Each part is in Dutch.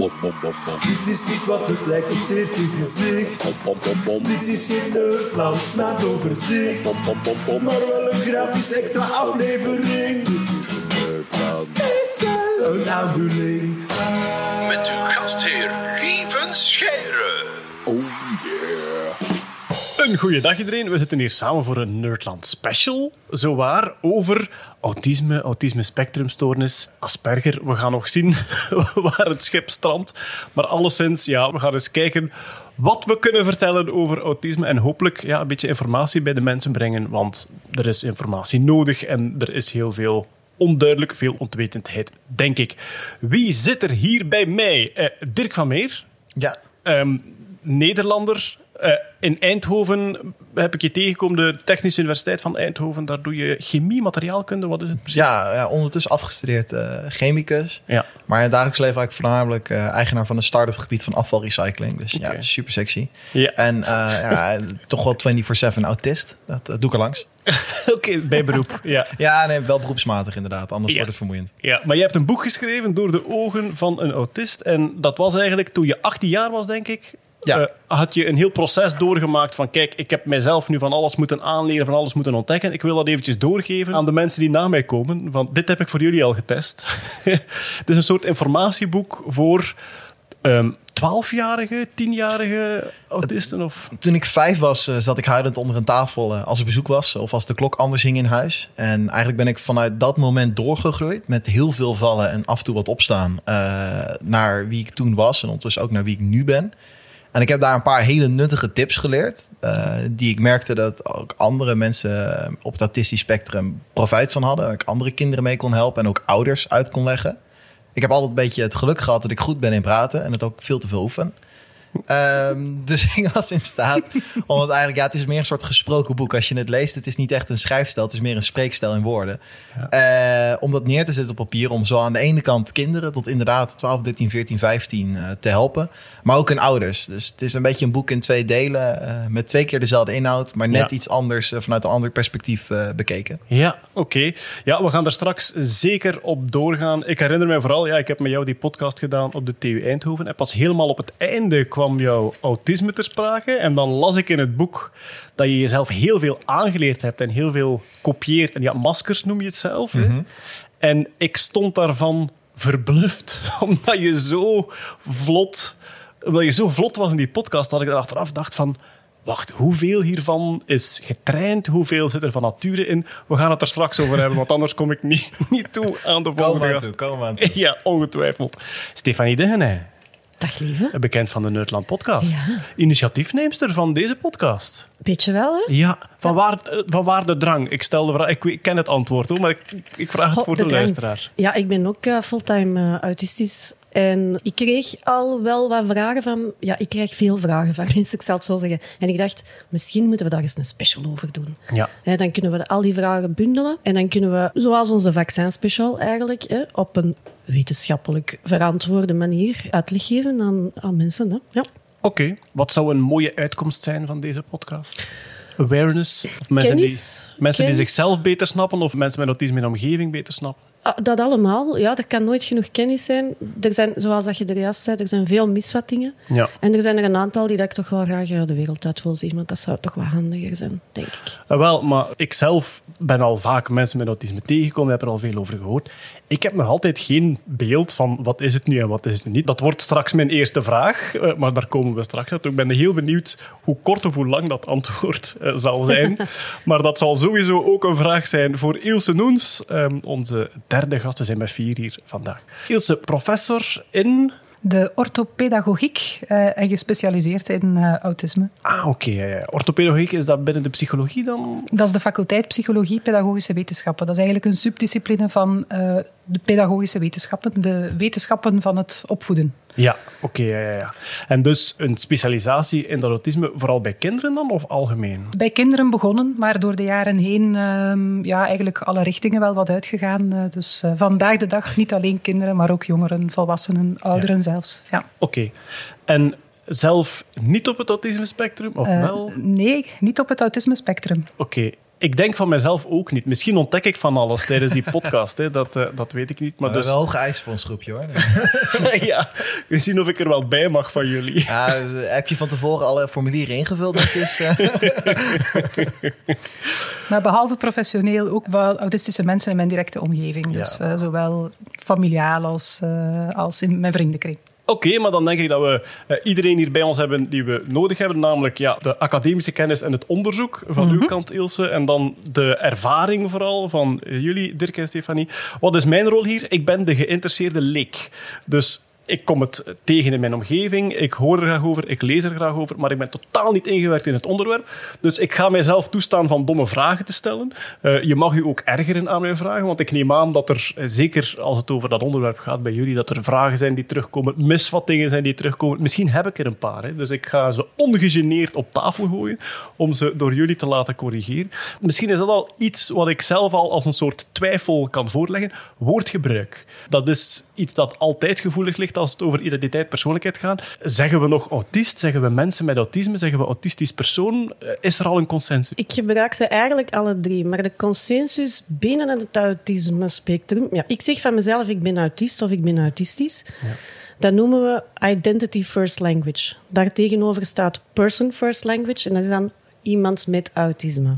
Bom, bom, bom, bom. Dit is niet wat het lijkt op het eerste gezicht. Bom, bom, bom, bom. Dit is geen Nerdland, maar een overzicht. Bom, bom, bom, bom. Maar wel een gratis extra aflevering. Nerdland. Special. Een aanvulling. Met uw gastheer Een goede dag iedereen. We zitten hier samen voor een Nerdland special. Zowaar over autisme, autisme spectrumstoornis, Asperger. We gaan nog zien waar het schip strandt. Maar alleszins, ja, we gaan eens kijken wat we kunnen vertellen over autisme. En hopelijk ja, een beetje informatie bij de mensen brengen. Want er is informatie nodig en er is heel veel onduidelijk, veel ontwetendheid, denk ik. Wie zit er hier bij mij? Eh, Dirk van Meer. Ja, Ehm, Nederlander. Eh, in Eindhoven heb ik je tegengekomen, de Technische Universiteit van Eindhoven. Daar doe je chemie, materiaalkunde. Wat is het precies? ja, ja ondertussen afgestudeerd eh, chemicus. Ja. Maar in het dagelijks leven eigenlijk voornamelijk eh, eigenaar van een start-up gebied van afvalrecycling. Dus ja, super sexy. Ja. En ja, toch wel 24-7 autist. Dat, dat doe ik er langs. Oké, bij beroep. Ja. Ja, nee, wel beroepsmatig inderdaad. Anders Ja. wordt het vermoeiend. ja. Maar je hebt een boek geschreven door de ogen van een autist. En dat was eigenlijk toen je 18 jaar was, denk ik. Ja. eh, had je een heel proces doorgemaakt van kijk, ik heb mijzelf nu van alles moeten aanleren, van alles moeten ontdekken. Ik wil dat eventjes doorgeven aan de mensen die na mij komen. Want dit heb ik voor jullie al getest. het is een soort informatieboek voor ehm 12-jarige, 10-jarige autisten. Of... Toen ik vijf was, eh, zat ik huilend onder een tafel eh, als er bezoek was. Of als de klok anders hing in huis. En eigenlijk ben ik vanuit dat moment doorgegroeid. Met heel veel vallen en af en toe wat opstaan. naar wie ik toen was. En ondertussen ook naar wie ik nu ben. En ik heb daar een paar hele nuttige tips geleerd. eh, die ik merkte dat ook andere mensen op het autistisch spectrum profijt van hadden. Waar ik andere kinderen mee kon helpen. En ook ouders uit kon leggen. Ik heb altijd een beetje het geluk gehad dat ik goed ben in praten. En het ook veel te veel oefen. Ehm, dus ik was in staat om het eigenlijk... Ja, het is meer een soort gesproken boek. Als je het leest, het is niet echt een schrijfstijl. Het is meer een spreekstijl in woorden. Eh, om dat neer te zetten op papier. Om zo aan de ene kant kinderen tot inderdaad 12, 13, 14, 15 eh, te helpen. Maar ook hun ouders. Dus het is een beetje een boek in twee delen. eh, met twee keer dezelfde inhoud. Maar net Ja. iets anders eh, vanuit een ander perspectief bekeken. Ja, oké. Ja, we gaan er straks zeker op doorgaan. Ik herinner me vooral, ja, ik heb met jou die podcast gedaan op de TU Eindhoven. En pas helemaal op het einde kwam jouw autisme ter sprake. En dan las ik in het boek dat je jezelf heel veel aangeleerd hebt en heel veel kopieert. En ja, maskers noem je het zelf. hè? En ik stond daarvan verbluft, omdat je zo vlot, omdat je zo vlot was in die podcast, dat ik er achteraf dacht van... Wacht, hoeveel hiervan is getraind? Hoeveel zit er van nature in? We gaan het er straks over hebben, want anders kom ik niet, niet toe aan de volgende kom aan toe. Ja, ongetwijfeld. Stefanie Degenij, Dag lieve. bekend van de Nerdland podcast. Ja. Initiatiefneemster van deze podcast. Beetje wel, hè? Ja, van waar, eh, van waar de drang? Ik stel de vraag, ik, ken het antwoord hoor, maar ik, ik vraag het voor de, luisteraar. Ja, ik ben ook eh, fulltime eh, autistisch. En ik kreeg al wel wat vragen van... Ja, ik krijg veel vragen van mensen, ik zal het zo zeggen. En ik dacht, misschien moeten we daar eens een special over doen. Ja. Dan kunnen we al die vragen bundelen. En dan kunnen we, zoals onze vaccinspecial eigenlijk, op een wetenschappelijk verantwoorde manier uitleg geven aan, aan mensen. Hè. Ja. Oké, wat zou een mooie uitkomst zijn van deze podcast? Awareness? Of mensen, Kennis. die, mensen die zichzelf beter snappen of mensen met autisme in de omgeving beter snappen? Ah, Dat allemaal, ja, er kan nooit genoeg kennis zijn. Er zijn, zoals dat je er juist zei, er zijn veel misvattingen. Ja. En er zijn er een aantal die dat ik toch wel graag de wereld uit wil zien, want dat zou toch wat handiger zijn, denk ik. Ah, wel, maar ik zelf ben al vaak mensen met autisme tegengekomen, heb er al veel over gehoord. Ik heb nog altijd geen beeld van wat is het nu en wat is het nu niet. Dat wordt straks mijn eerste vraag, eh, maar daar komen we straks naartoe. Ik ben heel benieuwd hoe kort of hoe lang dat antwoord eh, zal zijn. maar dat zal sowieso ook een vraag zijn voor Ilse Noens, ehm, onze derde gast. We zijn met vier hier vandaag. Ilse, professor in... de orthopedagogiek eh, en gespecialiseerd in eh, autisme. Ah, oké. Orthopedagogiek, is dat binnen de psychologie dan? Dat is de faculteit Psychologie Pedagogische Wetenschappen. Dat is eigenlijk een subdiscipline van eh, de pedagogische wetenschappen, de wetenschappen van het opvoeden. Ja, oké. ja, ja, ja. En dus een specialisatie in dat autisme, vooral bij kinderen dan of algemeen? Bij kinderen begonnen, maar door de jaren heen ehm, ja, eigenlijk alle richtingen wel wat uitgegaan. Eh, dus eh, vandaag de dag niet alleen kinderen, maar ook jongeren, volwassenen, ouderen zelfs. Ja. Oké. En zelf niet op het autisme spectrum, of Eh, wel? nee, niet op het autisme spectrum. Oké. Ik denk van mezelf ook niet. Misschien ontdek ik van alles tijdens die podcast. Hè. Dat, eh, dat weet ik niet. Maar Maar dus, wel hoge eisen voor ons groepje hoor. ja, we zien of ik er wel bij mag van jullie. Ja, heb je van tevoren alle formulieren ingevuld netjes? eh? Maar behalve professioneel ook wel autistische mensen in mijn directe omgeving. Dus eh, zowel familiaal als, als in mijn vriendenkring. Oké, maar dan denk ik dat we eh, iedereen hier bij ons hebben die we nodig hebben. Namelijk ja, de academische kennis en het onderzoek van uw kant, Ilse. En dan de ervaring vooral van eh, jullie, Dirk en Stefanie. Wat is mijn rol hier? Ik ben de geïnteresseerde leek. Dus ik kom het tegen in mijn omgeving. Ik hoor er graag over, ik lees er graag over. Maar ik ben totaal niet ingewerkt in het onderwerp. Dus ik ga mijzelf toestaan van domme vragen te stellen. Eh, je mag u ook ergeren aan mijn vragen. Want ik neem aan dat er, eh, zeker als het over dat onderwerp gaat bij jullie, dat er vragen zijn die terugkomen, misvattingen zijn die terugkomen. Misschien heb ik er een paar. Hè. Dus ik ga ze ongegeneerd op tafel gooien om ze door jullie te laten corrigeren. Misschien is dat al iets wat ik zelf al als een soort twijfel kan voorleggen. Woordgebruik. Dat is iets dat altijd gevoelig ligt als het over identiteit, persoonlijkheid gaat. Zeggen we nog autist? Zeggen we mensen met autisme? Zeggen we autistisch persoon? Eh, Is er al een consensus? Ik gebruik ze eigenlijk alle drie, maar de consensus binnen het autisme-spectrum... Ja, ik zeg van mezelf, ik ben autist of ik ben autistisch. Dat noemen we identity first language. Daartegenover staat person first language en dat is dan iemand met autisme.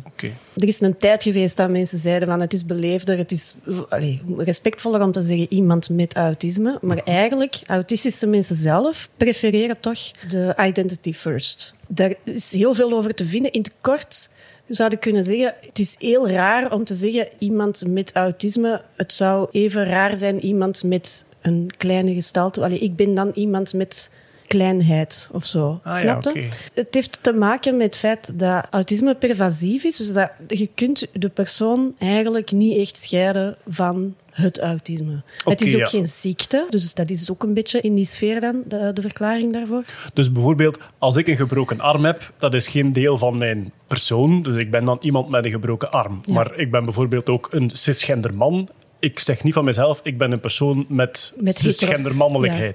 Er is een tijd geweest dat mensen zeiden van het is beleefder, het is allee, respectvoller om te zeggen iemand met autisme. Maar eigenlijk, autistische mensen zelf prefereren toch de identity first. Daar is heel veel over te vinden. In het kort zou ik kunnen zeggen, het is heel raar om te zeggen iemand met autisme. Het zou even raar zijn iemand met een kleine gestalte. Allee, ik ben dan iemand met kleinheid of zo. Ah, Snap je? Het heeft te maken met het feit dat autisme pervasief is. Dus dat je kunt de persoon eigenlijk niet echt scheiden van het autisme. het is ook ja. geen ziekte, dus dat is ook een beetje in die sfeer dan, de, de verklaring daarvoor. Dus bijvoorbeeld, als ik een gebroken arm heb, dat is geen deel van mijn persoon. Dus ik ben dan iemand met een gebroken arm. Ja. Maar ik ben bijvoorbeeld ook een cisgender man. Ik zeg niet van mezelf, ik ben een persoon met, Met.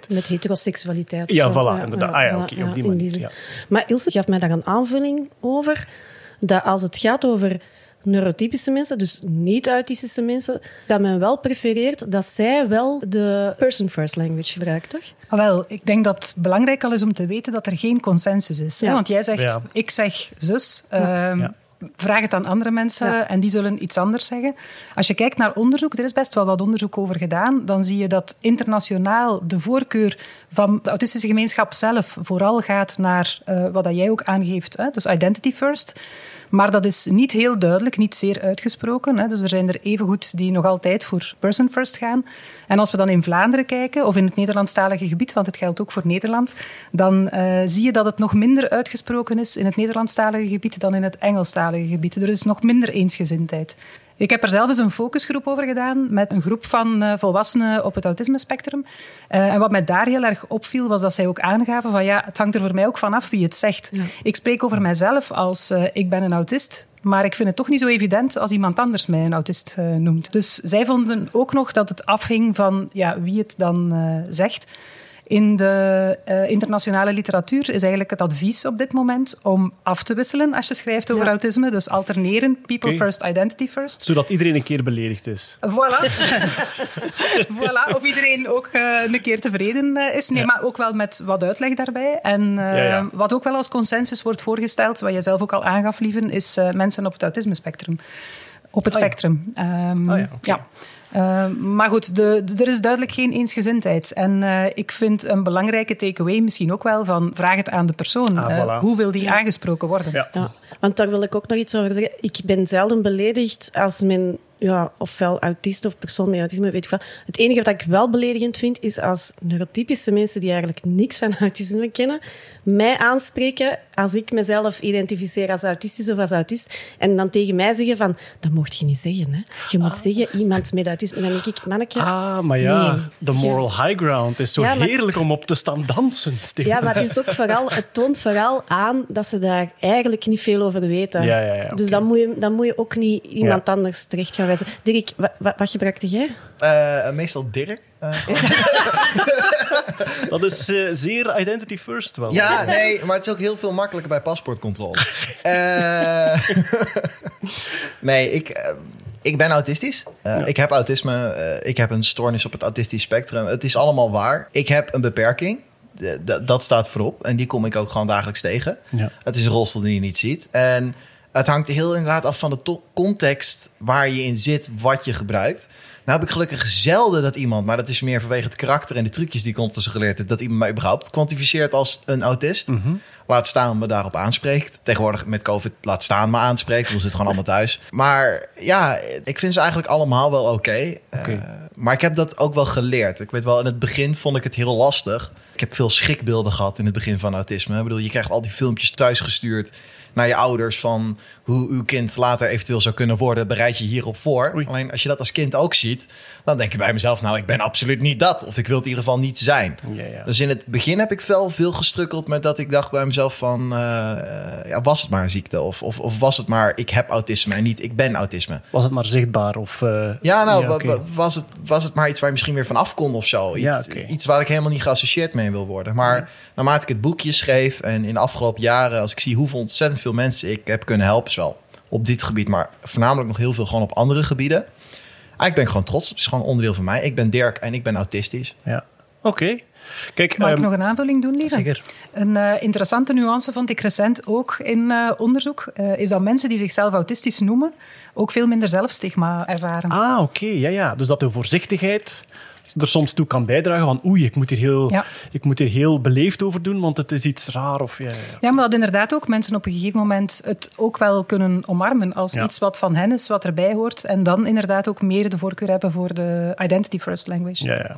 Ja, met heteroseksualiteit. Ja, zo. voilà, inderdaad. Ah ja, voilà, oké, op die manier. Maar Ilse gaf mij daar een aanvulling over. Dat als het gaat over neurotypische mensen, dus niet-autistische mensen, dat men wel prefereert dat zij wel de person-first language gebruikt, toch? Ah, wel, ik denk dat het belangrijk al is om te weten dat er geen consensus is. Hè? Want jij zegt, Ja. ik zeg zus. ehm, Ja. Vraag het aan andere mensen Ja. en die zullen iets anders zeggen. Als je kijkt naar onderzoek, er is best wel wat onderzoek over gedaan, dan zie je dat internationaal de voorkeur van de autistische gemeenschap zelf vooral gaat naar eh, wat dat jij ook aangeeft, hè? dus identity first. Maar dat is niet heel duidelijk, niet zeer uitgesproken. Hè. Dus er zijn er evengoed die nog altijd voor person first gaan. En als we dan in Vlaanderen kijken, of in het Nederlandstalige gebied, want het geldt ook voor Nederland, dan eh, zie je dat het nog minder uitgesproken is in het Nederlandstalige gebied dan in het Engelstalige gebied. Er is nog minder eensgezindheid. Ik heb er zelf eens een focusgroep over gedaan met een groep van eh, volwassenen op het autismespectrum. Eh, en wat mij daar heel erg opviel, was dat zij ook aangaven van ja, het hangt er voor mij ook vanaf wie het zegt. Ik spreek over mijzelf als eh, ik ben een autist. Maar ik vind het toch niet zo evident als iemand anders mij een autist noemt. Dus zij vonden ook nog dat het afhing van ja, wie het dan zegt. In de eh, internationale literatuur is eigenlijk het advies op dit moment om af te wisselen als je schrijft over Ja. autisme. Dus alterneren, people first, identity first. Zodat iedereen een keer beledigd is. Voilà. voilà. Of iedereen ook eh, een keer tevreden eh, is. Nee, Ja. maar ook wel met wat uitleg daarbij. En eh, Ja, ja. wat ook wel als consensus wordt voorgesteld, wat je zelf ook al aangaf, Lieven, is eh, mensen op het autisme-spectrum. Op het Ah, ja. spectrum. Ehm, Ah, ja, Ehm, maar goed, de, de- er is duidelijk geen eensgezindheid. En eh, ik vind een belangrijke takeaway misschien ook wel van vraag het aan de persoon. Ah, Eh, hoe wil die aangesproken worden? Ja. Ja, want daar wil ik ook nog iets over zeggen. Ik ben zelden beledigd als men, ja, ofwel autist of persoon met autisme, weet ik wel. Het enige wat ik wel beledigend vind, is als neurotypische mensen die eigenlijk niks van autisme kennen, mij aanspreken als ik mezelf identificeer als autistisch of als autist, en dan tegen mij zeggen van, dat mocht je niet zeggen. Hè. Je moet zeggen, iemand met autisme. En dan denk ik, manneke... Ah, maar ja, nee. de moral high ground is zo Ja, maar- heerlijk om op te staan dansen. Ja, maar het, is ook vooral, het toont vooral aan dat ze daar eigenlijk niet veel over weten. Ja, ja, ja, Dus dan moet, je, dan moet je ook niet iemand anders terecht gaan Dirk, wat, wat, gebruikte jij? Eh, meestal Dirk. Eh, Dat is eh, zeer identity first wel. Ja, nee, maar het is ook heel veel makkelijker bij paspoortcontrole. Eh, nee, ik, eh, ik ben autistisch. Eh, Ik heb autisme. eh, ik heb een stoornis op het autistisch spectrum. Het is allemaal waar. Ik heb een beperking. De- de- dat staat voorop. En die kom ik ook gewoon dagelijks tegen. Ja. Het is een rolstoel die je niet ziet. En het hangt heel inderdaad af van de context waar je in zit, wat je gebruikt. Nou heb ik gelukkig zelden dat iemand, maar dat is meer vanwege het karakter en de trucjes die ik ondertussen geleerd heb, dat iemand mij überhaupt kwantificeert als een autist. Laat staan me daarop aanspreekt. Tegenwoordig met COVID laat staan me aanspreekt. We zitten gewoon allemaal thuis. Maar ja, ik vind ze eigenlijk allemaal wel oké. Oké. Eh, maar ik heb dat ook wel geleerd. Ik weet wel, in het begin vond ik het heel lastig. Ik heb veel schrikbeelden gehad in het begin van autisme. Ik bedoel, je krijgt al die filmpjes thuis gestuurd naar je ouders van hoe uw kind later eventueel zou kunnen worden. Bereid je hierop voor. Oei. Alleen als je dat als kind ook ziet, dan denk je bij mezelf, nou, ik ben absoluut niet dat. Of ik wil het in ieder geval niet zijn. Ja, ja. Dus in het begin heb ik wel veel gestrukkeld met dat ik dacht bij mezelf van, eh, eh, ja, was het maar een ziekte? Of, of, of was het maar, ik heb autisme en niet, ik ben autisme? Was het maar zichtbaar? Of, eh, Ja, nou, was, het, was het maar iets waar je misschien weer van af kon of zo? Iets, iets waar ik helemaal niet geassocieerd mee wil worden. Maar naarmate ik het boekje schreef en in de afgelopen jaren, als ik zie hoeveel ontzettend veel mensen ik heb kunnen helpen, zowel op dit gebied, maar voornamelijk nog heel veel gewoon op andere gebieden. Eigenlijk ben ik gewoon trots. Het is gewoon onderdeel van mij. Ik ben Dirk en ik ben autistisch. Ja. Oké. Kijk, Mag ik ehm, nog een aanvulling doen, lieve? zeker. Een eh, interessante nuance vond ik recent ook in eh, onderzoek. eh, is dat mensen die zichzelf autistisch noemen ook veel minder zelfstigma ervaren. Ah, oké. Ja, ja. Dus dat de voorzichtigheid er soms toe kan bijdragen van oei, ik moet hier heel, Ja. ik moet hier heel beleefd over doen, want het is iets raar. Of, ja, ja, maar dat inderdaad ook mensen op een gegeven moment het ook wel kunnen omarmen als iets wat van hen is, wat erbij hoort. En dan inderdaad ook meer de voorkeur hebben voor de identity first language. Ja, ja.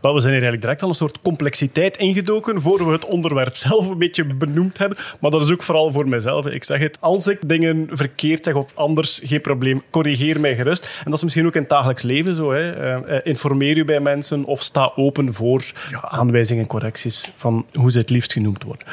Wel, we zijn hier eigenlijk direct al een soort complexiteit ingedoken voor we het onderwerp zelf een beetje benoemd hebben. Maar dat is ook vooral voor mezelf. Ik zeg het, als ik dingen verkeerd zeg of anders, geen probleem, corrigeer mij gerust. En dat is misschien ook in het dagelijks leven zo. Hè. Eh, eh, informeer u bij mensen of sta open voor ja, aanwijzingen en correcties van hoe ze het liefst genoemd worden.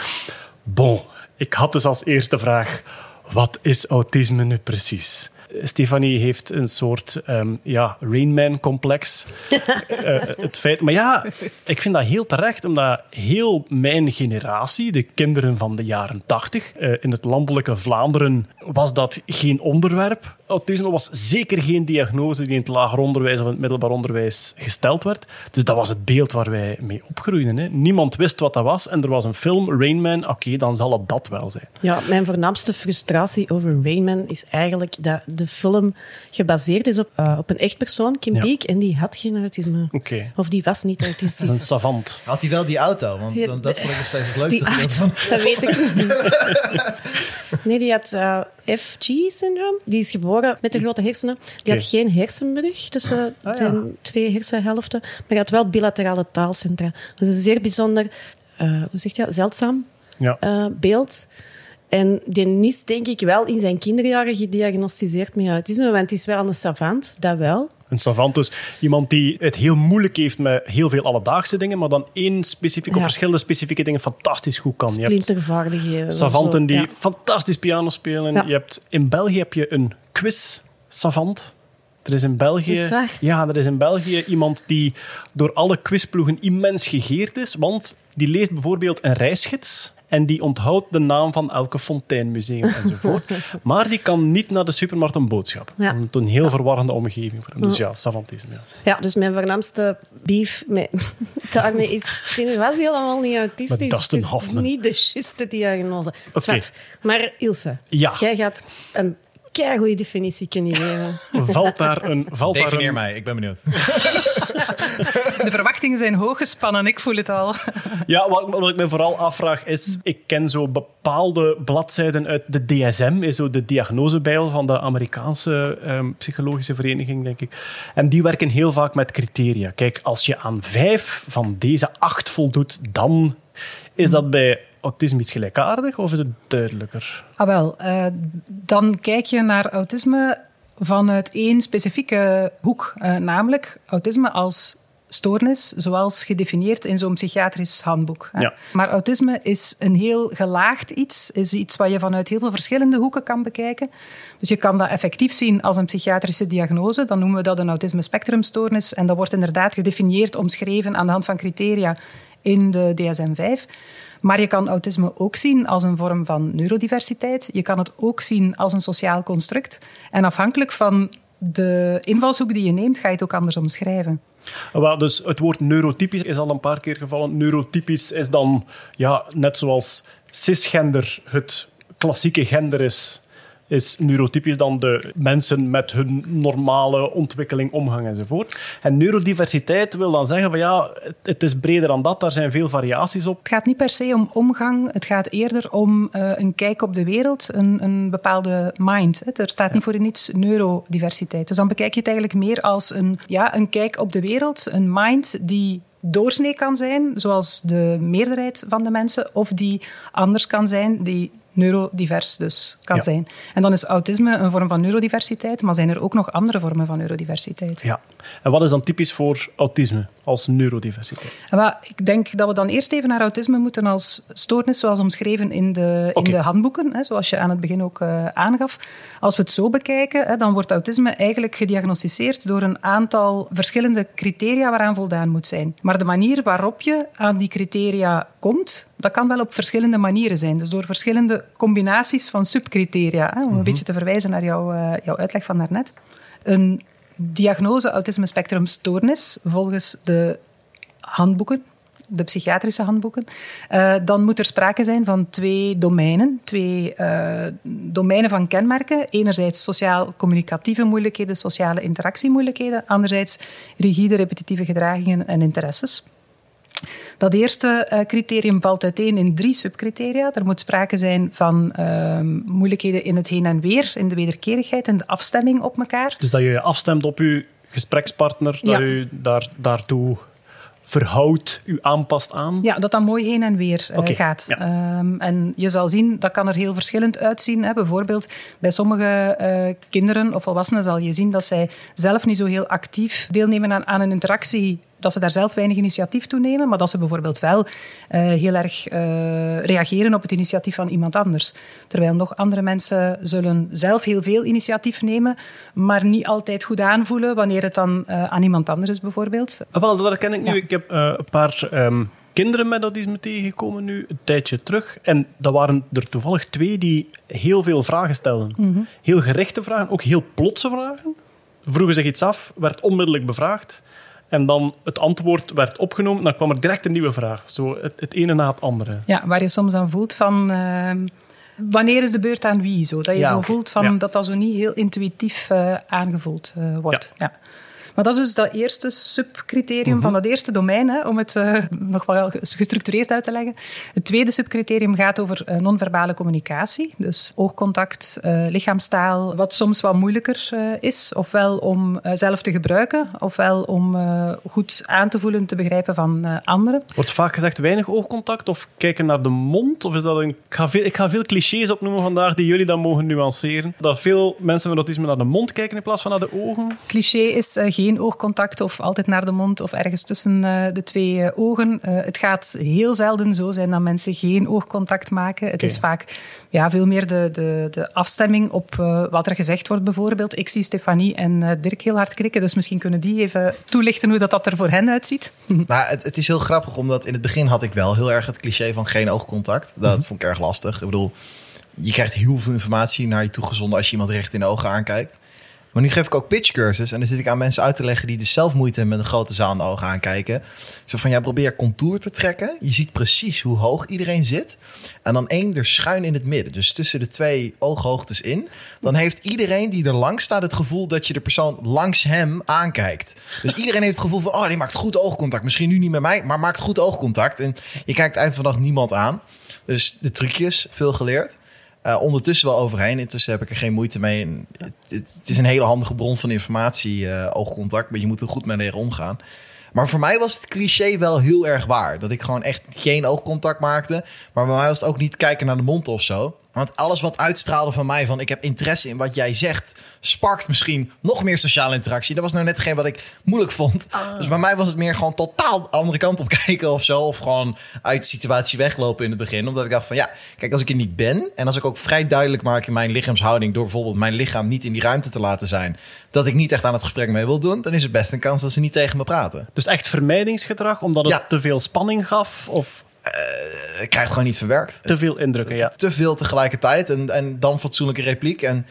Bon, ik had dus als eerste vraag, wat is autisme nu precies? Stefanie heeft een soort ehm, ja, Rainman-complex. Eh, het feit, maar ja, ik vind dat heel terecht, omdat heel mijn generatie, de kinderen van de jaren 80, eh, in het landelijke Vlaanderen was dat geen onderwerp. Autisme was zeker geen diagnose die in het lager onderwijs of in het middelbaar onderwijs gesteld werd. Dus dat was het beeld waar wij mee opgroeiden. Hè. Niemand wist wat dat was en er was een film, Rainman, oké, dan zal het dat wel zijn. Ja, mijn voornaamste frustratie over Rainman is eigenlijk dat de film gebaseerd is op, eh, op een echt persoon, Kim Ja. Peek, en die had geen autisme. Oké. Of die was niet Dat is een autistisch. savant. Had hij wel die auto? Want dan, dat vond ik nog steeds het leukste Die gedeelte auto, van. dat weet ik niet. Nee, die had eh, FG-syndroom. Die is geboren met de grote hersenen. Die had geen hersenbrug tussen Ah, ja. zijn twee hersenhelften. Maar hij had wel bilaterale taalcentra. Dat is een zeer bijzonder, eh, hoe zeg je dat, zeldzaam Ja. eh, beeld. En die is denk ik wel in zijn kinderjaren gediagnosticeerd met autisme, want het is wel een savant, dat wel. Een savant dus iemand die het heel moeilijk heeft met heel veel alledaagse dingen, maar dan één specifiek of verschillende specifieke dingen fantastisch goed kan. Splintervaardigheden. savanten die ja. fantastisch piano spelen. Ja. Je hebt, in België heb je een quiz-savant. Er is in België, Is ja, er is in België iemand die door alle quizploegen immens gegeerd is, want die leest bijvoorbeeld een reisgids en die onthoudt de naam van elke fonteinmuseum enzovoort. maar die kan niet naar de supermarkt een boodschap. Ja. Het een heel verwarrende omgeving voor hem. Dus ja, savantisme. Ja. Ja, dus mijn voornaamste beef met, daarmee is... Die was helemaal niet autistisch. Is niet de juiste diagnose. Zwart. Maar Ilse, Ja. jij gaat een goede definitie kunnen geven. Valt daar een... Valt daar Definieer een, mij, ik ben benieuwd. De verwachtingen zijn hoog gespannen, ik voel het al. Ja, wat, wat ik me vooral afvraag is, ik ken zo bepaalde bladzijden uit de DSM, is zo de diagnosebijl van de Amerikaanse ehm, psychologische vereniging, denk ik. En die werken heel vaak met criteria. Kijk, als je aan vijf van deze acht voldoet, dan is dat bij autisme iets gelijkaardig of is het duidelijker? Ah wel, eh, dan kijk je naar autisme vanuit één specifieke hoek, eh, namelijk autisme als stoornis, zoals gedefinieerd in zo'n psychiatrisch handboek. Ja. Maar autisme is een heel gelaagd iets, is iets wat je vanuit heel veel verschillende hoeken kan bekijken. Dus je kan dat effectief zien als een psychiatrische diagnose, dan noemen we dat een autisme spectrumstoornis en dat wordt inderdaad gedefinieerd, omschreven aan de hand van criteria in de DSM-5. Maar je kan autisme ook zien als een vorm van neurodiversiteit. Je kan het ook zien als een sociaal construct. En afhankelijk van de invalshoek die je neemt, ga je het ook anders omschrijven. Wel, dus het woord neurotypisch is al een paar keer gevallen. Neurotypisch is dan, ja, net zoals cisgender het klassieke gender is, is neurotypisch dan de mensen met hun normale ontwikkeling, omgang enzovoort. En neurodiversiteit wil dan zeggen van ja, het, het is breder dan dat, daar zijn veel variaties op. Het gaat niet per se om omgang, het gaat eerder om eh, een kijk op de wereld, een, een bepaalde mind. Hè. Er staat niet voor niets neurodiversiteit. Dus dan bekijk je het eigenlijk meer als een, ja, een kijk op de wereld, een mind die doorsnee kan zijn, zoals de meerderheid van de mensen, of die anders kan zijn, die neurodivers dus kan Ja. zijn. En dan is autisme een vorm van neurodiversiteit, maar zijn er ook nog andere vormen van neurodiversiteit. Ja. En wat is dan typisch voor autisme als neurodiversiteit? Wel, ik denk dat we dan eerst even naar autisme moeten als stoornis, zoals omschreven in de, in de handboeken, hè, zoals je aan het begin ook eh, aangaf. Als we het zo bekijken, hè, dan wordt autisme eigenlijk gediagnosticeerd door een aantal verschillende criteria waaraan voldaan moet zijn. Maar de manier waarop je aan die criteria komt, dat kan wel op verschillende manieren zijn. Dus door verschillende combinaties van subcriteria, hè, om een beetje te verwijzen naar jouw, eh, jouw uitleg van daarnet. Een diagnose autisme spectrum stoornis volgens de handboeken, de psychiatrische handboeken, eh, dan moet er sprake zijn van twee domeinen, twee eh, domeinen van kenmerken. Enerzijds sociaal-communicatieve moeilijkheden, sociale interactiemoeilijkheden, anderzijds rigide repetitieve gedragingen en interesses. Dat eerste eh, criterium valt uiteen in drie subcriteria. Er moet sprake zijn van ehm, moeilijkheden in het heen en weer, in de wederkerigheid en de afstemming op elkaar. Dus dat je je afstemt op je gesprekspartner, dat je daar, daartoe verhoudt, u aanpast aan. Ja, dat dat mooi heen en weer eh, gaat. ja. Ehm, en je zal zien, dat kan er heel verschillend uitzien. Hè. Bijvoorbeeld bij sommige eh, kinderen of volwassenen zal je zien dat zij zelf niet zo heel actief deelnemen aan, aan een interactie. Dat ze daar zelf weinig initiatief toe nemen, maar dat ze bijvoorbeeld wel eh, heel erg eh, reageren op het initiatief van iemand anders. Terwijl nog andere mensen zullen zelf heel veel initiatief nemen, maar niet altijd goed aanvoelen wanneer het dan eh, aan iemand anders is, bijvoorbeeld. Ah, Wel, dat herken ik nu. Ja. Ik heb een paar ehm, kinderen met autisme tegengekomen nu, een tijdje terug. En dat waren er toevallig twee die heel veel vragen stelden. Mhm. Heel gerichte vragen, ook heel plotse vragen. Vroegen zich iets af, werd onmiddellijk bevraagd. En dan het antwoord werd opgenomen, dan kwam er direct een nieuwe vraag. Zo het, het ene na het andere. Ja, waar je soms aan voelt van... ehm, wanneer is de beurt aan wie? Zo, dat je Ja, zo voelt van, Ja. dat dat zo niet heel intuïtief eh, aangevoeld eh, wordt. Ja. Maar dat is dus dat eerste subcriterium Mhm. van dat eerste domein, hè, om het eh, nog wel gestructureerd uit te leggen. Het tweede subcriterium gaat over eh, non-verbale communicatie. Dus oogcontact, eh, lichaamstaal, wat soms wat moeilijker is. Ofwel om zelf te gebruiken, ofwel om goed aan te voelen, te begrijpen van anderen. Wordt vaak gezegd weinig oogcontact of kijken naar de mond? Of is dat een... ik, ga veel, ik ga veel clichés opnoemen vandaag die jullie dan mogen nuanceren. Dat veel mensen met autisme naar de mond kijken in plaats van naar de ogen. Cliché is eh, geen oogcontact of altijd naar de mond of ergens tussen eh, de twee eh, ogen. Eh, het gaat heel zelden zo zijn dat mensen geen oogcontact maken. Het is vaak ja, veel meer de, de, de afstemming op wat er gezegd wordt bijvoorbeeld. Ik zie Stefanie en Dirk heel hard krikken, dus misschien kunnen die even toelichten hoe dat, dat er voor hen uitziet. Nou, het, het is heel grappig, omdat in het begin had ik wel heel erg het cliché van geen oogcontact. Dat vond ik erg lastig. Ik bedoel, je krijgt heel veel informatie naar je toegezonden als je iemand recht in de ogen aankijkt. Maar nu geef ik ook pitchcursus en dan zit ik aan mensen uit te leggen die dus zelf moeite hebben met een grote zaal in de ogen aankijken. Zo van, ja, probeer contour te trekken. Je ziet precies hoe hoog iedereen zit. En dan één er schuin in het midden, dus tussen de twee ooghoogtes in. Dan heeft iedereen die er langs staat het gevoel dat je de persoon langs hem aankijkt. Dus iedereen heeft het gevoel van, oh, die maakt goed oogcontact. Misschien nu niet met mij, maar maakt goed oogcontact. En je kijkt eind van de dag niemand aan. Dus de trucjes, veel geleerd. Eh, ondertussen wel overheen. Intussen heb ik er geen moeite mee. Het, is een hele handige bron van informatie, eh, oogcontact. Maar je moet er goed mee leren omgaan. Maar voor mij was het cliché wel heel erg waar. Dat ik gewoon echt geen oogcontact maakte. Maar bij mij was het ook niet kijken naar de mond of zo. Want alles wat uitstraalde van mij, van ik heb interesse in wat jij zegt, sparkt misschien nog meer sociale interactie. Dat was nou net geen wat ik moeilijk vond. Dus bij mij was het meer gewoon totaal de andere kant op kijken of zo. Of gewoon uit de situatie weglopen in het begin. Omdat ik dacht van ja, kijk, als ik er niet ben en als ik ook vrij duidelijk maak in mijn lichaamshouding door bijvoorbeeld mijn lichaam niet in die ruimte te laten zijn, dat ik niet echt aan het gesprek mee wil doen, dan is het best een kans dat ze niet tegen me praten. Dus echt vermijdingsgedrag, omdat het Ja. te veel spanning gaf of Ik krijg het gewoon niet verwerkt. te veel indrukken. Ja. te veel tegelijkertijd en, en dan fatsoenlijke repliek. En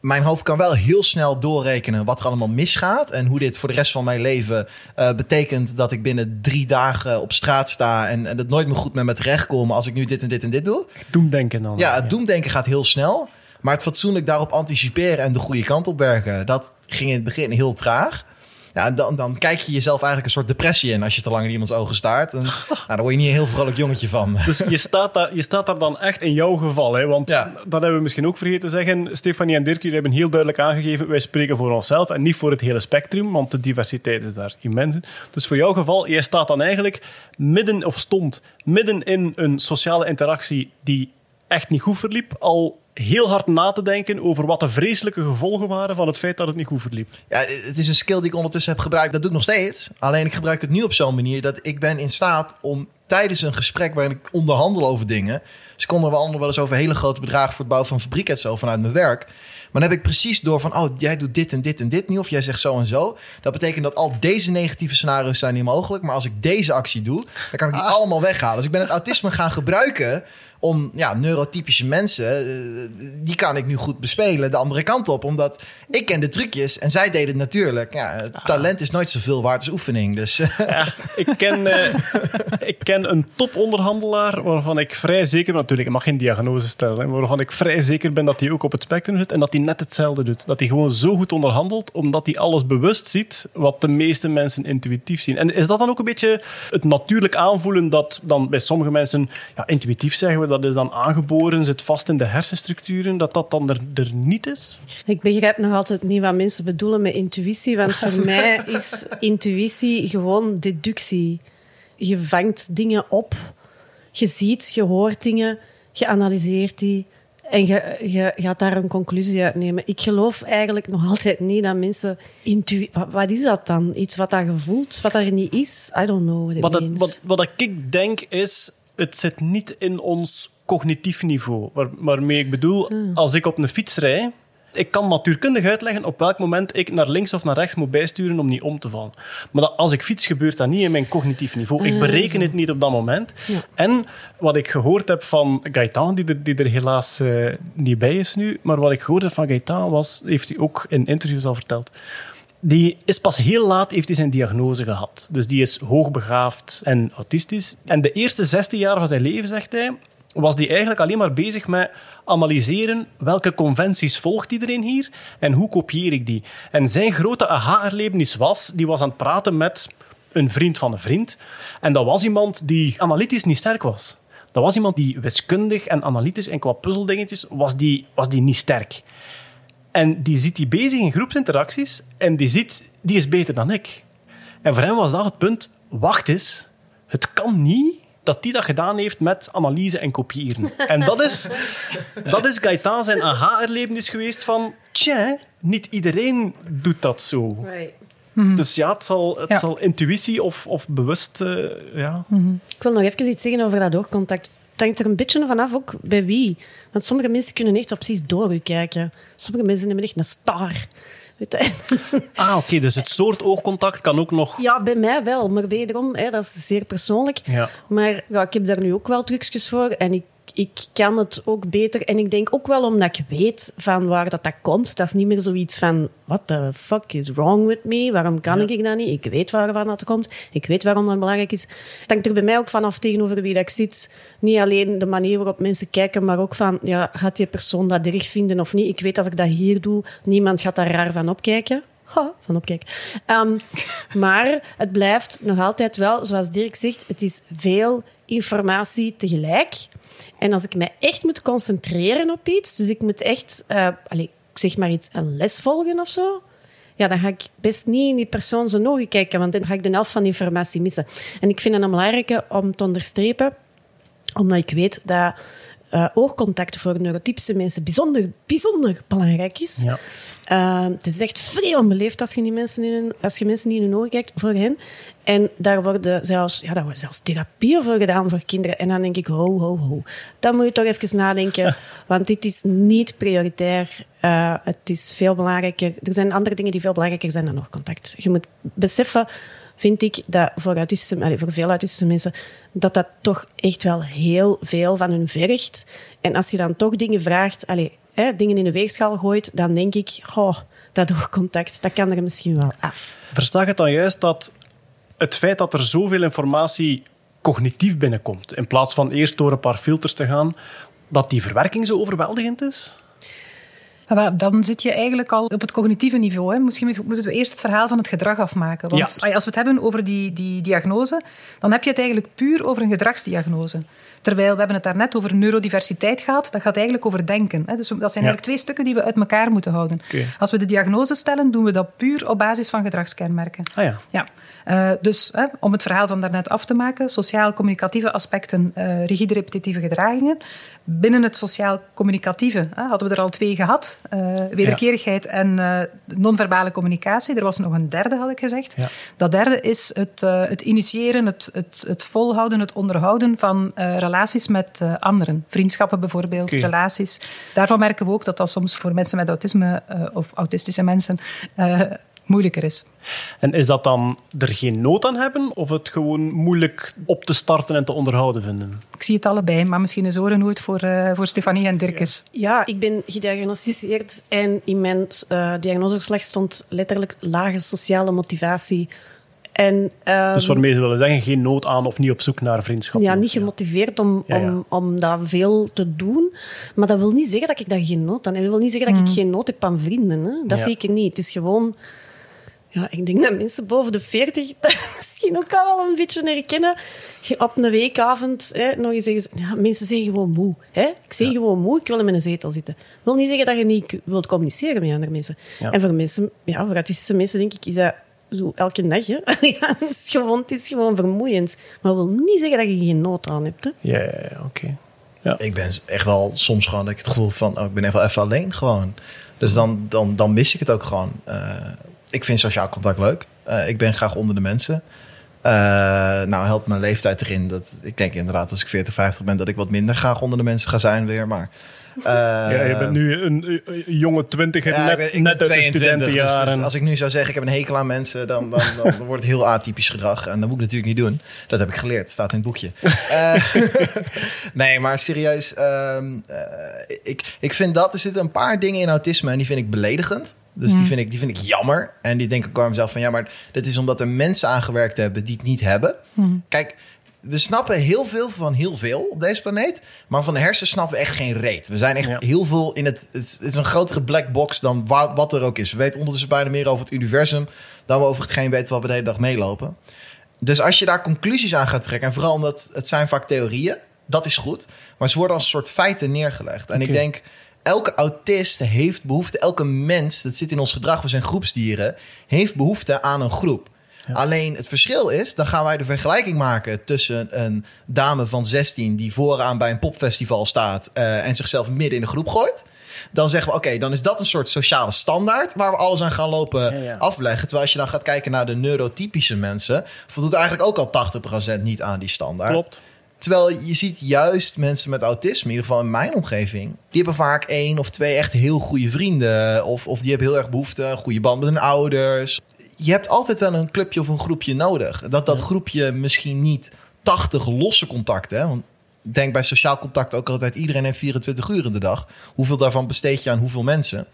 mijn hoofd kan wel heel snel doorrekenen wat er allemaal misgaat. En hoe dit voor de rest van mijn leven eh, betekent dat ik binnen drie dagen op straat sta. En, en het nooit meer goed met me terechtkomen als ik nu dit en dit en dit doe. Doemdenken dan. Ja, het doemdenken gaat heel snel. Maar het fatsoenlijk daarop anticiperen en de goede kant op werken, dat ging in het begin heel traag. Ja, dan, dan kijk je jezelf eigenlijk een soort depressie in als je te lang in iemands ogen staart. En, nou, daar word je niet een heel vrolijk jongetje van. Dus je staat, daar, je staat daar dan echt in jouw geval. Hè? Want Ja. dat hebben we misschien ook vergeten te zeggen. Stefanie en Dirk, jullie hebben heel duidelijk aangegeven... wij spreken voor onszelf en niet voor het hele spectrum. Want de diversiteit is daar immens. Dus voor jouw geval, jij staat dan eigenlijk midden... of stond midden in een sociale interactie... die echt niet goed verliep... al heel hard na te denken over wat de vreselijke gevolgen waren... van het feit dat het niet goed verliep. Ja, het is een skill die ik ondertussen heb gebruikt. Dat doe ik nog steeds. Alleen ik gebruik het nu op zo'n manier dat ik ben in staat om tijdens een gesprek waarin ik onderhandel over dingen. Dus ik onderhandel wel eens over hele grote bedragen voor het bouwen van fabriek en zo vanuit mijn werk. Maar dan heb ik precies door van, oh, jij doet dit en dit en dit niet. Of jij zegt zo en zo. Dat betekent dat al deze negatieve scenario's zijn niet mogelijk. Maar als ik deze actie doe, dan kan ik die allemaal weghalen. Dus ik ben het autisme gaan gebruiken om ja, neurotypische mensen, eh, die kan ik nu goed bespelen de andere kant op. Omdat ik ken de trucjes en zij deden het natuurlijk. Ja, het talent is nooit zoveel waard als oefening. Dus Ja, ik ken, eh, ik ken een toponderhandelaar waarvan ik vrij zeker ben, natuurlijk, ik mag geen diagnose stellen, hè, waarvan ik vrij zeker ben dat hij ook op het spectrum zit en dat hij net hetzelfde doet. Dat hij gewoon zo goed onderhandelt, omdat hij alles bewust ziet wat de meeste mensen intuïtief zien. En is dat dan ook een beetje het natuurlijk aanvoelen dat dan bij sommige mensen, ja, intuïtief zeggen we, dat is dan aangeboren, zit vast in de hersenstructuren, dat dat dan er, er niet is? Ik begrijp nog altijd niet wat mensen bedoelen met intuïtie, want voor mij is intuïtie gewoon deductie. Je vangt dingen op, je ziet, je hoort dingen, je analyseert die en je, je gaat daar een conclusie uit nemen. Ik geloof eigenlijk nog altijd niet dat mensen intuïtie... Wat, wat is dat dan? Iets wat dat gevoelt, wat er niet is? I don't know what it Wat, het, wat, wat ik denk is, het zit niet in ons cognitief niveau. Waar, waarmee ik bedoel, als ik op een fiets rij, ik kan natuurkundig uitleggen op welk moment ik naar links of naar rechts moet bijsturen om niet om te vallen. Maar dat, als ik fiets, gebeurt dat niet in mijn cognitief niveau. Ik bereken het niet op dat moment. Ja. En wat ik gehoord heb van Gaëtan, die er, die er helaas eh, niet bij is nu, maar wat ik gehoord heb van Gaëtan was, heeft hij ook in interviews al verteld, die is pas heel laat heeft hij zijn diagnose gehad. Dus die is hoogbegaafd en autistisch. En de eerste 16 jaar van zijn leven, zegt hij, was hij eigenlijk alleen maar bezig met analyseren welke conventies volgt iedereen hier en hoe kopieer ik die. En zijn grote aha-erlevenis was, die was aan het praten met een vriend van een vriend. En dat was iemand die analytisch niet sterk was. Dat was iemand die wiskundig en analytisch en qua puzzeldingetjes was die, was die niet sterk. En die ziet die bezig in groepsinteracties en die ziet, die is beter dan ik. En voor hem was dat het punt, wacht eens, het kan niet dat die dat gedaan heeft met analyse en kopiëren. En dat is, dat is Gaëtan zijn aha-erlevenis geweest van, tja, niet iedereen doet dat zo. Right. Dus ja, het zal, het Ja. zal intuïtie of, of bewust, eh, ja. Ik wil nog even iets zeggen over dat oogcontact. Het hangt er een beetje vanaf ook bij wie. Want sommige mensen kunnen echt zo precies door u kijken. Sommige mensen hebben echt een star. Ah, oké, dus het soort oogcontact kan ook nog... Ja, bij mij wel. Maar wederom, hè, dat is zeer persoonlijk. Ja. Maar ja, ik heb daar nu ook wel trucjes voor. En ik, ik kan het ook beter. En ik denk ook wel omdat ik weet van waar dat, dat komt. Dat is niet meer zoiets van... What the fuck is wrong with me? Waarom kan ik dat niet? Ik weet waarvan dat komt. Ik weet waarom dat belangrijk is. Het hangt er bij mij ook vanaf tegenover wie dat ik zit. Niet alleen de manier waarop mensen kijken, maar ook van... Ja, gaat die persoon dat erg vinden of niet? Ik weet als ik dat hier doe, niemand gaat daar raar van opkijken. Ha, van opkijken. Ehm, maar het blijft nog altijd wel, zoals Dirk zegt, het is veel informatie tegelijk. En als ik mij echt moet concentreren op iets, dus ik moet echt, eh allez, zeg maar iets, een les volgen of zo, ja, dan ga ik best niet in die persoon zijn ogen kijken, want dan ga ik de helft van de informatie missen. En ik vind het een belangrijke om te onderstrepen, omdat ik weet dat eh, oogcontact voor neurotypische mensen bijzonder, bijzonder belangrijk is. Ja. Eh, het is echt vrij onbeleefd als je, die mensen in hun, als je mensen niet in hun ogen kijkt voor hen. En daar worden zelfs, ja, daar worden zelfs therapieën voor gedaan voor kinderen. En dan denk ik, ho, ho, ho. Dan moet je toch even nadenken, want dit is niet prioritair. Eh, het is veel belangrijker. Er zijn andere dingen die veel belangrijker zijn dan oogcontact. Je moet beseffen, vind ik, dat voor, autistische, voor veel autistische mensen, dat dat toch echt wel heel veel van hun vergt. En als je dan toch dingen vraagt, hè, dingen in de weegschaal gooit, dan denk ik, goh, dat oogcontact, dat kan er misschien wel af. Versta het dan juist dat het feit dat er zoveel informatie cognitief binnenkomt, in plaats van eerst door een paar filters te gaan, dat die verwerking zo overweldigend is? Ja, maar dan zit je eigenlijk al op het cognitieve niveau. Hè. Misschien moeten we eerst het verhaal van het gedrag afmaken. Want Ja. als we het hebben over die, die diagnose, dan heb je het eigenlijk puur over een gedragsdiagnose. Terwijl we hebben het daarnet over neurodiversiteit gehad, dat gaat eigenlijk over denken. Hè. Dus dat zijn eigenlijk twee stukken die we uit elkaar moeten houden. Als we de diagnose stellen, doen we dat puur op basis van gedragskenmerken. Ah ja. Ja, Eh, dus hè, om het verhaal van daarnet af te maken, sociaal-communicatieve aspecten, eh, rigide repetitieve gedragingen. Binnen het sociaal-communicatieve hè, hadden we er al twee gehad: eh, wederkerigheid en non-verbale communicatie. Er was nog een derde, had ik gezegd. Ja. Dat derde is het, het initiëren, het, het, het volhouden, het onderhouden van relaties met anderen. Vriendschappen bijvoorbeeld, relaties. Daarvan merken we ook dat dat soms voor mensen met autisme of autistische mensen moeilijker is. En is dat dan er geen nood aan hebben, of het gewoon moeilijk op te starten en te onderhouden vinden? Ik zie het allebei, maar misschien is orenhoed voor, eh, voor Stefanie en Dirkes. Ja, ik ben gediagnosticeerd en in mijn eh diagnoseverslag stond letterlijk lage sociale motivatie. En, ehm, Dus waarmee ze willen zeggen, geen nood aan of niet op zoek naar vriendschap. ja, niet gemotiveerd om, Ja, ja. Om, om dat veel te doen. Maar dat wil niet zeggen dat ik daar geen nood aan heb. Dat wil niet zeggen dat ik geen nood heb aan vrienden. Hè? Dat Ja. zeker niet. Het is gewoon... Ja, ik denk dat mensen boven de 40 dat misschien ook al wel een beetje herkennen. Je Op een weekavond hè, nog eens zeggen... ze- Ja, mensen zijn gewoon moe. Hè? Ik zeg gewoon moe, ik wil in mijn zetel zitten. Dat wil niet zeggen dat je niet wilt communiceren met andere mensen. Ja. En voor mensen, ja, voor autistische mensen denk ik, is dat zo elke dag. Hè? Ja, het, is gewoon, het is gewoon vermoeiend. Maar dat wil niet zeggen dat je geen nood aan hebt. Hè? Ja, ja, ja, oké. Ja. Ik ben echt wel soms gewoon dat ik het gevoel van, oh, ik ben wel even alleen gewoon. Dus dan, dan, dan mis ik het ook gewoon. Eh, ik vind sociaal contact leuk. Eh, ik ben graag onder de mensen. Eh, nou helpt mijn leeftijd erin. Dat, ik denk inderdaad als ik 40, 50 ben dat ik wat minder graag onder de mensen ga zijn weer. Maar, eh, ja, je bent nu een, een jonge twintiger, ja, net, ik net ben uit de 22, dus als ik nu zou zeggen ik heb een hekel aan mensen, dan, dan, dan, wordt het heel atypisch gedrag. En dat moet ik natuurlijk niet doen. Dat heb ik geleerd, staat in het boekje. Nee, maar serieus, ehm, eh, ik, ik vind dat er zitten een paar dingen in autisme en die vind ik beledigend. Dus die, vind ik, die vind ik jammer. En die denk ik bij mezelf van ja, maar dat is omdat er mensen aangewerkt hebben die het niet hebben. Kijk, we snappen heel veel van heel veel op deze planeet. Maar van de hersenen snappen we echt geen reet. We zijn echt Ja. heel veel in het. Het is, het is een grotere black box dan wa- wat er ook is. We weten ondertussen bijna meer over het universum. dan we over hetgeen weten wat we de hele dag meelopen. Dus als je daar conclusies aan gaat trekken. en vooral omdat het zijn vaak theorieën. dat is goed. Maar ze worden als een soort feiten neergelegd. En ik denk. Elke autist heeft behoefte, elke mens, dat zit in ons gedrag, we zijn groepsdieren, heeft behoefte aan een groep. Alleen het verschil is, dan gaan wij de vergelijking maken tussen een dame van 16 die vooraan bij een popfestival staat eh, en zichzelf midden in de groep gooit. Dan zeggen we, oké, dan is dat een soort sociale standaard waar we alles aan gaan lopen Ja, ja. afleggen. Terwijl als je dan gaat kijken naar de neurotypische mensen, voldoet eigenlijk ook al 80% niet aan die standaard. Klopt. Terwijl je ziet juist mensen met autisme, in ieder geval in mijn omgeving, die hebben vaak één of twee echt heel goede vrienden. Of, of die hebben heel erg behoefte, aan een goede band met hun ouders. Je hebt altijd wel een clubje of een groepje nodig. Dat dat groepje misschien niet 80 losse contacten, hè, want denk bij sociaal contact ook altijd iedereen heeft 24 uur in de dag. Hoeveel daarvan besteed je aan hoeveel mensen?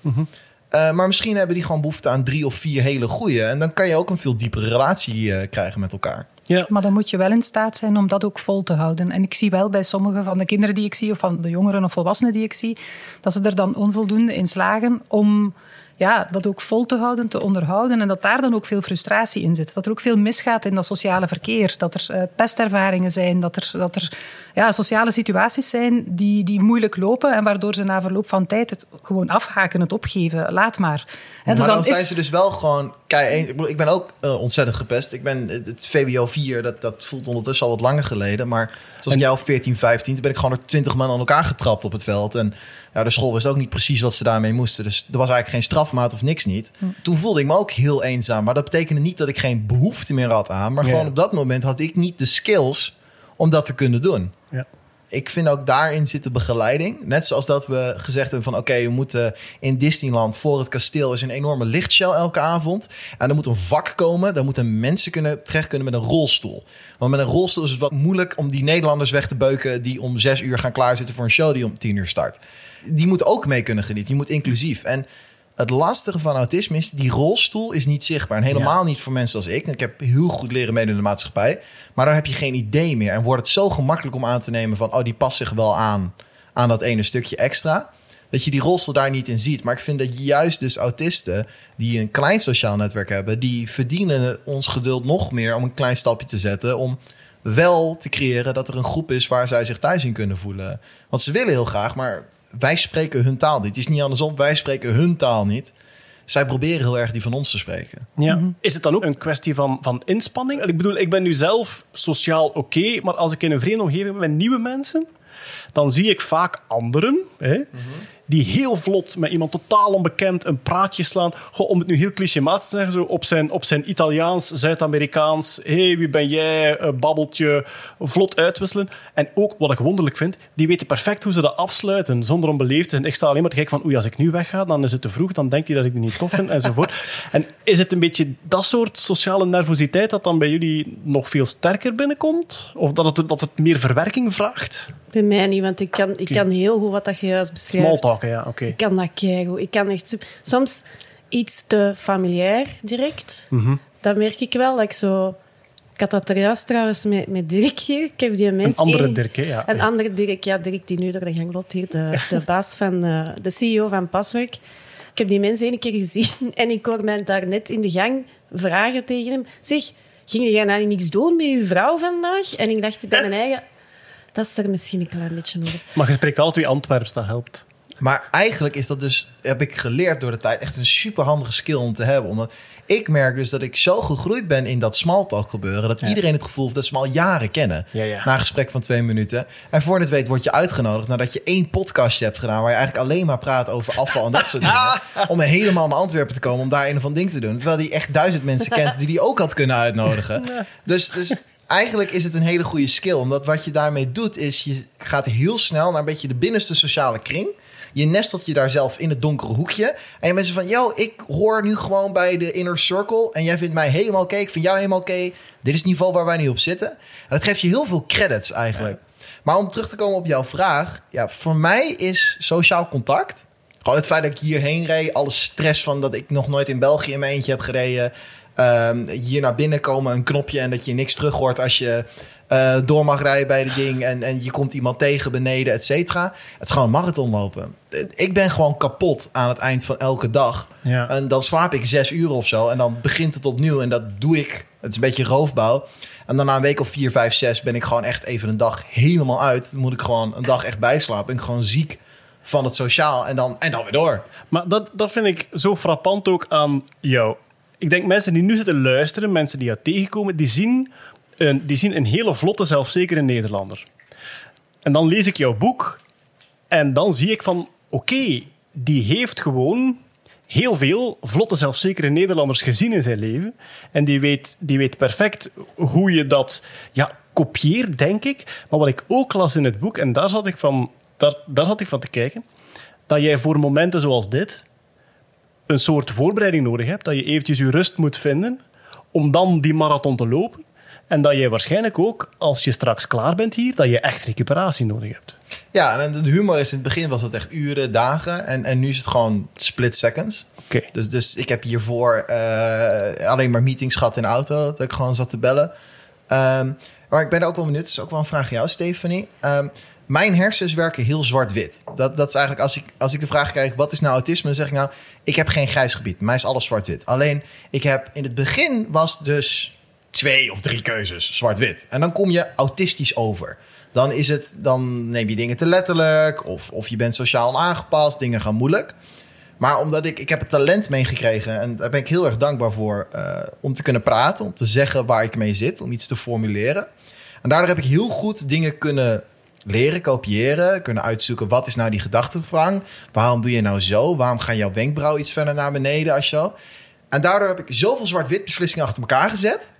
Eh, maar misschien hebben die gewoon behoefte aan drie of vier hele goede. En dan kan je ook een veel diepere relatie eh, krijgen met elkaar. Maar dan moet je wel in staat zijn om dat ook vol te houden. En ik zie wel bij sommige van de kinderen die ik zie, of van de jongeren of volwassenen die ik zie, dat ze er dan onvoldoende in slagen om ja, dat ook vol te houden, te onderhouden. En dat daar dan ook veel frustratie in zit. Dat er ook veel misgaat in dat sociale verkeer. Dat er eh, pestervaringen zijn, dat er, dat er ja, sociale situaties zijn die, die moeilijk lopen en waardoor ze na verloop van tijd het gewoon afhaken, het opgeven. Laat maar. Hè, dus maar dan, is- zijn ze dus wel gewoon... Kijk, ik, ben ook eh, ontzettend gepest. Ik ben het VWO 4, dat, dat voelt ondertussen al wat langer geleden. Maar zoals ik jou 14, 15, toen ben ik gewoon door 20 man aan elkaar getrapt op het veld. En ja, de school wist ook niet precies wat ze daarmee moesten. Dus er was eigenlijk geen strafmaat of niks niet. Toen voelde ik me ook heel eenzaam. Maar dat betekende niet dat ik geen behoefte meer had aan. Maar Ja. gewoon op dat moment had ik niet de skills om dat te kunnen doen Ja. ik vind ook daarin zit de begeleiding. Net zoals dat we gezegd hebben van... oké, we moeten in Disneyland voor het kasteel... is een enorme lichtshow elke avond. En er moet een vak komen. Daar moeten mensen kunnen, terecht kunnen met een rolstoel. Want met een rolstoel is het wat moeilijk... om die Nederlanders weg te beuken... die om zes uur gaan klaarzitten voor een show die om tien uur start. Die moeten ook mee kunnen genieten. Je moet inclusief. En het lastige van autisme is... die rolstoel is niet zichtbaar. En helemaal niet voor mensen als ik. Ik heb heel goed leren meedoen in de maatschappij. Maar dan heb je geen idee meer. En wordt het zo gemakkelijk om aan te nemen van... oh, die past zich wel aan, aan dat ene stukje extra. Dat je die rolstoel daar niet in ziet. Maar ik vind dat juist dus autisten... die een klein sociaal netwerk hebben... die verdienen ons geduld nog meer om een klein stapje te zetten... om wel te creëren dat er een groep is... waar zij zich thuis in kunnen voelen. Want ze willen heel graag, maar wij spreken hun taal niet. Het is niet andersom, wij spreken hun taal niet. Zij proberen heel erg die van ons te spreken. Ja. Is het dan ook een kwestie van, van inspanning? Ik bedoel, ik ben nu zelf sociaal oké, maar als ik in een vreemde omgeving ben met nieuwe mensen, dan zie ik vaak anderen hè, die heel vlot met iemand totaal onbekend een praatje slaan. Goh, om het nu heel clichématig te zeggen, zo op zijn, op zijn Italiaans, Zuid-Amerikaans. Hé, hey, wie ben jij? Babbeltje, vlot uitwisselen. En ook, wat ik wonderlijk vind, die weten perfect hoe ze dat afsluiten, zonder onbeleefd te zijn. Ik sta alleen maar te kijken van, oei, als ik nu wegga, dan is het te vroeg, dan denkt hij dat ik die niet tof vind, enzovoort. En is het een beetje dat soort sociale nervositeit dat dan bij jullie nog veel sterker binnenkomt? Of dat het, dat het meer verwerking vraagt? Bij mij niet, want ik kan, ik kan heel goed wat dat je juist beschrijft. Smalltalken, ja, oké. Ik kan dat keigoed. Ik kan echt... Soms iets te familiair direct. Mhm. Dat merk ik wel. Dat ik zo... Ik had dat er juist trouwens met, met Dirk hier. Ik heb die Een mens andere één- Dirk, hè? Ja. Een andere Dirk, ja, Dirk die nu door de gang loopt hier. De, de baas van... eh, de CEO van Paswerk. Ik heb die mens één keer gezien en ik hoor mij daar net in de gang vragen tegen hem. Zeg, ging jij nou niks doen met je vrouw vandaag? En ik dacht bij mijn eigen... Dat is er misschien een klein beetje nodig. Maar je spreekt alle twee Antwerps, dat helpt. Maar eigenlijk is dat dus, heb ik geleerd door de tijd, echt een super handige skill om te hebben. Omdat ik merk dus dat ik zo gegroeid ben in dat smalltalk gebeuren, dat iedereen het gevoel heeft dat ze me al jaren kennen. Ja, ja. Na een gesprek van twee minuten. En voor het weet word je uitgenodigd nadat je één podcastje hebt gedaan, waar je eigenlijk alleen maar praat over afval en dat soort dingen. Om helemaal naar Antwerpen te komen om daar een of ander ding te doen. Terwijl die echt duizend mensen kent die die ook had kunnen uitnodigen. Dus, dus eigenlijk is het een hele goede skill. Omdat wat je daarmee doet, is je gaat heel snel naar een beetje de binnenste sociale kring. Je nestelt je daar zelf in het donkere hoekje. En je bent zo van, yo, ik hoor nu gewoon bij de inner circle. En jij vindt mij helemaal oké, ik vind jou helemaal oké. Dit is het niveau waar wij nu op zitten. En dat geeft je heel veel credits eigenlijk. Maar om terug te komen op jouw vraag. Ja, voor mij is sociaal contact... Gewoon het feit dat ik hierheen reed. Alle stress van dat ik nog nooit in België in mijn eentje heb gereden. Ehm, hier naar binnen komen, een knopje en dat je niks terug hoort als je eh, door mag rijden bij de ding. En, en je komt iemand tegen beneden, et cetera. Het is gewoon een marathon lopen. Ik ben gewoon kapot aan het eind van elke dag. Ja. En dan slaap ik zes uur of zo. En dan begint het opnieuw. En dat doe ik. Het is een beetje roofbouw. En dan na een week of vier, vijf, zes ben ik gewoon echt even een dag helemaal uit. Dan moet ik gewoon een dag echt bijslapen. Ben ik gewoon ziek van het sociaal. En dan, en dan weer door. Maar dat, dat vind ik zo frappant ook aan jou. Ik denk mensen die nu zitten luisteren, mensen die jou tegenkomen, die zien die zien een hele vlotte, zelfzekere Nederlander. En dan lees ik jouw boek en dan zie ik van, oké, die heeft gewoon heel veel vlotte, zelfzekere Nederlanders gezien in zijn leven. En die weet, die weet perfect hoe je dat ja, kopieert, denk ik. Maar wat ik ook las in het boek, en daar zat ik van, daar, daar zat ik van te kijken, dat jij voor momenten zoals dit een soort voorbereiding nodig hebt, dat je eventjes je rust moet vinden om dan die marathon te lopen. En dat jij waarschijnlijk ook, als je straks klaar bent hier, dat je echt recuperatie nodig hebt. Ja, en de humor is in het begin was het echt uren, dagen. En, en nu is het gewoon split seconds. Oké. Dus, dus ik heb hiervoor eh, alleen maar meetings gehad in de auto. Dat ik gewoon zat te bellen. Ehm, maar ik ben er ook wel benieuwd. Dat is ook wel een vraag aan jou, Stephanie. Ehm, mijn hersens werken heel zwart-wit. Dat, dat is eigenlijk als ik, als ik de vraag krijg: wat is nou autisme? Dan zeg ik nou: ik heb geen grijs gebied. Mij is alles zwart-wit. Alleen ik heb in het begin was dus twee of drie keuzes, zwart-wit. En dan kom je autistisch over. Dan, is het, dan neem je dingen te letterlijk, of, of je bent sociaal aangepast, dingen gaan moeilijk. Maar omdat ik, ik heb het talent meegekregen en daar ben ik heel erg dankbaar voor, eh, om te kunnen praten, om te zeggen waar ik mee zit, om iets te formuleren. En daardoor heb ik heel goed dingen kunnen leren, kopiëren, kunnen uitzoeken wat is nou die gedachtegang, waarom doe je nou zo, waarom gaan jouw wenkbrauw iets verder naar beneden als zo. En daardoor heb ik zoveel zwart-wit beslissingen achter elkaar gezet,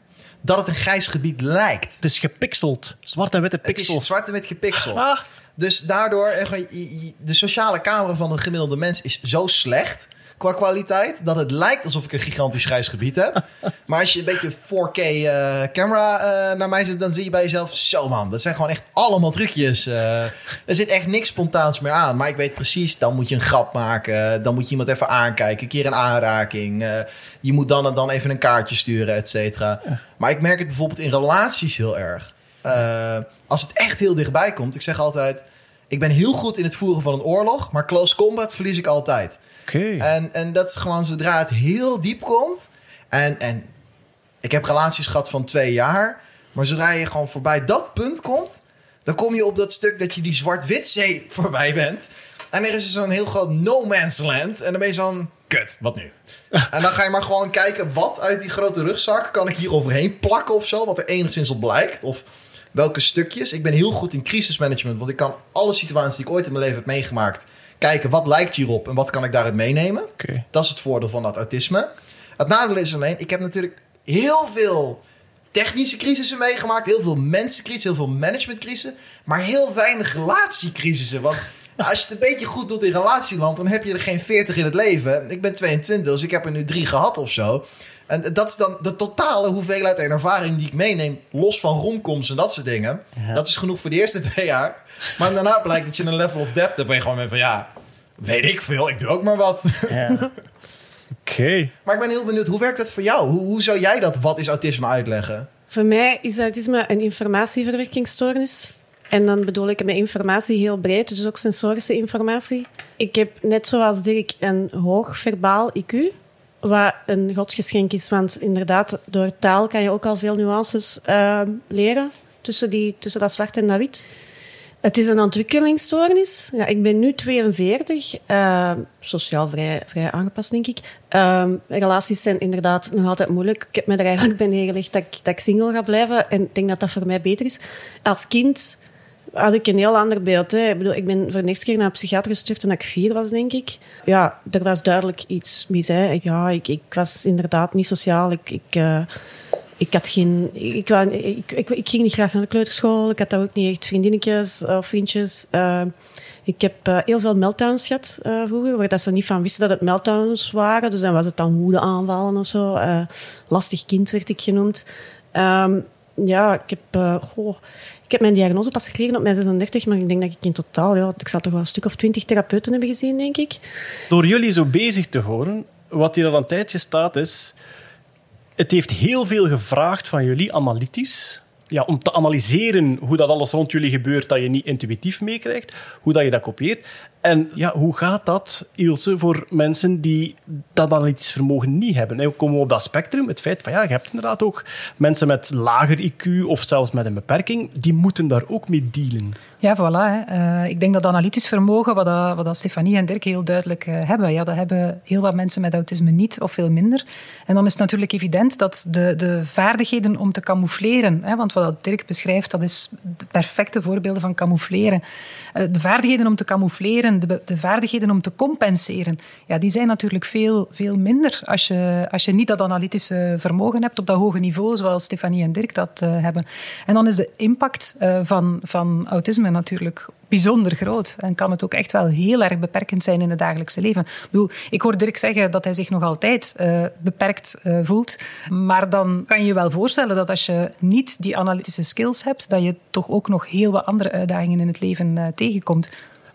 dat het een grijs gebied lijkt. Het is gepixeld. Zwart en witte Het is pixels. zwart en wit gepixeld. Ah. Dus daardoor, je- de sociale camera van een gemiddelde mens is zo slecht qua kwaliteit, dat het lijkt alsof ik een gigantisch grijs gebied heb. maar als je een beetje 4K eh, camera eh, naar mij zit, dan zie je bij jezelf, zo man, dat zijn gewoon echt allemaal trucjes. eh. er zit echt niks spontaans meer aan. Maar ik weet precies, dan moet je een grap maken, dan moet je iemand even aankijken, een keer een aanraking. je moet dan en dan even een kaartje sturen, et cetera. Maar ik merk het bijvoorbeeld in relaties heel erg. Als het echt heel dichtbij komt, ik zeg altijd: ik ben heel goed in het voeren van een oorlog, maar close combat verlies ik altijd. Oké. En, en dat is gewoon zodra het heel diep komt. En, en ik heb relaties gehad van twee jaar, maar zodra je gewoon voorbij dat punt komt, dan kom je op dat stuk dat je die zwart-wit zee voorbij bent. En er is zo'n heel groot no man's land. En dan ben je zo'n, kut, wat nu? en dan ga je maar gewoon kijken, wat uit die grote rugzak kan ik hier overheen plakken of zo? Wat er enigszins op blijkt. Of welke stukjes. Ik ben heel goed in crisismanagement, want ik kan alle situaties die ik ooit in mijn leven heb meegemaakt... kijken, wat lijkt hierop en wat kan ik daaruit meenemen? Dat is het voordeel van dat autisme. Het nadeel is alleen, ik heb natuurlijk heel veel technische crisissen meegemaakt. Heel veel mensencrisissen, heel veel managementcrisissen. Maar heel weinig relatiecrisissen. Want als je het een beetje goed doet in relatieland, dan heb je er geen 40 in het leven. Ik ben 22, dus ik heb er nu drie gehad of zo. En dat is dan de totale hoeveelheid en ervaring die ik meeneem, los van romcoms en dat soort dingen. Dat is genoeg voor de eerste twee jaar. Maar daarna blijkt dat je een level of depth hebt. en je gewoon mee van ja, weet ik veel, ik doe ook maar wat. Ja. Oké. Maar ik ben heel benieuwd, hoe werkt dat voor jou? Hoe, hoe zou jij dat wat is autisme uitleggen? Voor mij is autisme een informatieverwerkingsstoornis. En dan bedoel ik met informatie heel breed, dus ook sensorische informatie. Ik heb net zoals Dirk een hoog verbaal IQ, wat een godsgeschenk is. Want inderdaad, door taal kan je ook al veel nuances eh, leren tussen, die, tussen dat zwart en dat wit. Het is een ontwikkelingsstoornis. Ja, ik ben nu 42, eh, sociaal vrij, vrij aangepast, denk ik. Ehm, relaties zijn inderdaad nog altijd moeilijk. Ik heb me er eigenlijk bij neergelegd dat ik, dat ik single ga blijven. En ik denk dat dat voor mij beter is. Als kind had ik een heel ander beeld. Ik, bedoel, ik ben voor de eerste keer naar een psychiater gestuurd toen ik vier was, denk ik. Ja, er was duidelijk iets mis. Ja, ik, ik was inderdaad niet sociaal. Ik... ik eh, had geen, ik, ik, ik, ik ging niet graag naar de kleuterschool. Ik had daar ook niet echt vriendinnetjes of vriendjes. Eh, ik heb eh, heel veel meltdowns gehad eh, vroeger, waar dat ze niet van wisten dat het meltdowns waren. Dus dan was het dan woedeaanvallen of zo. Lastig kind werd ik genoemd. Ehm, ja, ik heb, ik heb mijn diagnose pas gekregen op mijn 36, maar ik denk dat ik in totaal, ja, ik zal toch wel een stuk of twintig therapeuten hebben gezien, denk ik. Door jullie zo bezig te horen, wat hier al een tijdje staat is... Het heeft heel veel gevraagd van jullie, analytisch. Ja, om te analyseren hoe dat alles rond jullie gebeurt, dat je niet intuïtief meekrijgt. Hoe dat je dat kopieert. En ja, hoe gaat dat, Ilse, voor mensen die dat analytisch vermogen niet hebben? En we komen op dat spectrum, het feit van ja, je hebt inderdaad ook mensen met lager IQ of zelfs met een beperking, die moeten daar ook mee dealen. Ja, voilà. Hè. Eh, ik denk dat analytisch vermogen, wat, dat, wat dat Stefanie en Dirk heel duidelijk eh, hebben, ja, dat hebben heel wat mensen met autisme niet of veel minder. En dan is het natuurlijk evident dat de, de vaardigheden om te camoufleren, hè, want wat dat Dirk beschrijft, dat is de perfecte voorbeelden van camoufleren. Eh, de vaardigheden om te camoufleren, de, de vaardigheden om te compenseren, ja, die zijn natuurlijk veel, veel minder als je, als je niet dat analytische vermogen hebt op dat hoge niveau, zoals Stefanie en Dirk dat eh, hebben. En dan is de impact eh, van, van autisme natuurlijk bijzonder groot. En kan het ook echt wel heel erg beperkend zijn in het dagelijkse leven. Ik, bedoel, ik hoor Dirk zeggen dat hij zich nog altijd eh, beperkt voelt. Maar dan kan je je wel voorstellen dat als je niet die analytische skills hebt, dat je toch ook nog heel wat andere uitdagingen in het leven tegenkomt.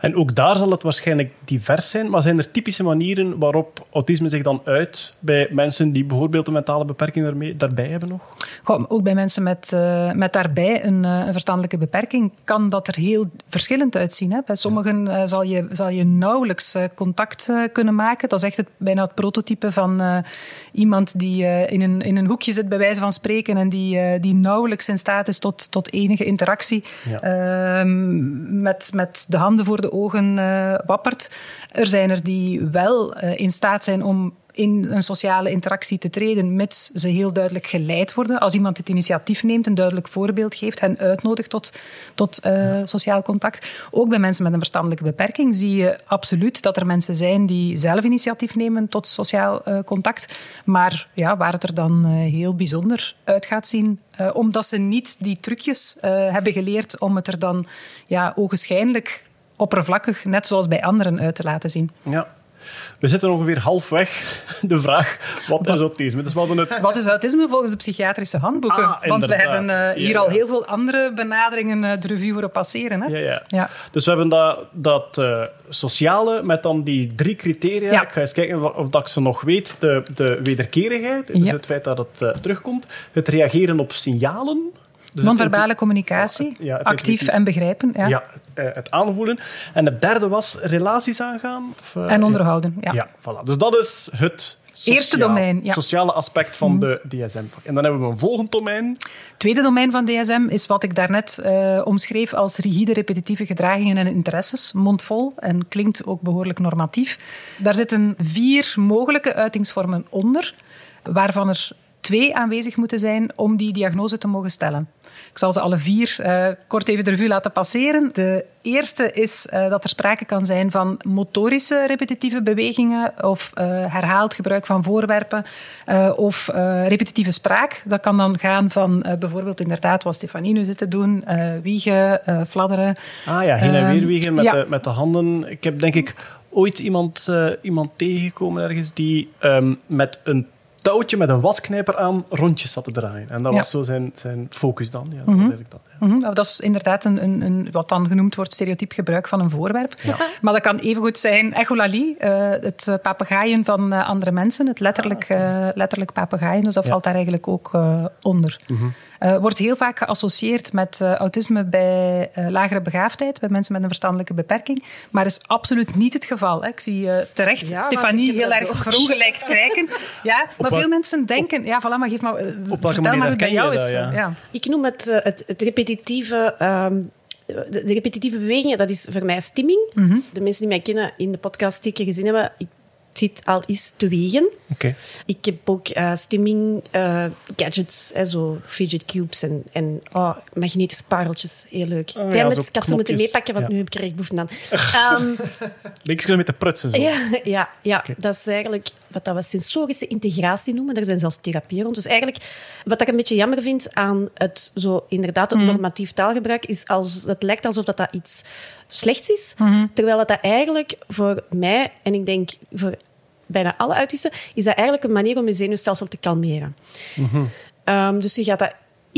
En ook daar zal het waarschijnlijk divers zijn, maar zijn er typische manieren waarop autisme zich dan uit bij mensen die bijvoorbeeld een mentale beperking daarmee, daarbij hebben nog? Goh, ook bij mensen met, eh, met daarbij een, eh, een verstandelijke beperking kan dat er heel verschillend uitzien. Hè. Bij sommigen eh, zal, je, zal je nauwelijks contact kunnen maken. Dat is echt het, bijna het prototype van iemand die in, een, in een hoekje zit, bij wijze van spreken, en die, die nauwelijks in staat is tot, tot enige interactie. Ja. Ehm, met, met de handen voor de ogen eh, wappert. Er zijn er die wel eh, in staat zijn om in een sociale interactie te treden, mits ze heel duidelijk geleid worden. Als iemand het initiatief neemt, een duidelijk voorbeeld geeft, hen uitnodigt tot, tot eh, sociaal contact. Ook bij mensen met een verstandelijke beperking zie je absoluut dat er mensen zijn die zelf initiatief nemen tot sociaal contact. Maar ja, waar het er dan heel bijzonder uit gaat zien, omdat ze niet die trucjes hebben geleerd om het er dan ja, ogenschijnlijk oppervlakkig, net zoals bij anderen, uit te laten zien. Ja. We zitten ongeveer halfweg de vraag, wat is autisme? Dus we hadden het... Wat is autisme volgens de psychiatrische handboeken? Ah, Want we hebben eh, hier Ja, al ja. heel veel andere benaderingen eh, de revue horen passeren. Hè? Ja, ja. Ja. Dus we hebben dat, dat eh, sociale met dan die drie criteria. Ja. Ik ga eens kijken of, dat ik ze nog weet. De, de wederkerigheid, dus het feit dat het terugkomt. Het reageren op signalen. Dus Non-verbale communicatie, actief en begrijpen. Ja. Ja, eh, het aanvoelen. En het derde was relaties aangaan. Of, eh, En onderhouden. Ja. Ja, voilà. Dus dat is het sociaal- Eerste domein, ja. sociale aspect van de DSM. En dan hebben we een volgend domein. Tweede domein van DSM is wat ik daarnet eh omschreef als rigide repetitieve gedragingen en interesses. Mondvol en klinkt ook behoorlijk normatief. Daar zitten vier mogelijke uitingsvormen onder, waarvan er twee aanwezig moeten zijn om die diagnose te mogen stellen. Ik zal ze alle vier eh, kort even de revue laten passeren. De eerste is eh, dat er sprake kan zijn van motorische repetitieve bewegingen of eh, herhaald gebruik van voorwerpen of repetitieve spraak. Dat kan dan gaan van bijvoorbeeld inderdaad wat Stefanie nu zit te doen, wiegen, fladderen. Ah ja, heen en Ehm, weer wiegen met, ja. de, met de handen. Ik heb denk ik ooit iemand, iemand tegengekomen ergens die ehm, met een touwtje met een wasknijper aan rondjes zat te draaien. En dat Ja. was zo zijn, zijn focus dan. Ja, dat was eigenlijk dat, ja. Mhm, nou, Dat is inderdaad een, een, een, wat dan genoemd wordt stereotyp gebruik van een voorwerp. Maar dat kan evengoed zijn echolalie, eh, het eh, papegaaien van eh, andere mensen, het letterlijk, eh, letterlijk papegaaien. Dus dat Ja. valt daar eigenlijk ook eh, onder. Eh, wordt heel vaak geassocieerd met eh, autisme bij eh, lagere begaafdheid, bij mensen met een verstandelijke beperking. Maar is absoluut niet het geval. Hè. Ik zie eh, terecht Ja, Stefanie heel erg verongelijkt kijken. Ja, maar veel mensen denken... Ja, voilà, maar geef maar... welke vertel manier maar hoe het bij jou dat, is. ja? ja. Ik noem het, het, het repetitieve. Ehm, de, de repetitieve bewegingen, dat is voor mij stimming. Mhm. De mensen die mij kennen in de podcast zeker gezien hebben, ik zit al eens te wegen. Ik heb ook eh, stimming eh, gadgets, hè, zo fidget cubes en, en oh, magnetische pareltjes. Heel leuk. Ah, Damn ja, it, ik had ze moeten meepakken, want Ja. nu heb ik er echt behoefte aan. Ehm, Beetje met de prutsen zo. ja, ja, ja dat is eigenlijk wat dat we sensorische integratie noemen. Daar zijn zelfs therapieën rond. Dus eigenlijk, wat ik een beetje jammer vind aan het zo inderdaad het normatief taalgebruik, is als het lijkt alsof dat, dat iets slechts is, terwijl dat, dat eigenlijk voor mij, en ik denk voor bijna alle autisten, is dat eigenlijk een manier om je zenuwstelsel te kalmeren. Ehm, dus je gaat dat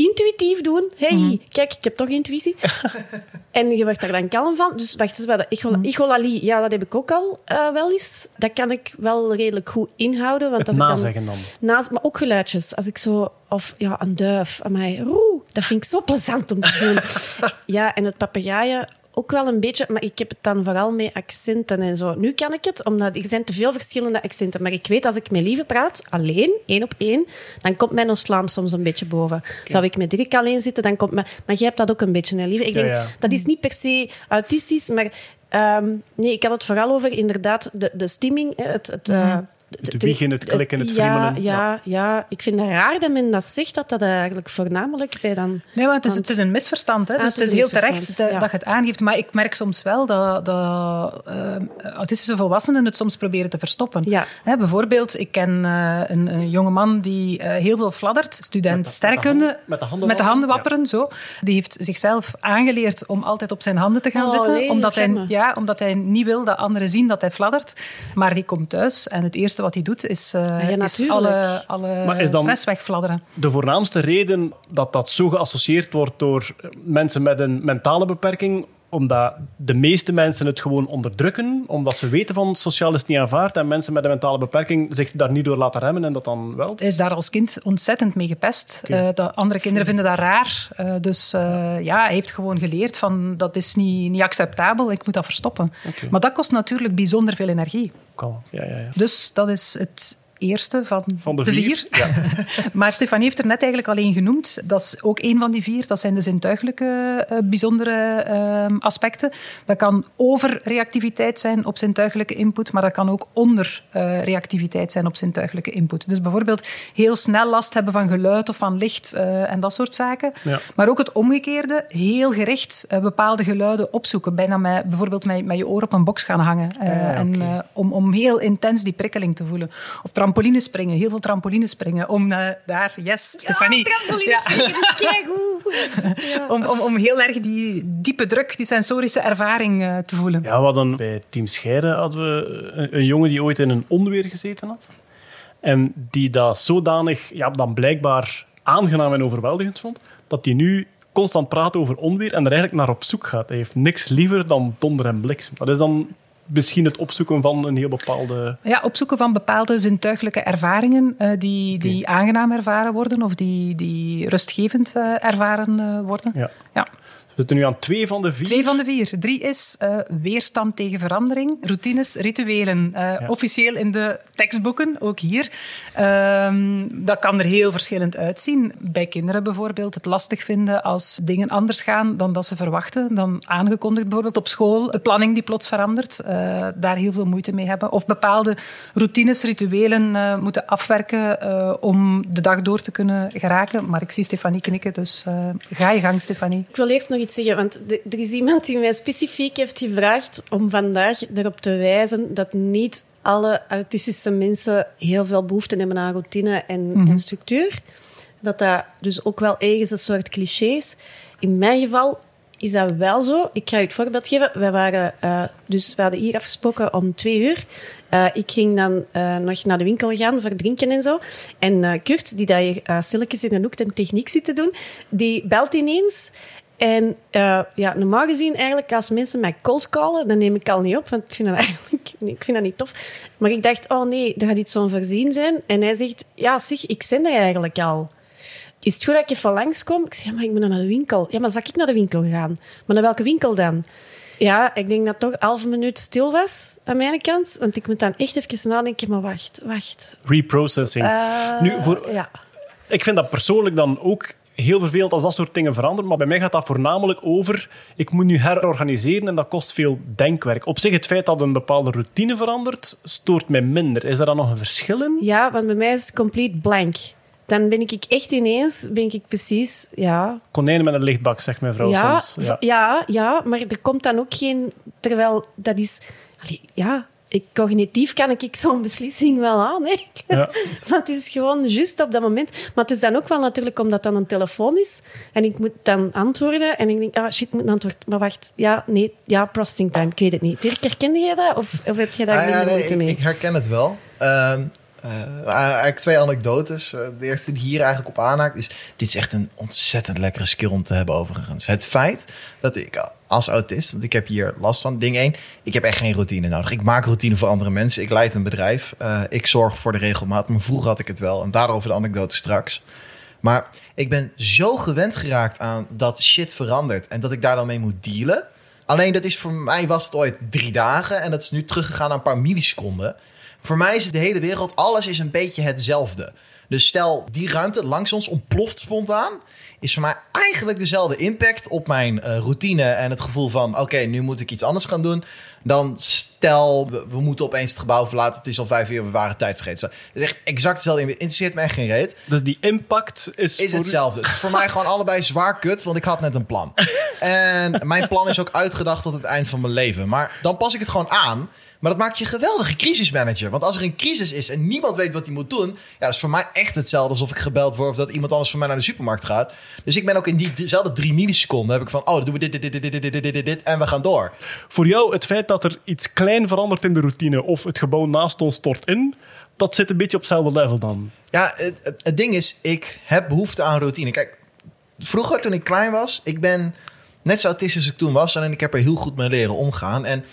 intuïtief doen. hey, kijk, ik heb toch intuïtie. en je wordt daar dan kalm van. Dus wacht eens, wat, echol- echolalie, ja, dat heb ik ook al eh, wel eens. Dat kan ik wel redelijk goed inhouden. Want als ik dan. Naast, maar ook geluidjes. Als ik zo... Of ja, een duif. Amai, roe, dat vind ik zo plezant om te doen. ja, en het papegaaien ook wel een beetje. Maar ik heb het dan vooral met accenten en zo. Nu kan ik het, omdat er zijn te veel verschillende accenten. Maar ik weet, als ik met Lieve praat, alleen, één op één, dan komt mijn Oost-Vlaams soms een beetje boven. Zou ik met Dirk alleen zitten, dan komt mijn... Maar jij hebt dat ook een beetje, hè, Lieve? Ik Ja, denk, ja. dat is niet per se autistisch, maar... ehm, nee, ik had het vooral over inderdaad de, de stemming, het... het eh, Het wiegen, het klikken, het ja, friemelen. Ja, ja, ik vind het raar dat men dat zegt, dat dat eigenlijk voornamelijk bij dan... Nee, maar het is, Want- het is een misverstand. Hè? Ah, dus het het is heel terecht dat, ja. dat je het aangeeft. Maar ik merk soms wel dat, dat eh, autistische volwassenen het soms proberen te verstoppen. Ja. Hè, bijvoorbeeld, ik ken eh, een, een jonge man die eh, heel veel fladdert. Student Met de- sterrenkunde. met de handen- met de handen met de handen wapperen, zo. Die heeft zichzelf aangeleerd om altijd op zijn handen te gaan Oh, zitten. nee, omdat, hij, ja, omdat hij niet wil dat anderen zien dat hij fladdert. Maar die komt thuis en het eerste wat hij doet is, eh, ja, is alle, alle Maar is dan- stress wegfladderen. De voornaamste reden dat dat zo geassocieerd wordt door mensen met een mentale beperking omdat de meeste mensen het gewoon onderdrukken, omdat ze weten van sociaal is niet aanvaard en mensen met een mentale beperking zich daar niet door laten remmen en dat dan wel? Hij is daar als kind ontzettend mee gepest. Eh, dat andere kinderen vinden dat raar. Eh, dus eh, ja, hij heeft gewoon geleerd van dat is niet, niet acceptabel, ik moet dat verstoppen. Maar dat kost natuurlijk bijzonder veel energie. Kan. Ja, ja, ja. Dus dat is het eerste van, Van de vier, ja. maar Stefanie heeft er net eigenlijk al één genoemd. Dat is ook één van die vier. Dat zijn de zintuigelijke eh, bijzondere eh, aspecten. Dat kan overreactiviteit zijn op zintuigelijke input, maar dat kan ook onderreactiviteit zijn op zintuigelijke input. Dus bijvoorbeeld heel snel last hebben van geluid of van licht eh, en dat soort zaken. Ja. Maar ook het omgekeerde, heel gericht eh, bepaalde geluiden opzoeken. Bijna met, bijvoorbeeld met, met je oor op een box gaan hangen. Ah, en, om, om heel intens die prikkeling te voelen. Of trampoline springen, heel veel trampoline springen. Om eh, daar, yes, Stefanie. trampolines Ja. dat is. Ja. Om, om, om heel erg die diepe druk, die sensorische ervaring eh, te voelen. Ja, we hadden bij Team Scheiden hadden we een, een jongen die ooit in een onweer gezeten had. En die dat zodanig, ja, dan blijkbaar aangenaam en overweldigend vond, dat hij nu constant praat over onweer en er eigenlijk naar op zoek gaat. Hij heeft niks liever dan donder en bliksem. Dat is dan misschien het opzoeken van een heel bepaalde... Ja, opzoeken van bepaalde zintuiglijke ervaringen eh, die, die aangenaam ervaren worden of die, die rustgevend eh, ervaren eh, worden. Ja. Ja. We zitten nu aan twee van de vier. Twee van de vier. Drie is eh, weerstand tegen verandering, routines, rituelen. Eh, Officieel in de tekstboeken, ook hier. Ehm, dat kan er heel verschillend uitzien. Bij kinderen bijvoorbeeld het lastig vinden als dingen anders gaan dan dat ze verwachten. Dan aangekondigd bijvoorbeeld op school, de planning die plots verandert. eh, daar heel veel moeite mee hebben. Of bepaalde routines, rituelen eh, moeten afwerken eh, om de dag door te kunnen geraken. Maar ik zie Stefanie knikken, dus eh, ga je gang, Stefanie. Ik wil eerst nog iets zeggen, want er is iemand die mij specifiek heeft gevraagd om vandaag erop te wijzen dat niet alle autistische mensen heel veel behoefte hebben aan routine en, en structuur. Dat dat dus ook wel ergens een soort cliché is. In mijn geval is dat wel zo. Ik ga je het voorbeeld geven. Wij waren, eh, dus we hadden hier afgesproken om twee uur. Eh, ik ging dan eh, nog naar de winkel gaan voor drinken en zo. En Kurt, die daar hier uh, stilletjes in een hoek de techniek zit te doen, die belt ineens. En eh, ja, normaal gezien eigenlijk als mensen mij cold callen, dan neem ik al niet op, want ik vind dat eigenlijk ik vind dat niet tof. Maar ik dacht, oh nee, er gaat iets onvoorzien zijn. En hij zegt, ja zeg, ik zend er eigenlijk al. Is het goed dat ik even langskom? Ik zeg, ja, maar ik moet naar de winkel. Ja, maar zal ik naar de winkel gaan? Maar naar welke winkel dan? Ja, ik denk dat toch een halve minuut stil was aan mijn kant. Want ik moet dan echt even nadenken, maar wacht, wacht. Reprocessing. Eh, nu, voor, Ja. ik vind dat persoonlijk dan ook heel vervelend als dat soort dingen veranderen. Maar bij mij gaat dat voornamelijk over... Ik moet nu herorganiseren en dat kost veel denkwerk. Op zich, het feit dat een bepaalde routine verandert, stoort mij minder. Is er dan nog een verschil in? ja, want bij mij is het compleet blank. Dan ben ik echt ineens, ben ik precies, ja, Konijnen met een lichtbak, zegt mijn vrouw ja, soms. v- ja. Ja, maar er komt dan ook geen... Terwijl dat is... allee, ja, ik, cognitief kan ik zo'n beslissing wel aan. Hè. Ja. Want het is gewoon juist op dat moment. Maar het is dan ook wel natuurlijk omdat dan een telefoon is. En ik moet dan antwoorden. En ik denk, ah shit, ik moet een antwoord. Maar wacht, ja, nee, ja, processing time. Ik weet het niet. Dirk, herkende jij dat? Of, of heb jij daar Ah, ja, nee, moeite ik, mee? ik herken het wel. Ehm, eh, eigenlijk twee anekdotes. Eh, de eerste die hier eigenlijk op aanhaakt is... Dit is echt een ontzettend lekkere skill om te hebben overigens. Het feit dat ik als autist... Want ik heb hier last van. Ding één, ik heb echt geen routine nodig. Ik maak routine voor andere mensen. Ik leid een bedrijf. Eh, ik zorg voor de regelmaat. Maar vroeger had ik het wel. En daarover de anekdote straks. Maar ik ben zo gewend geraakt aan dat shit verandert. En dat ik daar dan mee moet dealen. Alleen dat is voor mij was het ooit drie dagen. En dat is nu teruggegaan naar een paar milliseconden. Voor mij is het de hele wereld, alles is een beetje hetzelfde. Dus stel, die ruimte langs ons ontploft spontaan. Is voor mij eigenlijk dezelfde impact op mijn eh, routine en het gevoel van: oké, nu moet ik iets anders gaan doen. Dan stel, we, we moeten opeens het gebouw verlaten. Het is al vijf uur, we waren tijd vergeten. Het is echt exact hetzelfde. Het interesseert me echt geen reet Dus die impact is, is voor hetzelfde. Het is voor mij gewoon allebei zwaar kut, want ik had net een plan. En mijn plan is ook uitgedacht tot het eind van mijn leven. Maar dan pas ik het gewoon aan. Maar dat maakt je geweldige crisismanager. Want als er een crisis is en niemand weet wat hij moet doen... Ja, dat is voor mij echt hetzelfde alsof ik gebeld word... of dat iemand anders voor mij naar de supermarkt gaat. Dus ik ben ook in diezelfde drie milliseconden... heb ik van, oh, dan doen we dit, dit, dit, dit, dit, dit, dit... en we gaan door. Voor jou het feit dat er iets klein verandert in de routine... of het gebouw naast ons stort in dat zit een beetje op hetzelfde level dan. Ja, het, het, ding is, ik heb behoefte aan routine. Kijk, vroeger toen ik klein was, ik ben net zo autistisch als ik toen was, alleen ik heb er heel goed mee leren omgaan. En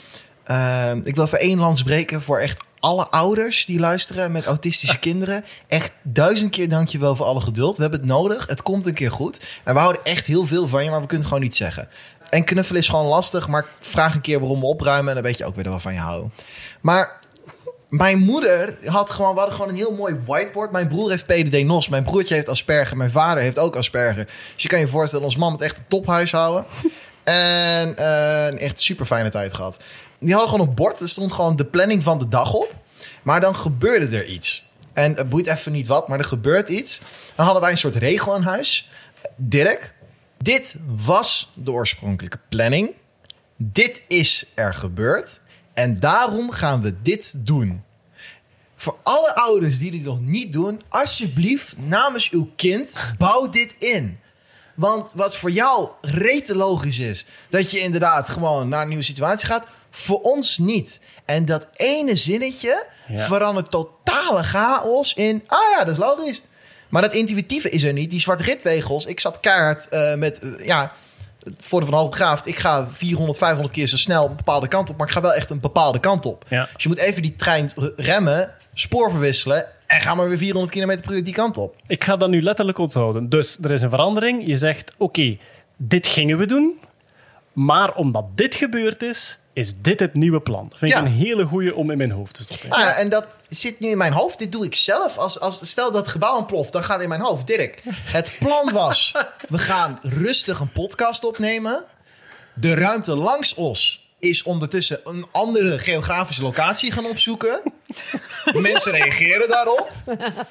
eh, ik wil even één lans breken voor echt alle ouders die luisteren met autistische kinderen. Echt duizend keer dankjewel voor alle geduld. We hebben het nodig. Het komt een keer goed. En we houden echt heel veel van je, maar we kunnen het gewoon niet zeggen. En knuffelen is gewoon lastig, maar vraag een keer waarom we opruimen... en dan weet je ook weer waarvan je houden. Maar mijn moeder had gewoon, we hadden gewoon een heel mooi whiteboard. Mijn broer heeft PDD-NOS, mijn broertje heeft Asperger, mijn vader heeft ook Asperger. Dus je kan je voorstellen, ons man had echt een tophuishouden. En eh, een echt super fijne tijd gehad. Die hadden gewoon een bord, er stond gewoon de planning van de dag op. Maar dan gebeurde er iets. En het boeit even niet wat, maar er gebeurt iets. Dan hadden wij een soort regel in huis. Dirk, dit was de oorspronkelijke planning. Dit is er gebeurd. En daarom gaan we dit doen. Voor alle ouders die dit nog niet doen, alsjeblieft namens uw kind, bouw dit in. Want wat voor jou rete logisch is, dat je inderdaad gewoon naar een nieuwe situatie gaat, voor ons niet. En dat ene zinnetje Ja. verandert totale chaos in, ah ja, dat is logisch. Maar dat intuïtieve is er niet. Die zwart-ritwegels, ik zat keihard eh, met, eh, ja, het voordeel van hoogbegaafd. Ik ga 400, 500 keer zo snel een bepaalde kant op, maar ik ga wel echt een bepaalde kant op. Ja. Dus je moet even die trein remmen, spoor verwisselen en ga maar weer 400 km per uur die kant op. Ik ga dat nu letterlijk onthouden. Dus er is een verandering. Je zegt, oké, dit gingen we doen. Maar omdat dit gebeurd is, is dit het nieuwe plan. Vind ik een hele goeie om in mijn hoofd te stoppen. Nou ja, en dat zit nu in mijn hoofd. Dit doe ik zelf. Als, als, stel dat het gebouw ontploft, dan gaat in mijn hoofd. Dirk, het plan was... we gaan rustig een podcast opnemen. De ruimte langs ons is ondertussen een andere geografische locatie gaan opzoeken. Mensen reageren daarop.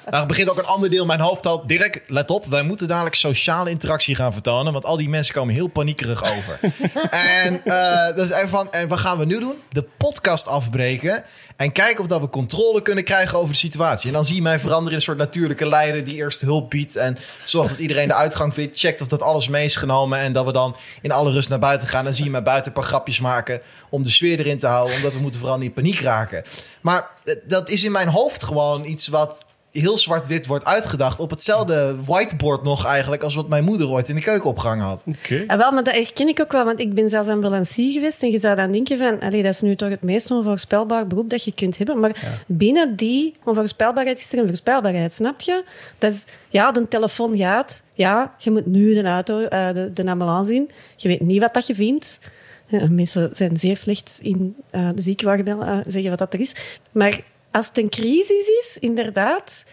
Dan begint ook een ander deel mijn hoofd al. Dirk, let op, wij moeten dadelijk sociale interactie gaan vertonen. Want al die mensen komen heel paniekerig over. en eh, dat is even van, en wat gaan we nu doen? De podcast afbreken. En kijken of dat we controle kunnen krijgen over de situatie. En dan zie je mij veranderen in een soort natuurlijke leider die eerst hulp biedt. En zorgt dat iedereen de uitgang vindt. Checkt of dat alles mee is genomen. En dat we dan in alle rust naar buiten gaan. Dan zie je mij buiten een paar grapjes maken. Om de sfeer erin te houden. Omdat we moeten vooral niet in paniek raken. Maar eh, dat is in mijn hoofd gewoon iets wat heel zwart-wit wordt uitgedacht. Op hetzelfde whiteboard nog eigenlijk. Als wat mijn moeder ooit in de keuken opgehangen had. Oké. Ja, wel, maar dat herken ik ook wel, want ik ben zelfs ambulancier geweest. En je zou dan denken van, allee, dat is nu toch het meest onvoorspelbaar beroep dat je kunt hebben. Maar binnen die onvoorspelbaarheid is er een voorspelbaarheid, snap je? Dat is, ja, de telefoon gaat. Ja, je moet nu de auto, eh, de, de ambulance in. Je weet niet wat dat je vindt. Ja, mensen zijn zeer slecht in eh, de ziekenwagen eh, zeggen wat dat er is. Maar als het een crisis is, inderdaad,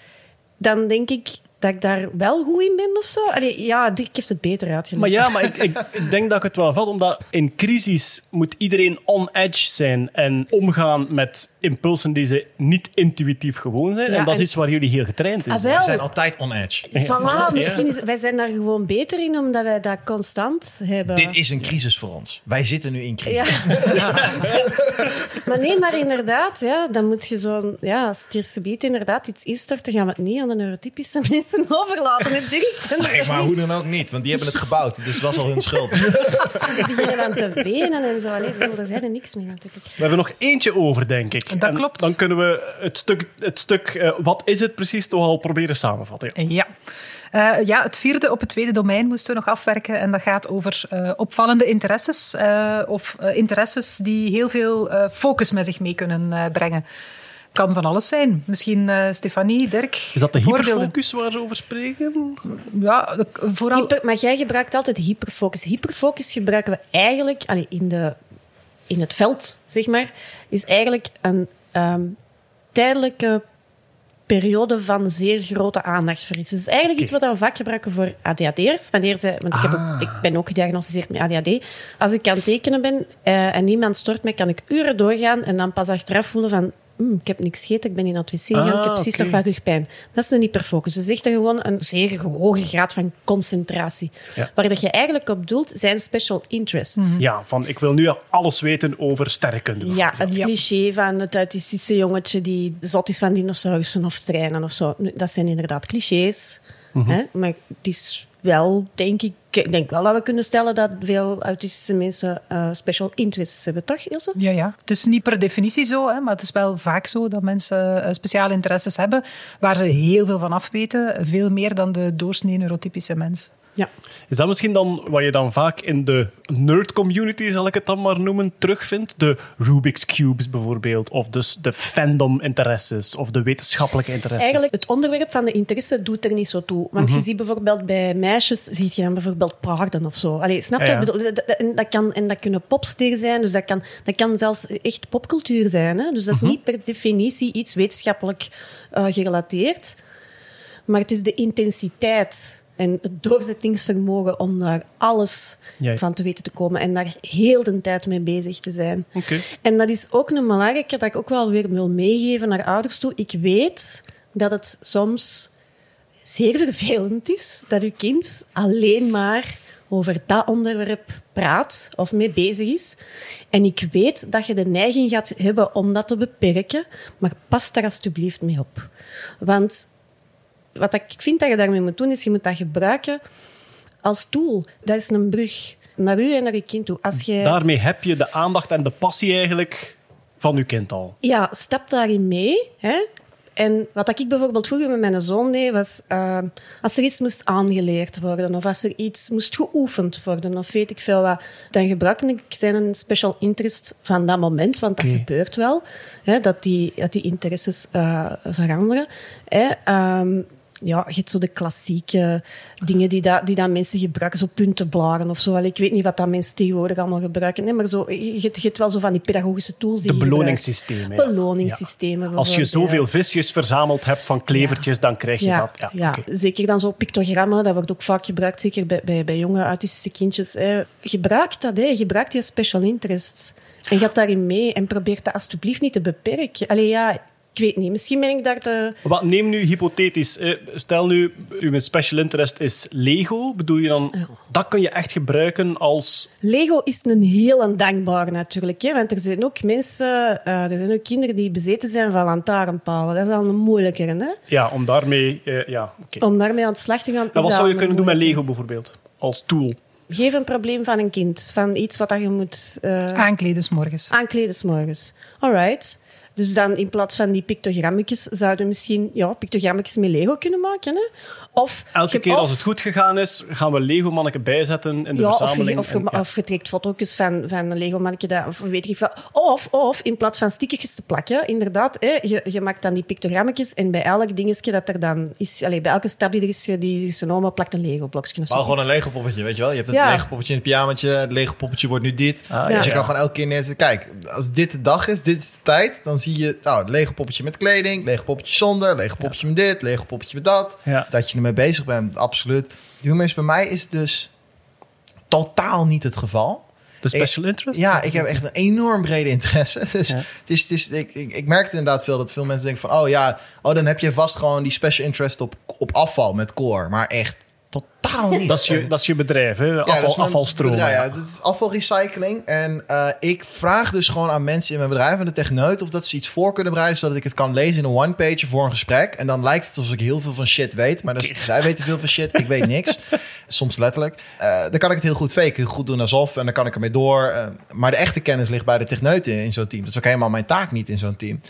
dan denk ik dat ik daar wel goed in ben of zo. Allee, ja, Dirk heeft het beter uitgelegd. Maar ja, maar ik, ik, ik denk dat ik het wel vat, omdat in crisis moet iedereen on edge zijn en omgaan met impulsen die ze niet intuïtief gewoon zijn. Ja, en dat is iets waar jullie heel getraind in Ah, zijn. We zijn altijd on edge. Voilà, misschien is, wij zijn daar gewoon beter in, omdat wij dat constant hebben. Dit is een crisis voor ons. Wij zitten nu in crisis. Ja. maar nee, maar inderdaad, ja, dan moet je zo'n... Ja, als het eerste inderdaad iets instort, dan gaan we het niet aan de neurotypische mensen overlaten. Het direct. Nee, maar hoe dan ook niet, want die hebben het gebouwd. Dus het was al hun schuld. Die beginnen dan te wenen en zo. Bedoel, daar zijn er niks mee natuurlijk. We hebben nog eentje over, denk ik. Dat En klopt. Dan kunnen we het stuk, het stuk eh, wat is het precies, toch al proberen samenvatten. Ja. Ja. Eh, ja, het vierde op het tweede domein moesten we nog afwerken. En dat gaat over eh, opvallende interesses. eh, of interesses die heel veel eh, focus met zich mee kunnen brengen. Kan van alles zijn. Misschien eh, Stefanie, Dirk. Is dat de hyperfocus waar ze over spreken? Ja, vooral... Hyper, maar jij gebruikt altijd hyperfocus. Hyperfocus gebruiken we eigenlijk allee, in, de, in het veld, zeg maar, is eigenlijk een ehm, tijdelijke periode van zeer grote aandacht voor iets. Dus het is eigenlijk iets wat we vaak gebruiken voor ADHD'ers. Wanneer ze, want ik, heb ook, ik ben ook gediagnosticeerd met ADHD. Als ik aan het tekenen ben eh, en niemand stort mij, kan ik uren doorgaan en dan pas achteraf voelen van "Hmm, ik heb niks gegeten, ik ben in het wc gegaan, ik Ah, heb precies oké. nog wat rugpijn. Dat is een hyperfocus. Dus echt gewoon een zeer hoge graad van concentratie. Ja. Waar dat je eigenlijk op doelt, zijn special interests. Ja, van ik wil nu alles weten over sterrenkunde. Ja, het cliché van het autistische jongetje die zot is van dinosaurussen of treinen of zo. Dat zijn inderdaad clichés. Hè? Maar het is wel, denk ik, ik denk wel dat we kunnen stellen dat veel autistische mensen eh, special interests hebben, toch, Ilse? Ja, ja. Het is niet per definitie zo, hè, maar het is wel vaak zo dat mensen eh, speciale interesses hebben waar ze heel veel van afweten. Veel meer dan de doorsnee neurotypische mens. Ja. Is dat misschien dan wat je dan vaak in de nerd community, zal ik het dan maar noemen, terugvindt? De Rubik's Cubes bijvoorbeeld, of dus de fandom interesses, of de wetenschappelijke interesses. Eigenlijk, het onderwerp van de interesse doet er niet zo toe. Want Mhm. je ziet bijvoorbeeld bij meisjes, zie je dan bijvoorbeeld paarden of zo. Allee, snap je? Ja, ja. Ik bedoel, dat, dat- en dat kan, en dat kunnen popster zijn, dus dat kan, dat kan zelfs echt popcultuur zijn. Hè? Dus dat is Mhm. niet per definitie iets wetenschappelijk eh, gerelateerd. Maar het is de intensiteit en het doorzettingsvermogen om daar alles van te weten te komen en daar heel de tijd mee bezig te zijn. Oké. En dat is ook een belangrijke dat ik ook wel weer wil meegeven naar ouders toe. Ik weet dat het soms zeer vervelend is dat uw kind alleen maar over dat onderwerp praat of mee bezig is. En ik weet dat je de neiging gaat hebben om dat te beperken, maar pas daar alsjeblieft mee op. Want wat ik vind dat je daarmee moet doen, is je moet dat gebruiken als tool. Dat is een brug naar u en naar je kind toe. Als je... Daarmee heb je de aandacht en de passie eigenlijk van je kind al. Ja, stap daarin mee. Hè? En wat ik bijvoorbeeld vroeger met mijn zoon deed, was uh, als er iets moest aangeleerd worden of als er iets moest geoefend worden of weet ik veel wat, dan gebruikte ik zijn special interest van dat moment, want dat gebeurt wel, hè, dat, die, dat die interesses uh, veranderen. Hè? Um, ja, je hebt zo de klassieke dingen die, dat, die dat mensen gebruiken, zo puntenblaren of zo. Ik weet niet wat dat mensen tegenwoordig allemaal gebruiken. Nee, maar zo, je, hebt- je hebt wel zo van die pedagogische tools die De je beloningssystemen. ja. Beloningssystemen. Ja. Als je zoveel visjes verzameld hebt van klevertjes, dan krijg je dat. Ja, zeker dan zo pictogrammen, dat wordt ook vaak gebruikt, zeker bij, bij, bij jonge autistische kindjes. Hè. Gebruik dat, hè. gebruik die special interests. En ga daarin mee en probeer dat alsjeblieft niet te beperken. Allee, ja, ik weet niet, misschien ben ik daar te... Wat, neem nu hypothetisch. eh, Stel nu, uw special interest is Lego. Bedoel je dan, dat kun je echt gebruiken als... Lego is een heel een dankbare natuurlijk. Hè? Want er zijn ook mensen, eh, er zijn ook kinderen die bezeten zijn van lantaarnpalen. Dat is al een moeilijker. Hè? Ja, om daarmee... eh, ja, oké. Om daarmee aan de slag te gaan. En wat zou je kunnen doen met. Lego bijvoorbeeld? Als tool. Geef een probleem van een kind, van iets wat dat je moet eh, Aankleden 's morgens. aankleden 's morgens. Alright. Dus dan in plaats van die pictogrammetjes zouden we misschien ja, pictogrammetjes met Lego kunnen maken. Hè? Of Elke je- keer of- als het goed gegaan is, gaan we Lego-manneke bijzetten in de ja, of je, verzameling. of, je, En- ja. of je trekt foto's van, van een Lego-mannetje, dat- of weet ik veel. Of, of in plaats van stickertjes te plakken, inderdaad, hè, je, je maakt dan die pictogrammetjes en bij elk dingetje dat er dan is, allee, bij elke stap die er is, die is genomen, plakt een Lego-blokje. of Maar gewoon een zoiets. Lego poppetje, weet je wel? Je hebt het Ja. Lego poppetje in het pyjamaatje, het Lego poppetje wordt nu dit. Ah, dus je kan gewoon elke keer neerzetten. Kijk, als dit de dag is, dit is de tijd, dan zie je nou, Lego poppetje met kleding, Lego poppetje zonder, Lego poppetje met dit, Lego poppetje met dat. Ja. Dat je ermee bezig bent, absoluut. Jongens, bij mij is dus totaal niet het geval. De special interest? Ja, ik heb echt een enorm brede interesse. Dus Ja. het is, het is, ik, ik, ik merkte inderdaad veel dat veel mensen denken van... oh ja, oh, dan heb je vast gewoon die special interest op, op afval met core. Maar echt totaal niet. Dat is je, dat is je bedrijf, hè? Ja, Afval, dat afvalstroom. bedrijf, ja. Ja, het is afvalrecycling. En eh, ik vraag dus gewoon aan mensen in mijn bedrijf en de techneut... of dat ze iets voor kunnen bereiden... zodat ik het kan lezen in een one-page voor een gesprek. En dan lijkt het alsof ik heel veel van shit weet. Maar dat is- zij weten veel van shit, ik weet niks. Soms letterlijk. Eh, dan kan ik het heel goed faken, goed doen alsof... en dan kan ik ermee door. Eh, maar de echte kennis ligt bij de techneuten in zo'n team. Dat is ook helemaal mijn taak niet in zo'n team.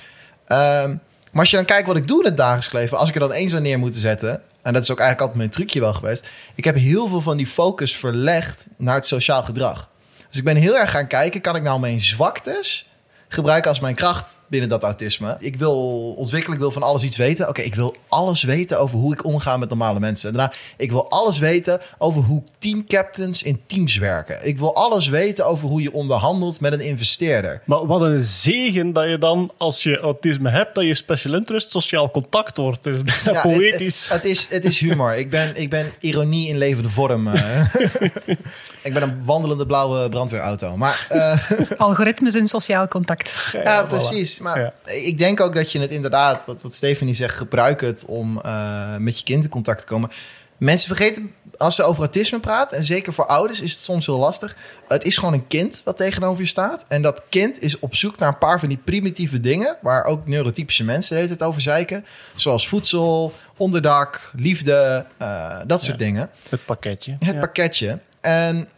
Ehm, maar als je dan kijkt wat ik doe in het dagelijks leven... als ik er dan één zou neer moeten zetten... en dat is ook eigenlijk altijd mijn trucje wel geweest... ik heb heel veel van die focus verlegd naar het sociaal gedrag. Dus ik ben heel erg gaan kijken... kan ik nou mijn zwaktes gebruiken als mijn kracht binnen dat autisme? Ik wil ontwikkelen, ik wil van alles iets weten. Oké, ik wil alles weten over hoe ik omga met normale mensen. En daarna, ik wil alles weten over hoe teamcaptains in teams werken. Ik wil alles weten over hoe je onderhandelt met een investeerder. Maar wat een zegen dat je dan, als je autisme hebt, dat je special interest sociaal contact wordt. Dus bijna Ja, poëtisch. Het, het is, het is humor. Ik ben, ik ben ironie in levende vorm. eh. ik ben een wandelende blauwe brandweerauto. Maar eh, Algoritmes in sociaal contact. Ja, precies. Maar Ja. ik denk ook dat je het inderdaad, wat, wat Stephanie zegt, gebruik het om eh, met je kind in contact te komen. Mensen vergeten, als ze over autisme praten, en zeker voor ouders is het soms heel lastig. Het is gewoon een kind wat tegenover je staat. En dat kind is op zoek naar een paar van die primitieve dingen, waar ook neurotypische mensen de hele tijd over zeiken. Zoals voedsel, onderdak, liefde, eh, dat soort dingen Het pakketje. het pakketje. En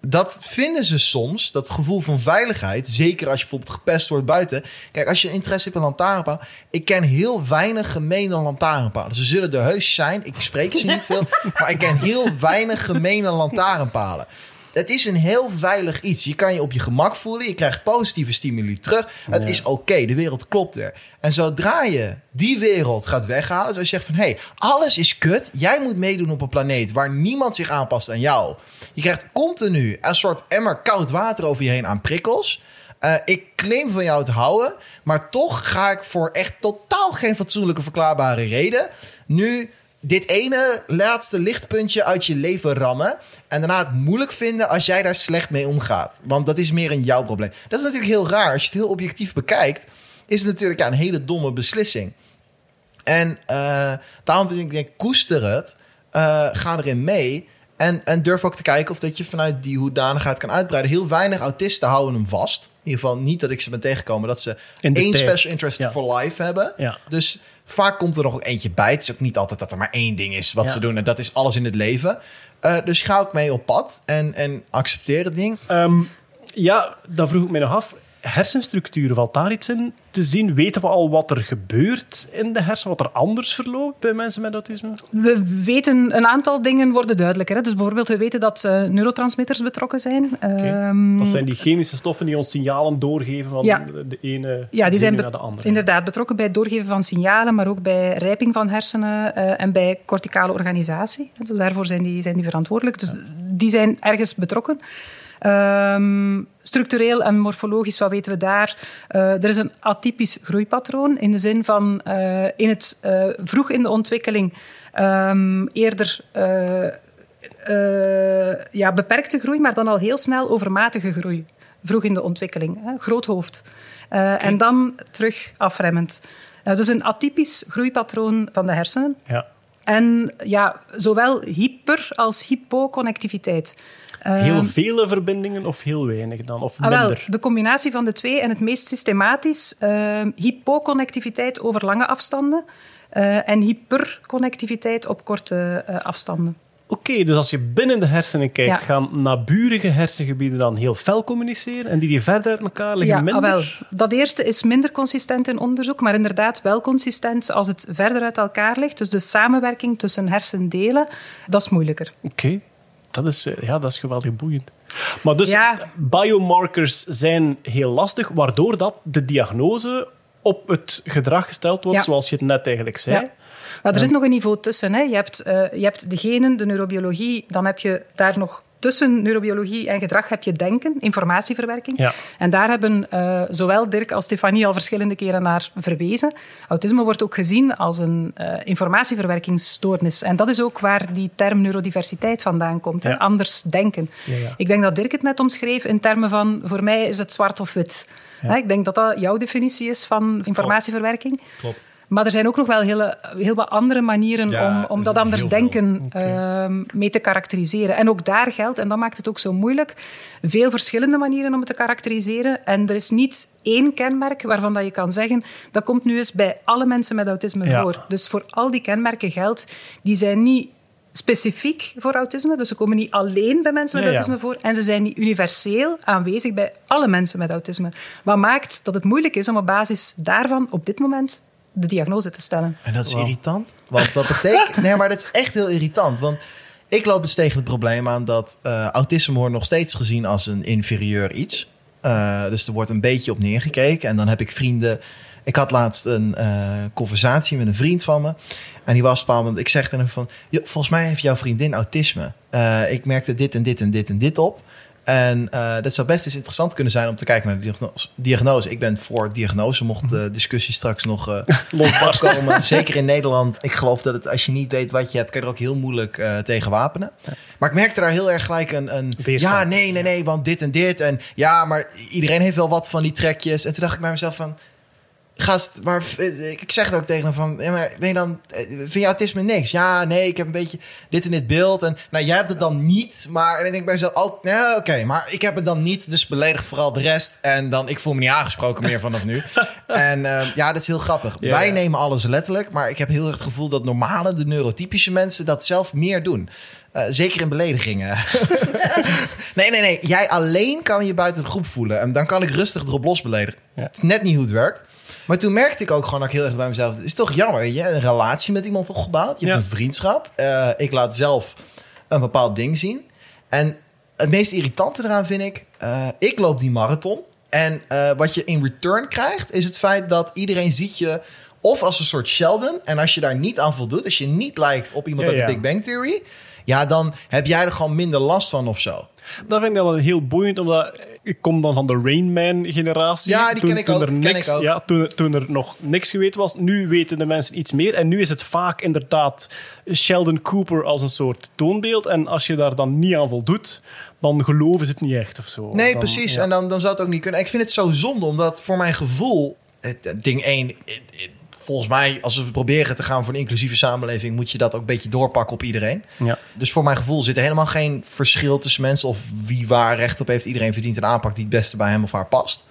dat vinden ze soms, dat gevoel van veiligheid. Zeker als je bijvoorbeeld gepest wordt buiten. Kijk, als je interesse hebt in lantaarnpalen. Ik ken heel weinig gemene lantaarnpalen. Ze zullen er heus zijn. Ik spreek ze niet veel. maar ik ken heel weinig gemene lantaarnpalen. Het is een heel veilig iets. Je kan je op je gemak voelen. Je krijgt positieve stimuli terug. Het is oké. de wereld klopt er. En zodra je die wereld gaat weghalen. Dus als je zegt van... hé, hey, alles is kut. Jij moet meedoen op een planeet... waar niemand zich aanpast aan jou. Je krijgt continu een soort emmer koud water over je heen aan prikkels. Eh, ik claim van jou te houden. Maar toch ga ik voor echt totaal geen fatsoenlijke verklaarbare reden... nu dit ene laatste lichtpuntje uit je leven rammen. En daarna het moeilijk vinden als jij daar slecht mee omgaat. Want dat is meer een jouw probleem. Dat is natuurlijk heel raar. Als je het heel objectief bekijkt, is het natuurlijk ja, een hele domme beslissing. En uh, daarom vind ik, koester het. Uh, ga erin mee. En, en durf ook te kijken of dat je vanuit die hoedanigheid kan uitbreiden. Heel weinig autisten houden hem vast. In ieder geval niet dat ik ze ben tegengekomen dat ze één special interest Ja. for life hebben. Ja. Dus vaak komt er nog eentje bij. Het is ook niet altijd dat er maar één ding is wat Ja. ze doen. En dat is alles in het leven. Eh, dus ga ook mee op pad en, en accepteer het ding. Ehm, ja, dan vroeg ik me nog af. Hersenstructuur, valt daar iets in te zien? Weten we al wat er gebeurt in de hersenen? Wat er anders verloopt bij mensen met autisme? We weten, een aantal dingen worden duidelijker. Hè. Dus bijvoorbeeld, we weten dat eh, neurotransmitters betrokken zijn. Ehm, Dat zijn die chemische stoffen die ons signalen doorgeven van Ja. de ene Ja, die zijn naar de andere. inderdaad betrokken bij het doorgeven van signalen, maar ook bij rijping van hersenen eh, en bij corticale organisatie. Dus daarvoor zijn die, zijn die verantwoordelijk. Dus die zijn ergens betrokken. Ehm, structureel en morfologisch, wat weten we daar? Eh, er is een atypisch groeipatroon in de zin van eh, in het, eh, vroeg in de ontwikkeling ehm, eerder ja, beperkte groei, maar dan al heel snel overmatige groei. Vroeg in de ontwikkeling. Hè? Groot hoofd. En dan terug afremmend. Dus een atypisch groeipatroon van de hersenen. Ja. En ja, zowel hyper- als hypoconnectiviteit. Heel vele verbindingen of heel weinig dan? Of Ah, wel, minder? de combinatie van de twee en het meest systematisch eh, hypoconnectiviteit over lange afstanden eh, en hyperconnectiviteit op korte eh, afstanden. Oké, dus als je binnen de hersenen kijkt, Ja. gaan naburige hersengebieden dan heel fel communiceren en die die verder uit elkaar liggen Ja, minder? ah, wel. Dat eerste is minder consistent in onderzoek, maar inderdaad wel consistent als het verder uit elkaar ligt. Dus de samenwerking tussen hersendelen, dat is moeilijker. Oké, dat, is, eh, ja, dat is geweldig boeiend. Maar dus Ja. biomarkers zijn heel lastig, waardoor dat de diagnose op het gedrag gesteld wordt, Ja. zoals je het net eigenlijk zei. Ja. Maar er zit nog een niveau tussen. Hè. Je, hebt, eh, je hebt de genen, de neurobiologie, dan heb je daar nog tussen neurobiologie en gedrag heb je denken, informatieverwerking. Ja. En daar hebben eh, zowel Dirk als Stefanie al verschillende keren naar verwezen. Autisme wordt ook gezien als een eh, informatieverwerkingsstoornis. En dat is ook waar die term neurodiversiteit vandaan komt. Anders denken. Ja. Ik denk dat Dirk het net omschreef in termen van voor mij is het zwart of wit. Ik denk dat dat jouw definitie is van informatieverwerking. Klopt. Maar er zijn ook nog wel hele, heel wat andere manieren Ja, om, om dat anders denken ehm, mee te karakteriseren. En ook daar geldt, en dat maakt het ook zo moeilijk, veel verschillende manieren om het te karakteriseren. En er is niet één kenmerk waarvan dat je kan zeggen, dat komt nu eens bij alle mensen met autisme Ja. voor. Dus voor al die kenmerken geldt, die zijn niet specifiek voor autisme, dus ze komen niet alleen bij mensen met Ja, ja. autisme voor en ze zijn niet universeel aanwezig bij alle mensen met autisme. Wat maakt dat het moeilijk is om op basis daarvan op dit moment de diagnose te stellen. En dat is irritant. Want dat betekent. nee, maar dat is echt heel irritant. Want ik loop dus tegen het probleem aan dat eh, autisme wordt nog steeds gezien als een inferieur iets. Eh, dus er wordt een beetje op neergekeken. En dan heb ik vrienden. Ik had laatst een eh, conversatie met een vriend van me. En die was bepaald, want ik zeg tegen hem van... "Joh, volgens mij heeft jouw vriendin autisme. Eh, ik merkte dit en dit en dit en dit op. En eh, dat zou best eens interessant kunnen zijn om te kijken naar de diagnose. diagnose. Ik ben voor diagnose, mocht de discussie straks nog komen. Zeker in Nederland. Ik geloof dat het, als je niet weet wat je hebt, kan je er ook heel moeilijk eh, tegen wapenen. Maar ik merkte daar heel erg gelijk een, een ja, nee, nee, nee, want dit en dit. En ja, maar iedereen heeft wel wat van die trekjes. En toen dacht ik bij mezelf van, gast, maar eh, ik zeg het ook tegen hem van, ja, maar ben je dan, eh, vind je autisme niks? Ja, nee, ik heb een beetje dit en dit beeld. En nou, jij hebt het dan niet, maar en dan denk ik bij mezelf, oh, nee, oké, maar ik heb het dan niet, dus beledig vooral de rest. En dan, ik voel me niet aangesproken meer vanaf nu. en eh, ja, dat is heel grappig. Wij nemen alles letterlijk, maar ik heb heel erg het gevoel dat normale, de neurotypische mensen dat zelf meer doen. Eh, zeker in beledigingen. nee, nee, nee. Jij alleen kan je buiten de groep voelen. En dan kan ik rustig erop los beledigen. Ja. Het is net niet hoe het werkt. Maar toen merkte ik ook gewoon dat ik heel erg bij mezelf... Het is toch jammer, je? Een relatie met iemand opgebouwd. Je hebt Ja. een vriendschap. Eh, ik laat zelf een bepaald ding zien. En het meest irritante eraan vind ik... eh, ik loop die marathon. En eh, wat je in return krijgt... is het feit dat iedereen ziet je... of als een soort Sheldon. En als je daar niet aan voldoet... als je niet lijkt op iemand Ja, uit de. Big Bang Theory... ja, dan heb jij er gewoon minder last van of zo. Dat vind ik dan wel heel boeiend, omdat ik kom dan van de Rain Man-generatie. Ja, die toen, ken ik toen ook, Er niks, ik ook. Ja, toen, toen er nog niks geweten was. Nu weten de mensen iets meer. En nu is het vaak inderdaad Sheldon Cooper als een soort toonbeeld. En als je daar dan niet aan voldoet, dan geloven ze het niet echt of zo. Nee, Dan- precies. ja. En dan, dan zou het ook niet kunnen. Ik vind het zo zonde, omdat voor mijn gevoel... ding 1... Volgens mij, als we proberen te gaan voor een inclusieve samenleving... moet je dat ook een beetje doorpakken op iedereen. Ja. Dus voor mijn gevoel zit er helemaal geen verschil tussen mensen... of wie waar recht op heeft. Iedereen verdient een aanpak die het beste bij hem of haar past.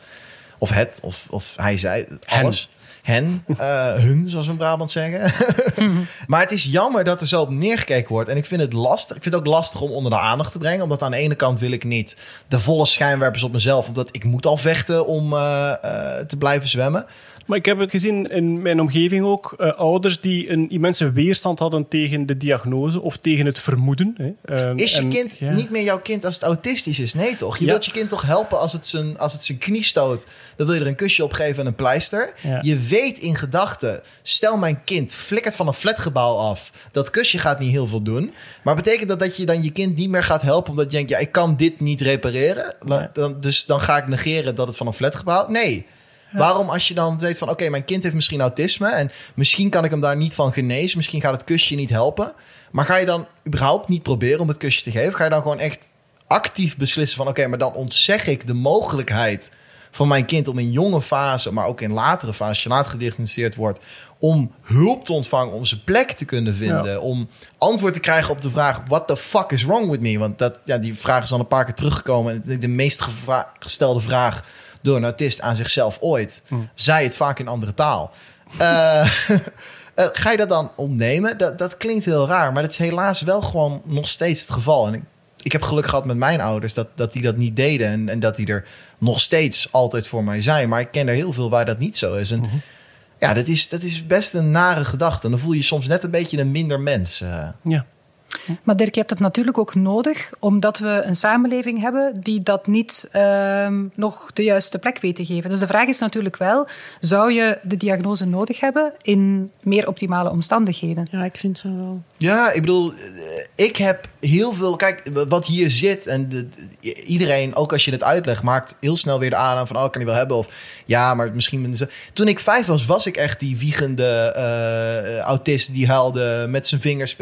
Of het, of, of hij, zij, alles. Hen, eh, hun, zoals we in Brabant zeggen. maar het is jammer dat er zo op neergekeken wordt. En ik vind het lastig. Ik vind het ook lastig om onder de aandacht te brengen. Omdat aan de ene kant wil ik niet de volle schijnwerpers op mezelf. Omdat ik moet al vechten om eh, eh, te blijven zwemmen. Maar ik heb het gezien in mijn omgeving ook. eh, ouders die een immense weerstand hadden tegen de diagnose of tegen het vermoeden. Hè. Ehm, Is je en- kind ja. niet meer jouw kind als het autistisch is? Nee toch? Je Ja. wilt je kind toch helpen als het, zijn, als het zijn knie stoot. Dan wil je er een kusje op geven en een pleister. Ja. Je weet in gedachten, stel mijn kind flikkert van een flatgebouw af. Dat kusje gaat niet heel veel doen. Maar betekent dat dat je dan je kind niet meer gaat helpen omdat je denkt, ja, ik kan dit niet repareren. Dan, dus dan ga ik negeren dat het van een flatgebouw. Nee. Waarom als je dan weet van oké, mijn kind heeft misschien autisme en misschien kan ik hem daar niet van genezen, misschien gaat het kusje niet helpen. Maar ga je dan überhaupt niet proberen om het kusje te geven? Ga je dan gewoon echt actief beslissen van oké, maar dan ontzeg ik de mogelijkheid van mijn kind om in jonge fase, maar ook in latere fase, als je later gediagnosticeerd wordt, om hulp te ontvangen, om zijn plek te kunnen vinden, Ja. om antwoord te krijgen op de vraag what the fuck is wrong with me? Want dat, ja, die vraag is al een paar keer teruggekomen. En De, de meest gestelde vraag door een autist aan zichzelf ooit. Zij het vaak in andere taal. Eh, eh, ga je dat dan ontnemen? Dat, dat klinkt heel raar, maar dat is helaas wel gewoon nog steeds het geval. En ik, ik heb geluk gehad met mijn ouders dat, dat die dat niet deden en, en dat die er nog steeds altijd voor mij zijn. Maar ik ken er heel veel waar dat niet zo is. En ja, dat is, dat is best een nare gedachte. En dan voel je je soms net een beetje een minder mens. eh. Ja. Maar Dirk, je hebt het natuurlijk ook nodig, omdat we een samenleving hebben die dat niet ehm, nog de juiste plek weet te geven. Dus de vraag is natuurlijk wel, zou je de diagnose nodig hebben in meer optimale omstandigheden? Ja, ik vind het wel. Ja, ik bedoel, eh, ik heb heel veel. Kijk, wat hier zit en de, de- iedereen, ook als je het uitlegt, maakt heel snel weer de aanname van: oh, kan hij wel hebben? Of ja, maar misschien. Toen ik vijf was, was ik echt die wiegende eh, autist die huilde met zijn vingers.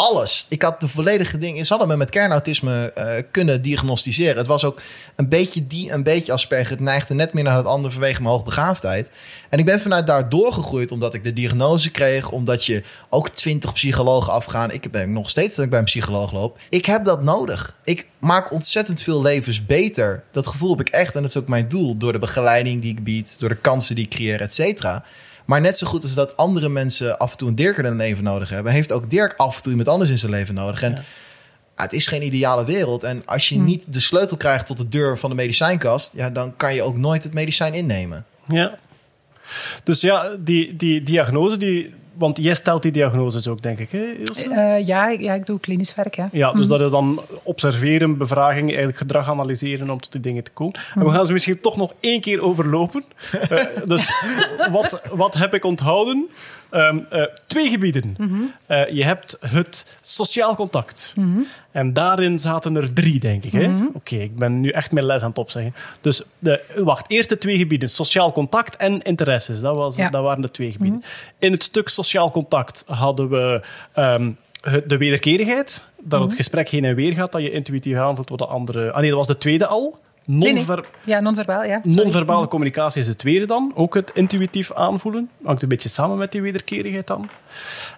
Alles. Ik had de volledige ding. Ze hadden me met kernautisme eh, kunnen diagnosticeren. Het was ook een beetje die, een beetje Asperger. Het neigde net meer naar het andere vanwege mijn hoogbegaafdheid. En ik ben vanuit daar doorgegroeid omdat ik de diagnose kreeg. Omdat je ook twintig psychologen afgaan. Ik ben nog steeds dat ik bij een psycholoog loop. Ik heb dat nodig. Ik maak ontzettend veel levens beter. Dat gevoel heb ik echt. En dat is ook mijn doel. Door de begeleiding die ik bied. Door de kansen die ik creëer, et cetera. Maar net zo goed als dat andere mensen af en toe een Dirk in hun leven nodig hebben, heeft ook Dirk af en toe iemand anders in zijn leven nodig. En ah, het is geen ideale wereld. En als je niet de sleutel krijgt tot de deur van de medicijnkast, ja, dan kan je ook nooit het medicijn innemen. Ja. Dus ja, die, die diagnose, die, want jij stelt die diagnoses ook, denk ik, hè, Ilse? Eh, ja, ik- ja, ik doe klinisch werk. Hè. Ja, dus dat is dan observeren, bevraging, eigenlijk gedrag analyseren om tot die dingen te komen. En we gaan ze misschien toch nog één keer overlopen. Eh, dus wat, wat heb ik onthouden? Ehm, eh, twee gebieden. Eh, je hebt het sociaal contact. En daarin zaten er drie, denk ik. hè? Oké, ik ben nu echt mijn les aan het opzeggen. Dus de, wacht, eerst de twee gebieden. Sociaal contact en interesses. Dat, was, Ja. dat waren de twee gebieden. In het stuk sociaal contact hadden we ehm, de wederkerigheid. Dat het gesprek heen en weer gaat, dat je intuïtief aanvoelt wat de andere... Ah nee, dat was de tweede al. Nee, nee. Non-ver- Ja, non-verbaal, ja. Non-verbale communicatie is de tweede dan. Ook het intuïtief aanvoelen. Hangt een beetje samen met die wederkerigheid dan.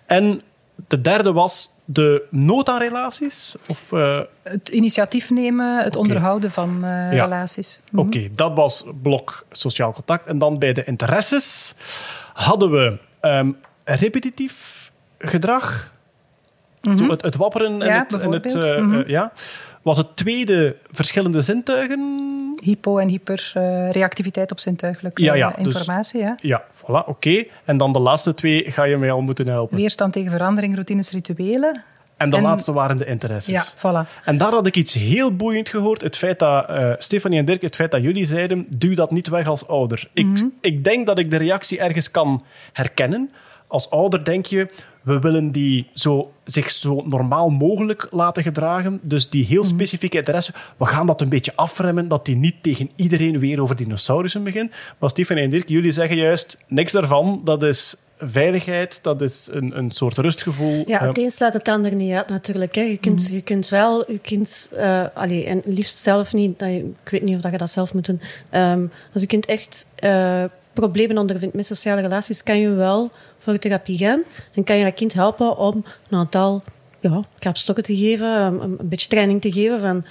En de derde was de nood aan relaties. Of, eh, Het initiatief nemen, het onderhouden van eh, Ja. relaties. Mhm. Oké, dat was blok sociaal contact. En dan bij de interesses hadden we ehm, repetitief gedrag zo het, het wapperen en Ja, het... En het eh, Mhm. ja. Was het tweede verschillende zintuigen? Hypo- en hyperreactiviteit op zintuigelijke Ja, ja, dus- informatie. Ja. Ja, voilà, oké. En dan de laatste twee ga je mij al moeten helpen. Weerstand tegen verandering, routines, rituelen. En de en- laatste waren de interesses. Ja, voilà. En daar had ik iets heel boeiend gehoord. Het feit dat eh Stefanie en Dirk, het feit dat jullie zeiden, duw dat niet weg als ouder. Ik, Mhm. ik denk dat ik de reactie ergens kan herkennen. Als ouder denk je, we willen die zo, zich zo normaal mogelijk laten gedragen. Dus die Mhm. heel specifieke interesse, we gaan dat een beetje afremmen, dat die niet tegen iedereen weer over dinosaurussen begint. Maar Stefanie en Dirk, jullie zeggen juist niks daarvan. Dat is veiligheid, dat is een, een soort rustgevoel. Ja, Eh, het een sluit het ander niet uit natuurlijk. Hè. Je, kunt, je kunt wel je kind, allee, en liefst zelf niet, ik weet niet of dat je dat zelf moet doen. Ehm, als je kind echt eh, problemen ondervindt met sociale relaties, kan je wel voor therapie gaan. Dan kan je dat kind helpen om een aantal ja, kapstokken te geven, een, een beetje training te geven van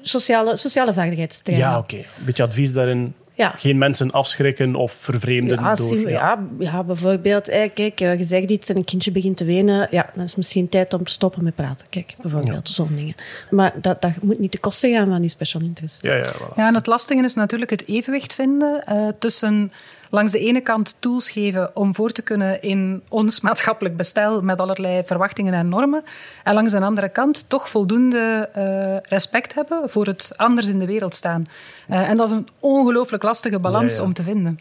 sociale, sociale vaardigheidstraining. ja, oké. Een beetje advies daarin. Ja. Geen mensen afschrikken of vervreemden Ja, door... je- ja. Ja, bijvoorbeeld, eh, kijk, eh, je zegt iets en een kindje begint te wenen. Ja, dan is het misschien tijd om te stoppen met praten. Kijk, bijvoorbeeld, zo'n dingen. Maar dat, dat moet niet te kosten gaan van die special interest. Ja, ja, voilà. Ja, en het lastige is natuurlijk het evenwicht vinden eh, tussen langs de ene kant tools geven om voor te kunnen in ons maatschappelijk bestel met allerlei verwachtingen en normen. En langs de andere kant toch voldoende eh, respect hebben voor het anders in de wereld staan. Eh, en dat is een ongelooflijk lastige balans Ja, ja. om te vinden.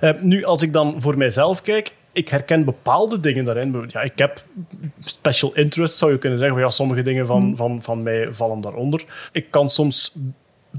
Eh, nu, als ik dan voor mijzelf kijk, ik herken bepaalde dingen daarin. Ja, ik heb special interest, zou je kunnen zeggen. Ja, sommige dingen van, van, van mij vallen daaronder. Ik kan soms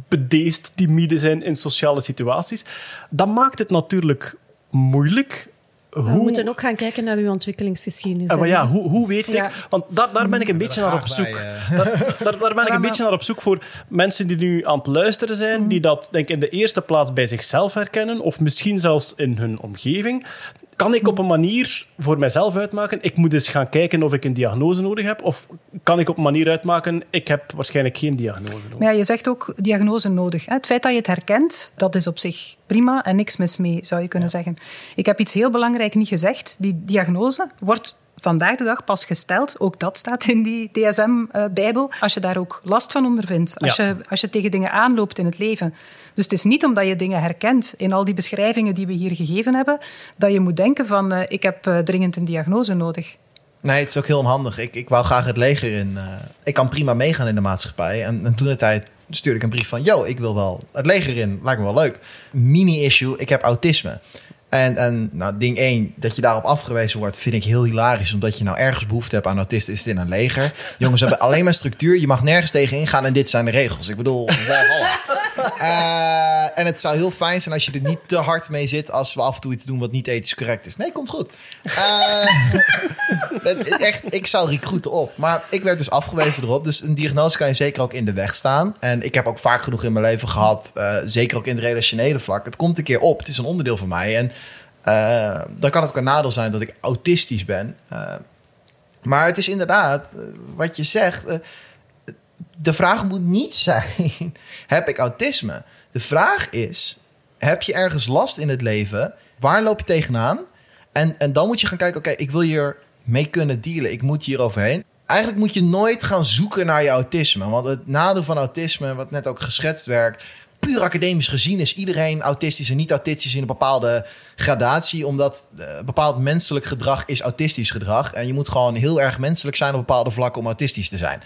bedeesd, timide zijn in sociale situaties. Dat maakt het natuurlijk moeilijk. We Hoe, moeten ook gaan kijken naar uw ontwikkelingsgeschiedenis. Ah, maar ja, hoe, hoe weet ik? Want daar, daar ben ik een beetje naar op zoek. bij, eh. Daar, daar, daar ben ik een beetje naar op zoek voor mensen die nu aan het luisteren zijn, die dat denk ik in de eerste plaats bij zichzelf herkennen, of misschien zelfs in hun omgeving. Kan ik op een manier voor mijzelf uitmaken, ik moet eens gaan kijken of ik een diagnose nodig heb, of kan ik op een manier uitmaken, ik heb waarschijnlijk geen diagnose nodig? Maar ja, je zegt ook diagnose nodig. Het feit dat je het herkent, dat is op zich prima en niks mis mee, zou je kunnen zeggen. Ik heb iets heel belangrijk niet gezegd. Die diagnose wordt vandaag de dag pas gesteld. Ook dat staat in die DSM-bijbel. Als je daar ook last van ondervindt. Als, Ja. je, als je tegen dingen aanloopt in het leven. Dus het is niet omdat je dingen herkent in al die beschrijvingen die we hier gegeven hebben, dat je moet denken van eh, ik heb eh, dringend een diagnose nodig. Nee, het is ook heel onhandig. Ik, ik wou graag het leger in. eh, ik kan prima meegaan in de maatschappij. En, en toen de tijd stuurde ik een brief van... Yo, ik wil wel het leger in. Lijkt me wel leuk. Mini-issue, ik heb autisme. En, en nou, ding 1, dat je daarop afgewezen wordt, vind ik heel hilarisch. Omdat je nou ergens behoefte hebt aan autisten, is het in een leger. Jongens hebben alleen maar structuur. Je mag nergens tegen ingaan en dit zijn de regels. Ik bedoel. Eh, en het zou heel fijn zijn als je er niet te hard mee zit... als we af en toe iets doen wat niet ethisch correct is. Nee, komt goed. Eh, echt, ik zou recruiten op. Maar ik werd dus afgewezen erop. Dus een diagnose kan je zeker ook in de weg staan. En ik heb ook vaak genoeg in mijn leven gehad. eh, zeker ook in het relationele vlak. Het komt een keer op. Het is een onderdeel van mij. En eh, dan kan het ook een nadeel zijn dat ik autistisch ben. Eh, maar het is inderdaad, eh, wat je zegt... de vraag moet niet zijn: heb ik autisme? De vraag is: heb je ergens last in het leven? Waar loop je tegenaan? En, en dan moet je gaan kijken: oké, ik wil hier mee kunnen dealen. Ik moet hier overheen. Eigenlijk moet je nooit gaan zoeken naar je autisme. Want het nadeel van autisme, wat net ook geschetst werd. Puur academisch gezien is iedereen autistisch en niet autistisch in een bepaalde gradatie. Omdat eh, bepaald menselijk gedrag is autistisch gedrag. En je moet gewoon heel erg menselijk zijn op bepaalde vlakken om autistisch te zijn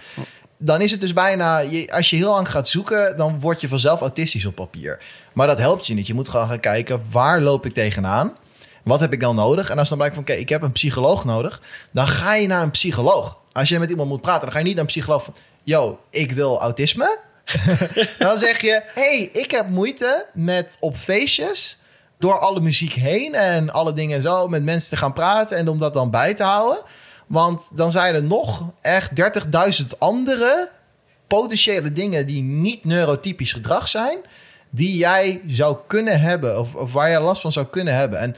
dan is het dus bijna, als je heel lang gaat zoeken, dan word je vanzelf autistisch op papier. Maar dat helpt je niet. Je moet gewoon gaan kijken, waar loop ik tegenaan? Wat heb ik dan nodig? En als dan blijkt van, oké, ik heb een psycholoog nodig, dan ga je naar een psycholoog. Als je met iemand moet praten, dan ga je niet naar een psycholoog van, yo, ik wil autisme. dan zeg je, hey, ik heb moeite met op feestjes door alle muziek heen en alle dingen en zo met mensen te gaan praten en om dat dan bij te houden. Want dan zijn er nog echt 30.000 andere potentiële dingen die niet neurotypisch gedrag zijn, die jij zou kunnen hebben of, of waar je last van zou kunnen hebben. En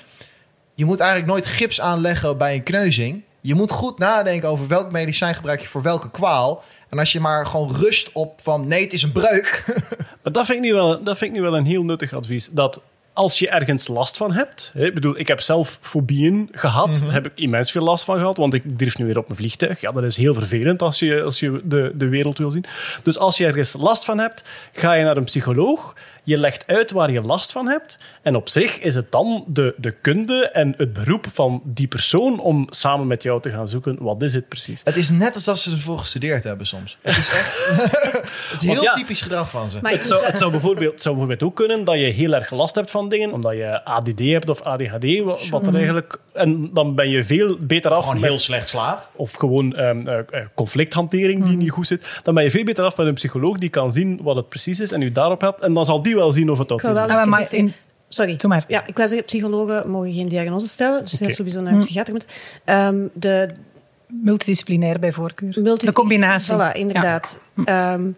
je moet eigenlijk nooit gips aanleggen bij een kneuzing. Je moet goed nadenken over welk medicijn gebruik je voor welke kwaal. En als je maar gewoon rust op van nee, het is een breuk. Maar dat vind ik nu wel, dat vind ik nu wel een heel nuttig advies. Dat als je ergens last van hebt. Hè, ik bedoel, ik heb zelf fobieën gehad. Daar heb ik immens veel last van gehad, want ik durf nu weer op mijn vliegtuig. Ja, dat is heel vervelend als je, als je de, de wereld wil zien. Dus als je ergens last van hebt, ga je naar een psycholoog. Je legt uit waar je last van hebt. En op zich is het dan de, de kunde en het beroep van die persoon om samen met jou te gaan zoeken. Wat is het precies? Het is net alsof ze ervoor gestudeerd hebben soms. Het is echt het is heel ja. typisch gedrag van ze. Maar Het zou, het, zou bijvoorbeeld, het zou bijvoorbeeld ook kunnen dat je heel erg last hebt van dingen, omdat je ADD hebt of ADHD, wat, wat er eigenlijk... En dan ben je veel beter af Gewoon met- heel slecht slaapt. of gewoon ehm, eh, eh, conflicthantering die niet goed zit, dan ben je veel beter af met een psycholoog die kan zien wat het precies is en u daarop helpt. En dan zal die wel zien of het wel is. Ah, maar in- Sorry. Doe maar. Ja, ik was zeggen, psychologen mogen geen diagnose stellen, dus je sowieso naar een psychiater moet. Ehm, de Multidisciplinair bij voorkeur. multi- de combinatie. Voilà, inderdaad. Ehm,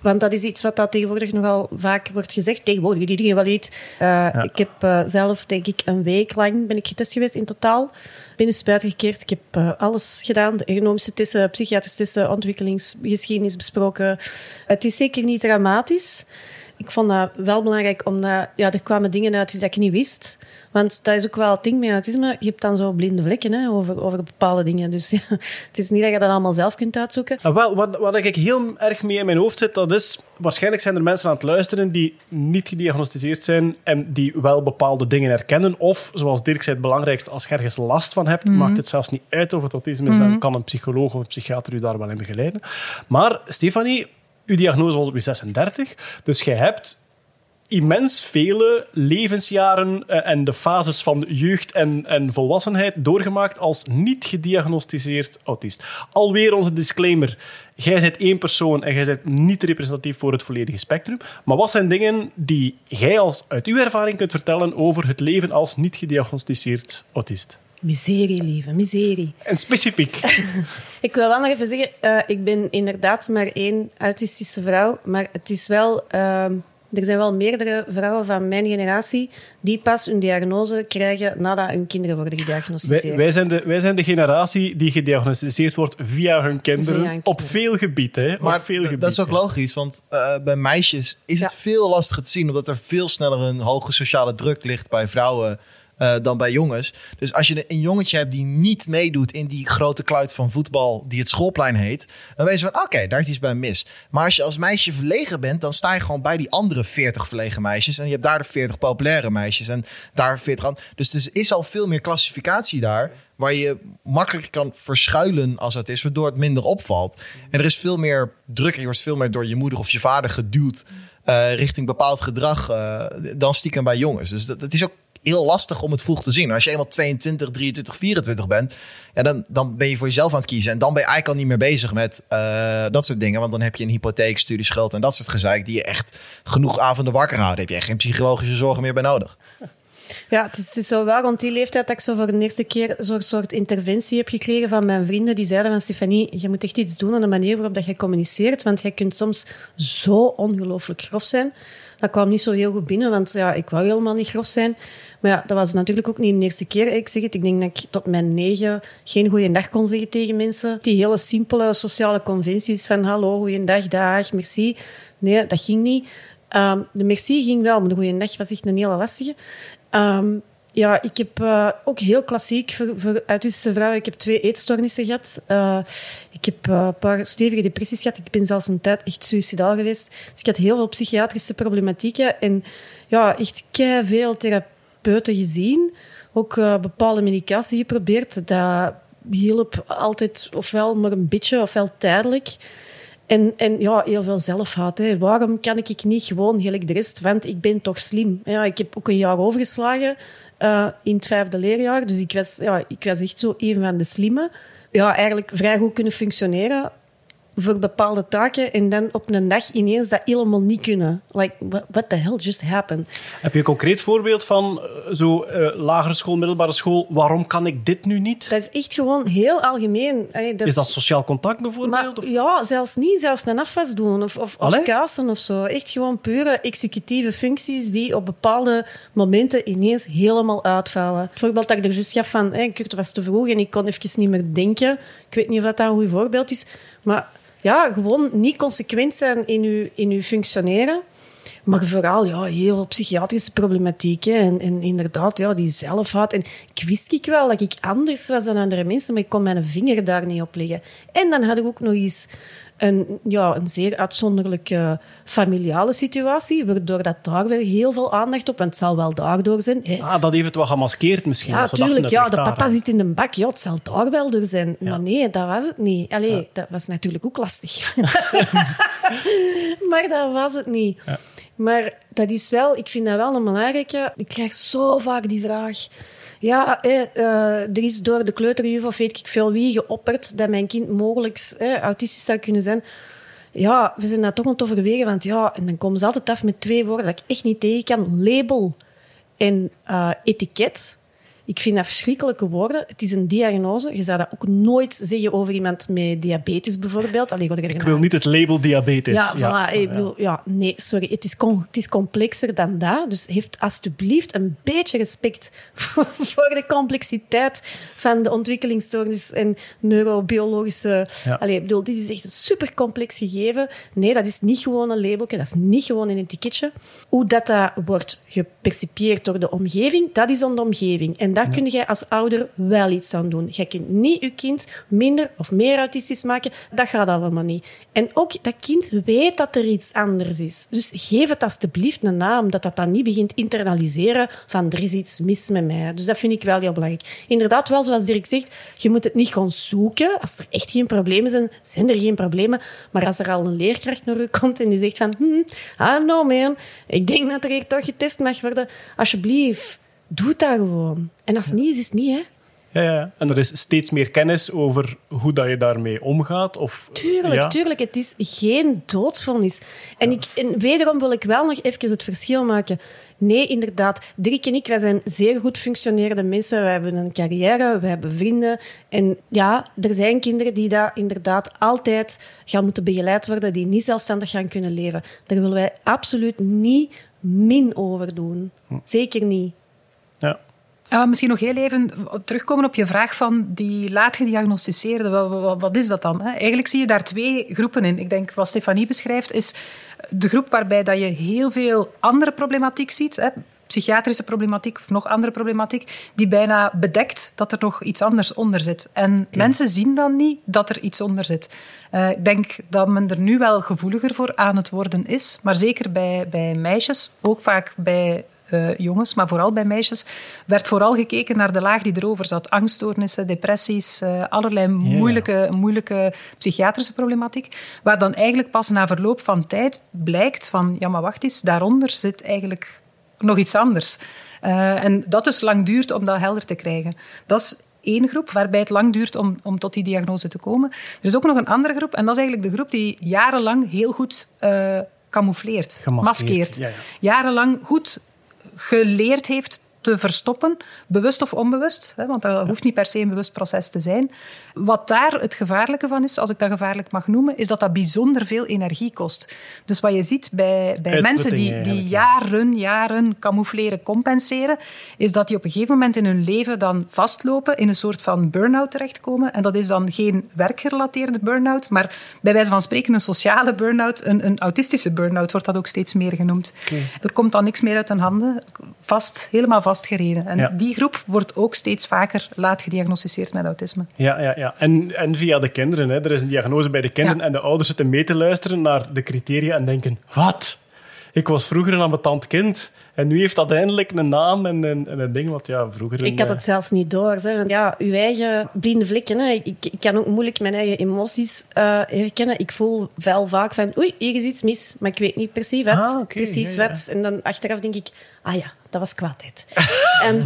want dat is iets wat dat tegenwoordig nogal vaak wordt gezegd. Tegenwoordig, iedereen wel iets. Uh, Ik heb eh, zelf, denk ik, een week lang ben ik getest geweest in totaal. Binnen buiten gekeerd. Ik heb eh, alles gedaan. De ergonomische testen, psychiatrische testen, ontwikkelingsgeschiedenis besproken. Het is zeker niet dramatisch. Ik vond dat wel belangrijk, omdat ja, er kwamen dingen uit die ik niet wist. Want dat is ook wel het ding met autisme. Je hebt dan zo blinde vlekken hè, over, over bepaalde dingen. Dus ja, het is niet dat je dat allemaal zelf kunt uitzoeken. Ah, wel, wat, wat ik heel erg mee in mijn hoofd zit, dat is... Waarschijnlijk zijn er mensen aan het luisteren die niet gediagnosticeerd zijn en die wel bepaalde dingen herkennen. Of, zoals Dirk zei, het belangrijkste, als je ergens last van hebt, maakt het zelfs niet uit of het autisme is, dan kan een psycholoog of een psychiater u daar wel in begeleiden. Maar, Stefanie, uw diagnose was op je 36, dus jij hebt immens vele levensjaren eh, en de fases van jeugd en, en volwassenheid doorgemaakt als niet gediagnosticeerd autist. Alweer onze disclaimer. Jij bent één persoon en jij bent niet representatief voor het volledige spectrum. Maar wat zijn dingen die jij als, uit uw ervaring kunt vertellen over het leven als niet gediagnosticeerd autist? Miserie, lieve, miserie. En specifiek. Ik wil wel nog even zeggen, eh, ik ben inderdaad maar één autistische vrouw, maar het is wel... ehm, er zijn wel meerdere vrouwen van mijn generatie die pas hun diagnose krijgen nadat hun kinderen worden gediagnosticeerd. wij, zijn de, wij zijn de generatie die gediagnosticeerd wordt via hun kinderen. Via Op veel gebieden. hè. Maar op veel gebieden. dat is ook logisch, want eh, bij meisjes is het veel lastiger te zien, omdat er veel sneller een hoge sociale druk ligt bij vrouwen eh, dan bij jongens. Dus als je een jongetje hebt die niet meedoet in die grote kluit van voetbal die het schoolplein heet, dan weet je van oké, daar is iets bij mis. Maar als je als meisje verlegen bent, dan sta je gewoon bij die andere 40 verlegen meisjes en je hebt daar de 40 populaire meisjes en daar 40 an- Dus er is al veel meer klassificatie daar waar je makkelijker kan verschuilen als het is, waardoor het minder opvalt. En er is veel meer druk. Je wordt veel meer door je moeder of je vader geduwd eh, richting bepaald gedrag eh, dan stiekem bij jongens. Dus dat, het is ook heel lastig om het vroeg te zien. Als je eenmaal 22, 23, 24 bent, ja, dan, dan ben je voor jezelf aan het kiezen. En dan ben je eigenlijk al niet meer bezig met eh, dat soort dingen. Want dan heb je een hypotheek, studieschuld en dat soort gezeik... die je echt genoeg avonden wakker houden. Heb je echt geen psychologische zorgen meer bij nodig. Ja, het is, het is zo wel rond die leeftijd dat ik zo voor de eerste keer zo'n soort interventie heb gekregen van mijn vrienden. Die zeiden van Stefanie, je moet echt iets doen aan de manier waarop dat je communiceert. Want jij kunt soms zo ongelooflijk grof zijn. Dat kwam niet zo heel goed binnen, want ja, ik wou helemaal niet grof zijn. Maar ja, dat was natuurlijk ook niet de eerste keer. Ik zeg het, ik denk dat ik tot mijn negen geen goeiedag kon zeggen tegen mensen. Die hele simpele sociale conventies van hallo, goeiedag, dag, merci. Nee, dat ging niet. Ehm, de merci ging wel, maar de goeiedag was echt een hele lastige. Ehm, ja, ik heb eh, ook heel klassiek voor, voor autistische vrouwen. Ik heb twee eetstoornissen gehad. Eh, ik heb eh, een paar stevige depressies gehad. Ik ben zelfs een tijd echt suicidaal geweest. Dus ik had heel veel psychiatrische problematieken. En ja, echt veel therapeuten gezien. Ook bepaalde medicatie geprobeerd. Dat hielp altijd ofwel maar een beetje, ofwel tijdelijk. En, en ja, heel veel zelfhaat. Hè. Waarom kan ik niet gewoon gelijk de rest? Want ik ben toch slim. Ja, ik heb ook een jaar overgeslagen eh, in het vijfde leerjaar. Dus ik was, ja, ik was echt zo een van de slimme. Ja, eigenlijk vrij goed kunnen functioneren voor bepaalde taken. En dan op een dag ineens dat helemaal niet kunnen. Like, what, the hell just happened? Heb je een concreet voorbeeld van eh, zo eh, lagere school, middelbare school? Waarom kan ik dit nu niet? Dat is echt gewoon heel algemeen. Allee, dat Is dat sociaal contact bijvoorbeeld? Maar ja, zelfs niet. Zelfs een afwas doen of, of, of Allee? kassen of zo. Echt gewoon pure executieve functies die op bepaalde momenten ineens helemaal uitvallen. Het voorbeeld dat ik er juist gaf van, hè, Kurt was te vroeg en ik kon even niet meer denken. Ik weet niet of dat een goed voorbeeld is. Maar ja, gewoon niet consequent zijn in uw, in uw functioneren. Maar vooral ja, heel veel psychiatrische problematiek. Hè. En, en inderdaad, ja, die zelfhaat. En ik wist ik wel dat ik anders was dan andere mensen, maar ik kon mijn vinger daar niet op leggen. En dan had ik ook nog eens een, ja, een zeer uitzonderlijke familiale situatie, waardoor dat daar weer heel veel aandacht op, en het zal wel daardoor zijn. hè. Ah, dat heeft het wel gemaskeerd misschien. Ja, dat ze dachten tuurlijk. dat Ja, de papa zit in de bak. Ja, het zal daar wel door zijn. Maar nee, dat was het niet. Allee, dat was natuurlijk ook lastig. maar dat was het niet. Maar dat is wel, ik vind dat wel een belangrijke. Ik krijg zo vaak die vraag. Ja, eh, eh, er is door de kleuterjuf of weet ik veel wie geopperd dat mijn kind mogelijk eh, autistisch zou kunnen zijn. Ja, we zijn daar toch aan het overwegen. Want ja, en dan komen ze altijd af met twee woorden dat ik echt niet tegen kan. Label en etiket. Ik vind dat verschrikkelijke woorden. Het is een diagnose. Je zou dat ook nooit zeggen over iemand met diabetes bijvoorbeeld. Allee, goed, Ik wil niet het label diabetes. ja, voilà. Ik bedoel, ja, nee, sorry. Het is, het is complexer dan dat. Dus heeft alsjeblieft een beetje respect voor, voor de complexiteit van de ontwikkelingsstoornis en neurobiologische... Ja. Allee, ik bedoel, dit is echt een supercomplex gegeven. Nee, dat is niet gewoon een labeltje. Dat is niet gewoon een etiketje. Hoe dat, dat wordt gepercipieerd door de omgeving, dat is aan de omgeving. En daar kun je als ouder wel iets aan doen. Je kunt niet je kind minder of meer autistisch maken. Dat gaat allemaal niet. En ook dat kind weet dat er iets anders is. Dus geef het alsjeblieft een naam, dat dat dan niet begint internaliseren van er is iets mis met mij. Dus dat vind ik wel heel belangrijk. Inderdaad, wel zoals Dirk zegt, je moet het niet gaan zoeken. Als er echt geen problemen zijn, zijn er geen problemen. Maar als er al een leerkracht naar u komt en die zegt van, I don't know man, ik denk dat er hier toch getest mag worden. Alsjeblieft, doe dat gewoon. En als het niet is, is het niet, hè. Ja, ja. En er is steeds meer kennis over hoe dat je daarmee omgaat. Of, Tuurlijk, ja. tuurlijk. Het is geen doodsvonnis. En, ik, en wederom wil ik wel nog even het verschil maken. Nee, inderdaad. Dirk en ik, wij zijn zeer goed functionerende mensen. We hebben een carrière, we hebben vrienden. En ja, er zijn kinderen die daar inderdaad altijd gaan moeten begeleid worden, die niet zelfstandig gaan kunnen leven. Daar willen wij absoluut niet min over doen. Zeker niet. Misschien nog heel even terugkomen op je vraag van die laat gediagnosticeerde. Wat, wat, wat is dat dan? Hè? Eigenlijk zie je daar twee groepen in. Ik denk wat Stefanie beschrijft is de groep waarbij dat je heel veel andere problematiek ziet. Hè? Psychiatrische problematiek of nog andere problematiek, die bijna bedekt dat er nog iets anders onder zit. En mensen zien dan niet dat er iets onder zit. Eh, ik denk dat men er nu wel gevoeliger voor aan het worden is, maar zeker bij, bij meisjes, ook vaak bij eh, jongens, maar vooral bij meisjes, werd vooral gekeken naar de laag die erover zat. Angststoornissen, depressies, eh, allerlei moeilijke, moeilijke psychiatrische problematiek. Waar dan eigenlijk pas na verloop van tijd blijkt van, ja maar wacht eens, daaronder zit eigenlijk nog iets anders. Eh, en dat dus lang duurt om dat helder te krijgen. Dat is één groep waarbij het lang duurt om, om tot die diagnose te komen. Er is ook nog een andere groep, en dat is eigenlijk de groep die jarenlang heel goed eh camoufleert, Gemaskeerd, maskeert. ja, ja. Jarenlang goed geleerd heeft te verstoppen, bewust of onbewust, hè, want dat hoeft niet per se een bewust proces te zijn. Wat daar het gevaarlijke van is, als ik dat gevaarlijk mag noemen, is dat dat bijzonder veel energie kost. Dus wat je ziet bij, bij mensen die, die jaren, jaren camoufleren, compenseren, is dat die op een gegeven moment in hun leven dan vastlopen, in een soort van burn-out terechtkomen. En dat is dan geen werkgerelateerde burn-out, maar bij wijze van spreken een sociale burn-out, een, een autistische burn-out wordt dat ook steeds meer genoemd. Er komt dan niks meer uit hun handen, vast, helemaal vastgereden. En Ja. die groep wordt ook steeds vaker laat gediagnosticeerd met autisme. Ja, ja, ja. En, en via de kinderen. Hè. Er is een diagnose bij de kinderen Ja. en de ouders zitten mee te luisteren naar de criteria en denken, wat? Ik was vroeger een ambetant kind en nu heeft dat eindelijk een naam en een, en een ding wat ja, vroeger... een, Ik had eh, het zelfs niet door. Want ja, uw eigen blinde vlekken. Hè. Ik, ik kan ook moeilijk mijn eigen emoties eh, herkennen. Ik voel wel vaak van, oei, hier is iets mis. Maar ik weet niet precies wat. Ah, precies ja, ja. wat. En dan achteraf denk ik, ah ja, dat was kwaadheid. en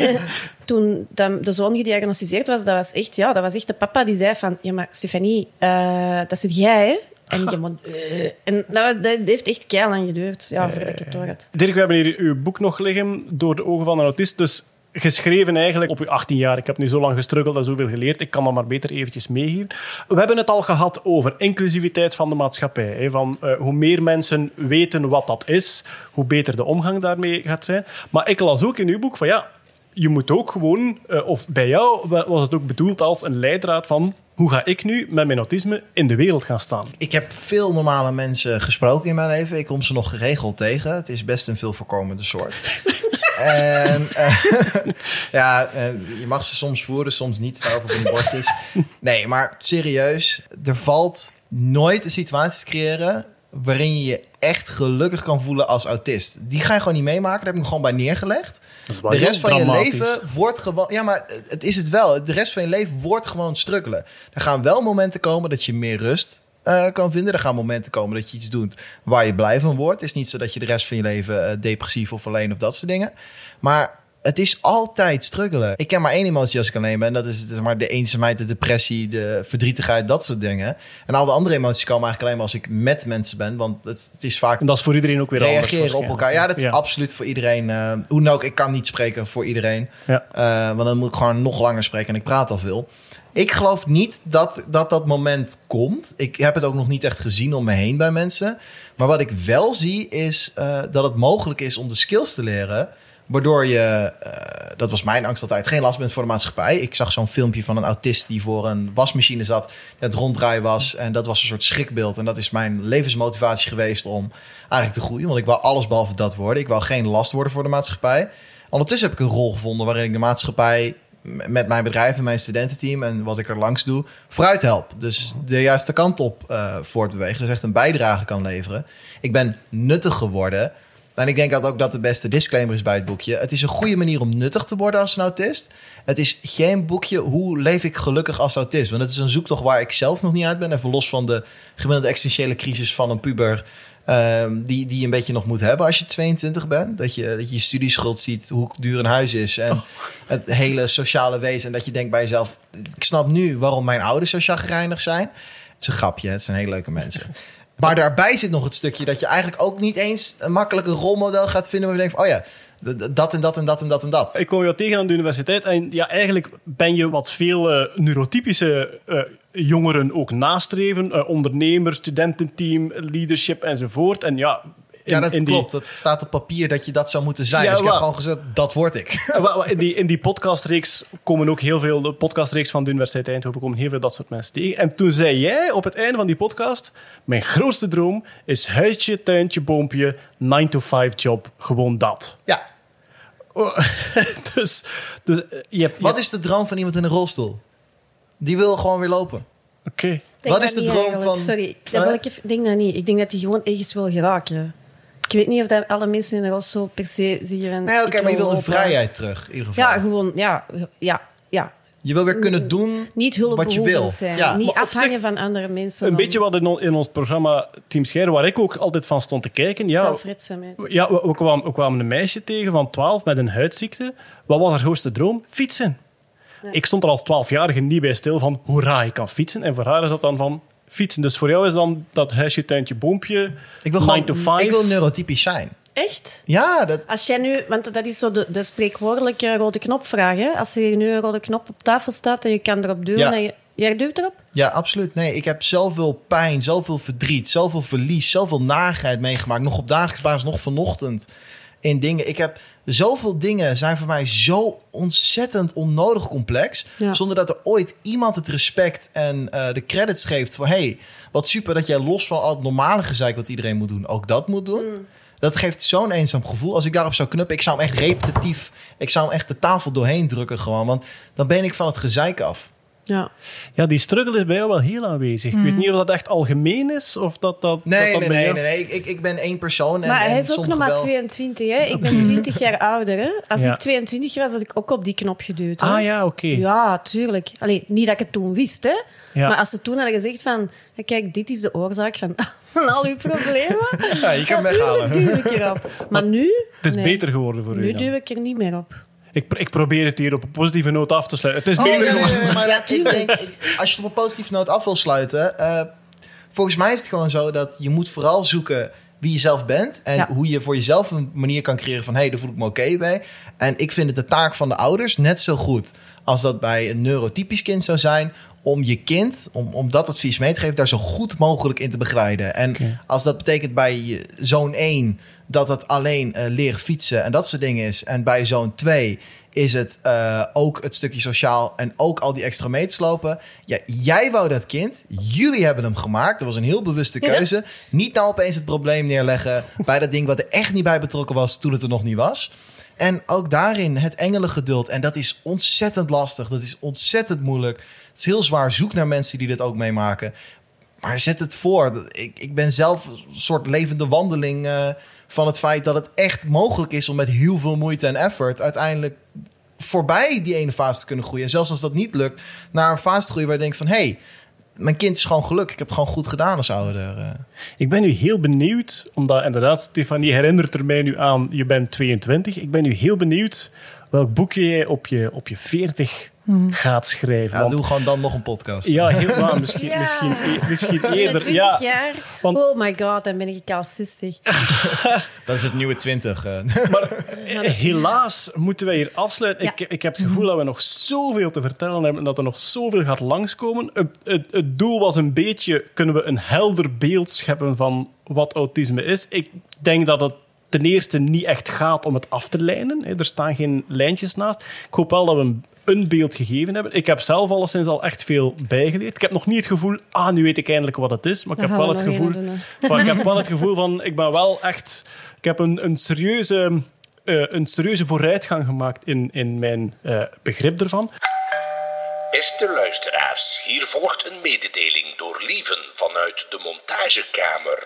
toen de, de zoon gediagnosticeerd was, dat was echt, ja, dat was echt de papa die zei van, ja, maar Stefanie, eh, dat zit jij, hè? En ik eh. En dat, dat heeft echt keihard geduurd, ja, voordat ik het door had. Dirk, we hebben hier uw boek nog liggen, Door de ogen van een autist. Dus geschreven eigenlijk op uw 18 jaar. Ik heb nu zo lang gestruggeld en zoveel geleerd. Ik kan dat maar beter eventjes meegeven. We hebben het al gehad over inclusiviteit van de maatschappij. Van, eh, hoe meer mensen weten wat dat is, hoe beter de omgang daarmee gaat zijn. Maar ik las ook in uw boek van ja, je moet ook gewoon, eh, of bij jou wa- was het ook bedoeld als een leidraad van hoe ga ik nu met mijn autisme in de wereld gaan staan? Ik heb veel normale mensen gesproken in mijn leven. Ik kom ze nog geregeld tegen. Het is best een veel voorkomende soort. en eh, ja, eh, je mag ze soms voeren, soms niet. Staan op die bordjes. Nee, maar serieus. Er valt nooit een situatie te creëren waarin je je echt gelukkig kan voelen als autist. Die ga je gewoon niet meemaken. Daar heb ik me gewoon bij neergelegd. De rest van je leven wordt gewoon... Ja, maar het is het wel. De rest van je leven wordt gewoon struggelen. Er gaan wel momenten komen dat je meer rust eh, kan vinden. Er gaan momenten komen dat je iets doet waar je blij van wordt. Het is niet zo dat je de rest van je leven eh, depressief of alleen of dat soort dingen. Maar het is altijd struggelen. Ik ken maar één emotie als ik kan nemen. En dat is zeg maar, de eenzaamheid, de depressie, de verdrietigheid, dat soort dingen. En al de andere emoties komen eigenlijk alleen maar als ik met mensen ben. Want het, het is vaak En dat is voor iedereen ook weer anders. reageren op waarschijnlijk. elkaar. Ja, dat is Ja. absoluut voor iedereen. eh, hoe dan ook, ik kan niet spreken voor iedereen. Ja. Eh, want dan moet ik gewoon nog langer spreken en ik praat al veel. Ik geloof niet dat, dat dat moment komt. Ik heb het ook nog niet echt gezien om me heen bij mensen. Maar wat ik wel zie is eh, dat het mogelijk is om de skills te leren. Waardoor je, eh, dat was mijn angst altijd, geen last bent voor de maatschappij. Ik zag zo'n filmpje van een autist die voor een wasmachine zat, het ronddraaien was. En dat was een soort schrikbeeld. En dat is mijn levensmotivatie geweest om eigenlijk te groeien. Want ik wil alles behalve dat worden. Ik wil geen last worden voor de maatschappij. Ondertussen heb ik een rol gevonden waarin ik de maatschappij met mijn bedrijf en mijn studententeam en wat ik er langs doe, vooruit help. Dus de juiste kant op eh, voortbewegen. Dus echt een bijdrage kan leveren. Ik ben nuttig geworden. En ik denk dat ook dat de beste disclaimer is bij het boekje. Het is een goede manier om nuttig te worden als een autist. Het is geen boekje hoe leef ik gelukkig als autist. Want het is een zoektocht waar ik zelf nog niet uit ben. Even los van de gemiddelde existentiële crisis van een puber. ehm, die, die je een beetje nog moet hebben als je 22 bent. Dat je dat je, je studieschuld ziet, hoe duur een huis is. En het hele sociale wezen. En dat je denkt bij jezelf... Ik snap nu waarom mijn ouders zo chagrijnig zijn. Het is een grapje, het zijn hele leuke mensen. Maar daarbij zit nog het stukje dat je eigenlijk ook niet eens een makkelijk een rolmodel gaat vinden. Waar je denkt van, oh ja, dat en dat en dat en dat en dat. Ik kwam jou tegen aan de universiteit en ja, eigenlijk ben je wat veel eh, neurotypische eh, jongeren ook nastreven. Eh, ondernemer, studententeam, leadership enzovoort. En ja, Ja, dat in die- klopt. Dat staat op papier dat je dat zou moeten zijn. Ja, dus ik heb gewoon gezegd, dat word ik. In die, in die podcastreeks komen ook heel veel, de podcastreeks van de Universiteit Eindhoven, komen heel veel dat soort mensen tegen. En toen zei jij op het einde van die podcast, mijn grootste droom is huisje, tuintje, boompje, 9-to-5 job, gewoon dat. Ja. dus dus eh, je hebt... je Wat is de droom van iemand in een rolstoel? Die wil gewoon weer lopen. Oké. Wat is de droom eigenlijk. van- Sorry, dat Huh? wil ik even- denk dat niet. Ik denk dat hij gewoon ergens wil geraken. Ik weet niet of dat alle mensen in de Rosso per se zeggen... Nee, oké, maar je wil de lopen. vrijheid terug, in ieder geval. Ja, gewoon, ja, ja, ja. Je wil weer kunnen doen Niet wat je wil. zijn. Ja. Niet Maar afhangen zich- van andere mensen. Een om beetje wat in, in ons programma Team Scheire, waar ik ook altijd van stond te kijken. Ja, ja we, we kwamen, we kwamen een meisje tegen van 12 met een huidziekte. Wat was haar grootste droom? Fietsen. Ik stond er als 12-jarige niet bij stil van, hoera, ik kan fietsen. En voor haar is dat dan van fietsen. Dus voor jou is dan dat huisje, tuintje, boompje, Ik wil 9 to gewoon 5. ik wil neurotypisch zijn. Echt? Ja, dat, Als jij nu, want dat is zo de, de spreekwoordelijke rode knopvraag. Hè? Als er nu een rode knop op tafel staat en je kan erop duwen Ja. en je, jij duwt erop? ja, absoluut. Nee, ik heb zoveel pijn, zoveel verdriet, zoveel verlies, zoveel narigheid meegemaakt. Nog op dagelijks basis, nog vanochtend in dingen. Ik heb zoveel dingen zijn voor mij zo ontzettend onnodig complex. Ja. Zonder dat er ooit iemand het respect en eh, de credits geeft voor... hey, wat super dat jij los van al het normale gezeik wat iedereen moet doen... ook dat moet doen. Mm. Dat geeft zo'n eenzaam gevoel. Als ik daarop zou knuppen, ik zou hem echt repetitief... ik zou hem echt de tafel doorheen drukken gewoon. Want dan ben ik van het gezeik af. Ja. Ja, die struggle is bij jou wel heel aanwezig. Ik weet niet of dat echt algemeen is, of dat dat... Nee, dat dat nee, nee, jou- nee, nee. Ik, ik, ik ben één persoon. En, Maar hij is ook nog maar wel. 22, hè? Ik ben 20 jaar ouder, hè? Als Ja. ik 22 was, had ik ook op die knop geduwd. Hè? Ah ja, oké. Ja, tuurlijk. Allee, niet dat ik het toen wist, hè? Ja. Maar als ze toen hadden gezegd van... "Ja, Kijk, dit is de oorzaak van, van al uw problemen. Ja, je kan weghalen. Natuurlijk duw ik erop. Maar nu... Het is nee. beter geworden voor u Nu duw ik er niet meer op. Ik, ik probeer het hier op een positieve noot af te sluiten. Het is Oh, beter nee, nee, geworden. nee, maar ik denk, ik- als je het op een positieve noot af wil sluiten... eh, volgens mij is het gewoon zo dat je moet vooral zoeken wie je zelf bent. En Ja. hoe je voor jezelf een manier kan creëren van... hé, hey, daar voel ik me oké bij. En ik vind het de taak van de ouders net zo goed... als dat bij een neurotypisch kind zou zijn... om je kind, om, om dat advies mee te geven... daar zo goed mogelijk in te begeleiden. En als dat betekent bij je zoon 1... dat het alleen eh, leren fietsen en dat soort dingen is... en bij zoon 2 Is het eh, ook het stukje sociaal en ook al die extra meters lopen? Ja, jij wou dat kind. Jullie hebben hem gemaakt. Dat was een heel bewuste keuze. Niet nou opeens het probleem neerleggen bij dat ding wat er echt niet bij betrokken was toen het er nog niet was. En ook daarin het engelengeduld. En dat is ontzettend lastig. Dat is ontzettend moeilijk. Het is heel zwaar. Zoek naar mensen die dit ook meemaken. Maar zet het voor. Ik, ik ben zelf een soort levende wandeling eh, van het feit dat het echt mogelijk is om met heel veel moeite en effort uiteindelijk voorbij die ene fase te kunnen groeien. En zelfs als dat niet lukt, naar een fase te groeien waar je denkt van hé, hey, mijn kind is gewoon gelukkig. Ik heb het gewoon goed gedaan als ouder. eh. Ik ben nu heel benieuwd, omdat inderdaad, Stefanie herinnert er mij nu aan, je bent 22. Ik ben nu heel benieuwd welk boekje jij op je, op je 40 gaat schrijven. Ja, Want- doe gewoon dan nog een podcast. ja, heel waar. Misschien, Ja. misschien, e- misschien eerder. 20 Ja, jaar. want- Oh my god, dan ben ik al 60. Dat is het nieuwe 20. eh. Eh, Helaas moeten wij hier afsluiten. Ja. Ik, ik heb het gevoel dat we nog zoveel te vertellen hebben en dat er nog zoveel gaat langskomen. Het, het, het doel was een beetje, kunnen we een helder beeld scheppen van wat autisme is? Ik denk dat het ten eerste niet echt gaat om het af te lijnen. Er staan geen lijntjes naast. Ik hoop wel dat we een, een beeld gegeven hebben. Ik heb zelf alleszins al echt veel bijgeleerd. Ik heb nog niet het gevoel, ah, nu weet ik eindelijk wat het is. Maar ik heb wel we het gevoel... van, ik heb wel het gevoel van, ik ben wel echt... Ik heb een, een serieuze eh, een serieuze vooruitgang gemaakt in, in mijn eh, begrip ervan. Beste luisteraars, hier volgt een mededeling door Lieven vanuit de montagekamer.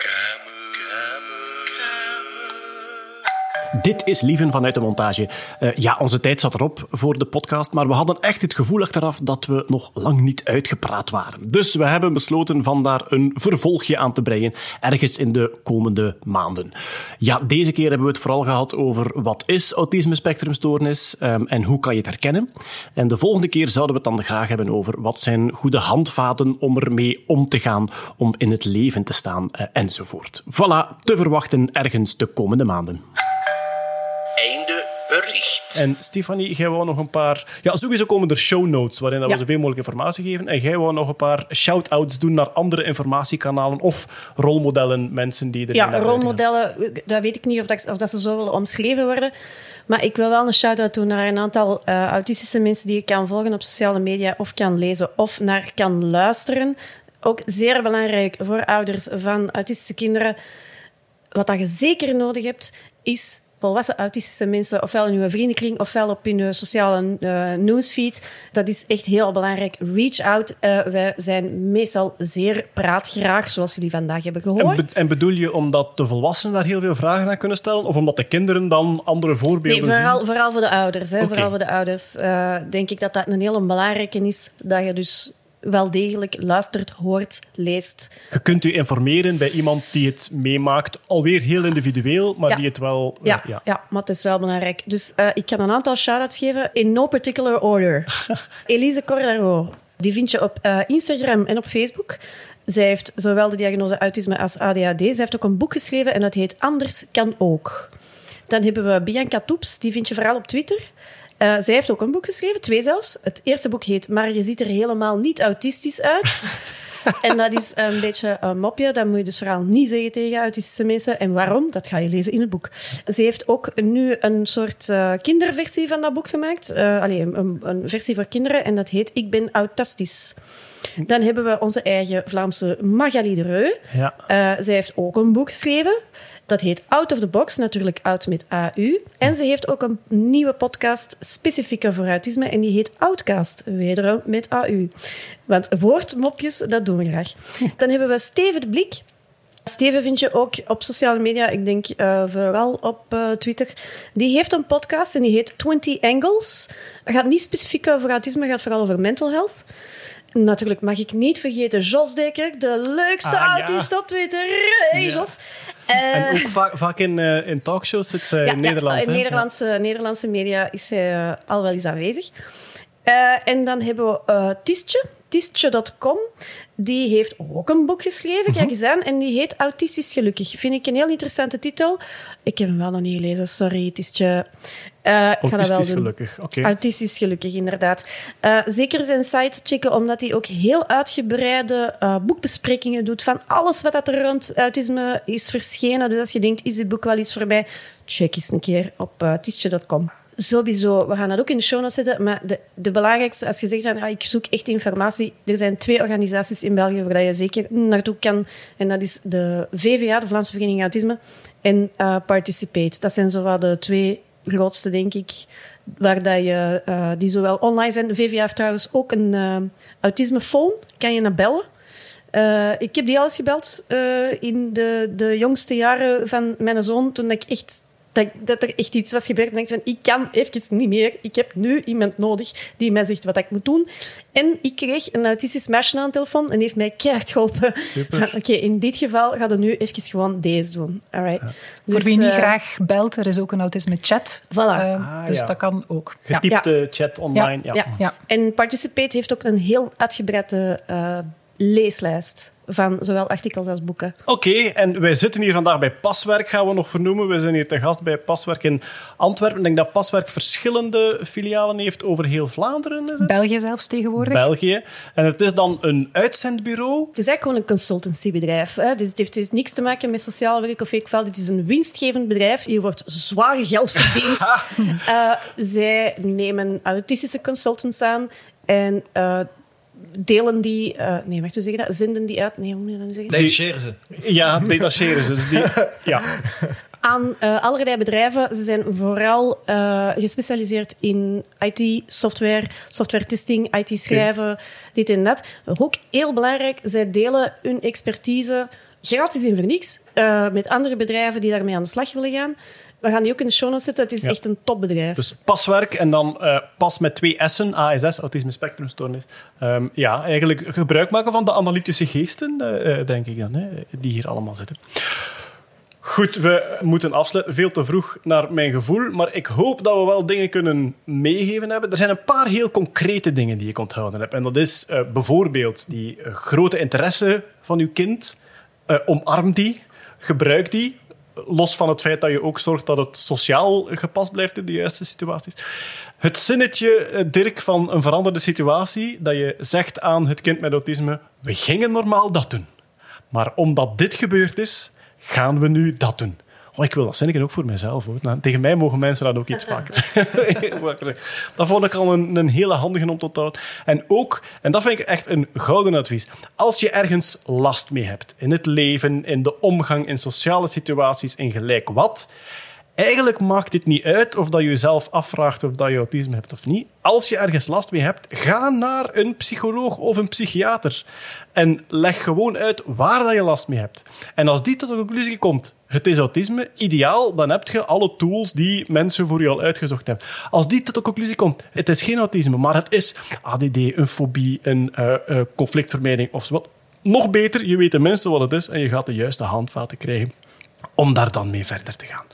Dit is Lieven vanuit de montage. Eh, ja, onze tijd zat erop voor de podcast, maar we hadden echt het gevoel achteraf dat we nog lang niet uitgepraat waren. Dus we hebben besloten van daar een vervolgje aan te breien, ergens in de komende maanden. Ja, deze keer hebben we het vooral gehad over wat is autisme spectrumstoornis um, en hoe kan je het herkennen. En de volgende keer zouden we het dan graag hebben over wat zijn goede handvaten om ermee om te gaan, om in het leven te staan uh, enzovoort. Voilà, te verwachten ergens de komende maanden. Einde bericht. En Stefanie, jij wou nog een paar... Ja, sowieso komen er show notes waarin dat we Ja. zoveel mogelijk informatie geven. En jij wou nog een paar shout-outs doen naar andere informatiekanalen of rolmodellen, mensen die er Ja, rolmodellen, dat weet ik niet of dat, of dat ze zo willen omschreven worden. Maar ik wil wel een shout-out doen naar een aantal eh, autistische mensen die ik kan volgen op sociale media of kan lezen of naar kan luisteren. Ook zeer belangrijk voor ouders van autistische kinderen. Wat dat je zeker nodig hebt, is volwassen autistische mensen, ofwel in uw vriendenkring, ofwel op uw sociale eh, newsfeed. Dat is echt heel belangrijk. Reach out. Eh, wij zijn meestal zeer praatgraag, zoals jullie vandaag hebben En, gehoord. be- en bedoel je omdat de volwassenen daar heel veel vragen aan kunnen stellen? Of omdat de kinderen dan andere voorbeelden Nee, vooral, zien? vooral voor de ouders. Hè. Vooral voor de ouders eh, denk ik dat dat een hele belangrijke is. Dat je dus wel degelijk luistert, hoort, leest. Je kunt u informeren bij iemand die het meemaakt. Alweer heel individueel, maar Ja. die het wel... Ja, eh, ja. maar het is wel belangrijk. Dus eh, ik kan een aantal shout-outs geven in no particular order. Elise Cordaro, die vind je op eh, Instagram en op Facebook. Zij heeft zowel de diagnose autisme als ADHD. Zij heeft ook een boek geschreven en dat heet Anders kan ook. Dan hebben we Bianca Toeps, die vind je vooral op Twitter. Eh, zij heeft ook een boek geschreven, twee zelfs. Het eerste boek heet Maar je ziet er helemaal niet autistisch uit. En dat is een beetje een mopje. Dat moet je dus vooral niet zeggen tegen autistische mensen. En waarom? Dat ga je lezen in het boek. Ze heeft ook nu een soort eh, kinderversie van dat boek gemaakt. Eh allee, een, een versie voor kinderen. En dat heet Ik ben autistisch. Dan hebben we onze eigen Vlaamse Magali de Reu. Ja. Eh, zij heeft ook een boek geschreven. Dat heet Out of the Box, natuurlijk Out met AU. En ze heeft ook een nieuwe podcast specifiek voor autisme. En die heet Outcast, wederom met AU. Want woordmopjes, dat doen we graag. Dan hebben we Steven de Blik. Steven vind je ook op sociale media, ik denk eh, vooral op eh, Twitter. Die heeft een podcast en die heet 20 Angles. Het gaat niet specifiek over autisme, het gaat vooral over mental health. Natuurlijk mag ik niet vergeten Jos Dekker, de leukste Ah, ja. autist op Twitter. Hey. Jos. Eh, En ook vaak, vaak in, eh, in talkshows zit in Nederland. Ja, in hè? Nederlandse, Nederlandse media is zij eh, al wel eens aanwezig. Eh, en dan hebben we eh Tistje, Tistje.com. Die heeft ook een boek geschreven, Mhm. kijk eens aan. En die heet Autistisch Gelukkig. Vind ik een heel interessante titel. Ik heb hem wel nog niet gelezen, sorry, Tistje. Eh, ik ga dat wel Autistisch doen. gelukkig, oké. Autistisch gelukkig, inderdaad. Eh, zeker zijn site checken, omdat hij ook heel uitgebreide eh, boekbesprekingen doet van alles wat dat er rond autisme is verschenen. Dus als je denkt, is dit boek wel iets voor mij? Check eens een keer op uh, tiestje.com. Sowieso, we gaan dat ook in de show notes zetten. Maar de, de belangrijkste, als je zegt van, ah, ik zoek echt informatie. Er zijn twee organisaties in België waar je zeker naartoe kan. En dat is de VVA, de Vlaamse Vereniging Autisme, en Participate. Dat zijn zowel de twee grootste, denk ik, waar dat je, eh, die zowel online zijn. De VVA heeft trouwens ook een uh, autismefoon. Kan je naar bellen. Uh, ik heb die al eens gebeld in de, de jongste jaren van mijn zoon, toen ik echt dat, dat, er echt iets was gebeurd. En ik van, ik kan even niet meer. Ik heb nu iemand nodig die mij zegt wat ik moet doen. En ik kreeg een autistisch meisje aan de telefoon en heeft mij keihard geholpen. Oké, in dit geval gaat we nu even gewoon deze doen. Alright. Ja. Dus, Voor wie niet uh, graag belt, er is ook een autisme chat. Voilà. ah, dus ja. dat kan ook. Getypte ja. chat online. Ja. Ja. En Participate heeft ook een heel uitgebreide uh, leeslijst van zowel artikels als boeken. Oké, okay, en wij zitten hier vandaag bij Paswerk, gaan we nog vernoemen. We zijn hier te gast bij Paswerk in Antwerpen. Ik denk dat Paswerk verschillende filialen heeft over heel Vlaanderen. Is het? België zelfs tegenwoordig. België. En het is dan een uitzendbureau? Het is eigenlijk gewoon een consultancybedrijf. Hè. Dus het heeft dus niks te maken met sociaal werk of ik Het is een winstgevend bedrijf. Hier wordt zwaar geld verdiend. uh, zij nemen autistische consultants aan en... Uh, delen die... Uh, nee, wacht, hoe zeg je dat? Zenden die uit? Nee, hoe moet je dat nu zeggen? Detacheren ze. Ja, detacheren ze. Dus die, ja. Aan uh, allerlei bedrijven. Ze zijn vooral uh, gespecialiseerd in IT-software, software testing, IT-schrijven, okay. dit en dat. Ook heel belangrijk, zij delen hun expertise gratis in voor niks met andere bedrijven die daarmee aan de slag willen gaan. We gaan die ook in de show notes zetten. Het is ja. echt een topbedrijf. Dus paswerk en dan uh, pas met twee S'en, ASS, autisme spectrumstoornis. Um, ja, eigenlijk gebruik maken van de analytische geesten, uh, denk ik dan, hè, die hier allemaal zitten. Goed, we moeten afsluiten. Veel te vroeg naar mijn gevoel. Maar ik hoop dat we wel dingen kunnen meegeven hebben. Er zijn een paar heel concrete dingen die ik onthouden heb. En dat is uh, bijvoorbeeld die grote interesse van uw kind. Uh, omarm die. Gebruik die los van het feit dat je ook zorgt dat het sociaal gepast blijft in de juiste situaties. Het zinnetje, Dirk, van een veranderde situatie, dat je zegt aan het kind met autisme, we gingen normaal dat doen. Maar omdat dit gebeurd is, gaan we nu dat doen. Oh, ik wil dat zinnetje ook voor mezelf. Hoor. Nou, tegen mij mogen mensen dat ook iets vaker. dat vond ik al een, een hele handige om houden. En ook, en dat vind ik echt een gouden advies. Als je ergens last mee hebt, in het leven, in de omgang, in sociale situaties, in gelijk wat, Eigenlijk maakt het niet uit of dat je jezelf afvraagt of dat je autisme hebt of niet. Als je ergens last mee hebt, ga naar een psycholoog of een psychiater. En leg gewoon uit waar dat je last mee hebt. En als die tot de conclusie komt, het is autisme, ideaal, dan heb je alle tools die mensen voor je al uitgezocht hebben. Als die tot de conclusie komt, het is geen autisme, maar het is ADD, een fobie, een uh, uh, conflictvermijding of wat. Nog beter, je weet tenminste wat het is en je gaat de juiste handvaten krijgen om daar dan mee verder te gaan.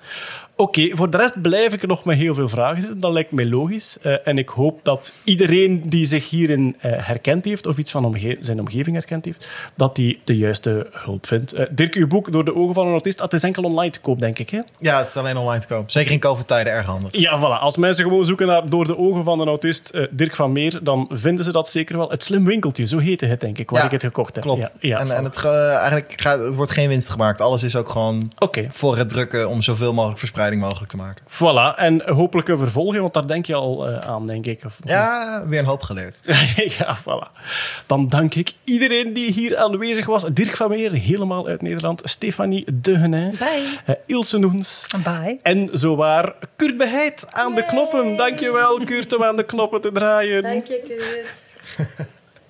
Oké, okay, voor de rest blijf ik er nog met heel veel vragen zitten. Dat lijkt mij logisch. Uh, en ik hoop dat iedereen die zich hierin uh, herkend heeft, of iets van omge zijn omgeving herkend heeft, dat die de juiste hulp vindt. Uh, Dirk, uw boek Door de ogen van een autist, dat is enkel online te koop, denk ik. Hè? Ja, het is alleen online te koop. Zeker in COVID-tijden erg handig. Ja, voilà. Als mensen gewoon zoeken naar Door de ogen van een autist, Dirk van Meer, dan vinden ze dat zeker wel. Het slim winkeltje, zo heette het, denk ik, waar ja, ik het gekocht heb. Klopt. Ja, ja, en, en het, eigenlijk gaat, het wordt geen winst gemaakt. Alles is ook gewoon okay. voor het drukken om zoveel mogelijk mogelijk te maken. Voilà, en hopelijk een vervolging, want daar denk je al uh, aan, denk ik. Of, ja, weer een hoop geleerd. ja, voilà. Dan dank ik iedereen die hier aanwezig was. Dirk van Meer, helemaal uit Nederland. Stefanie Degenin. Bye. Uh, Ilse Noens. Bye. En zowaar Kurt Beheid aan Yay. de knoppen. Dankjewel, Kurt, om aan de knoppen te draaien. Dank je, Kurt.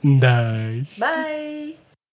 Bye.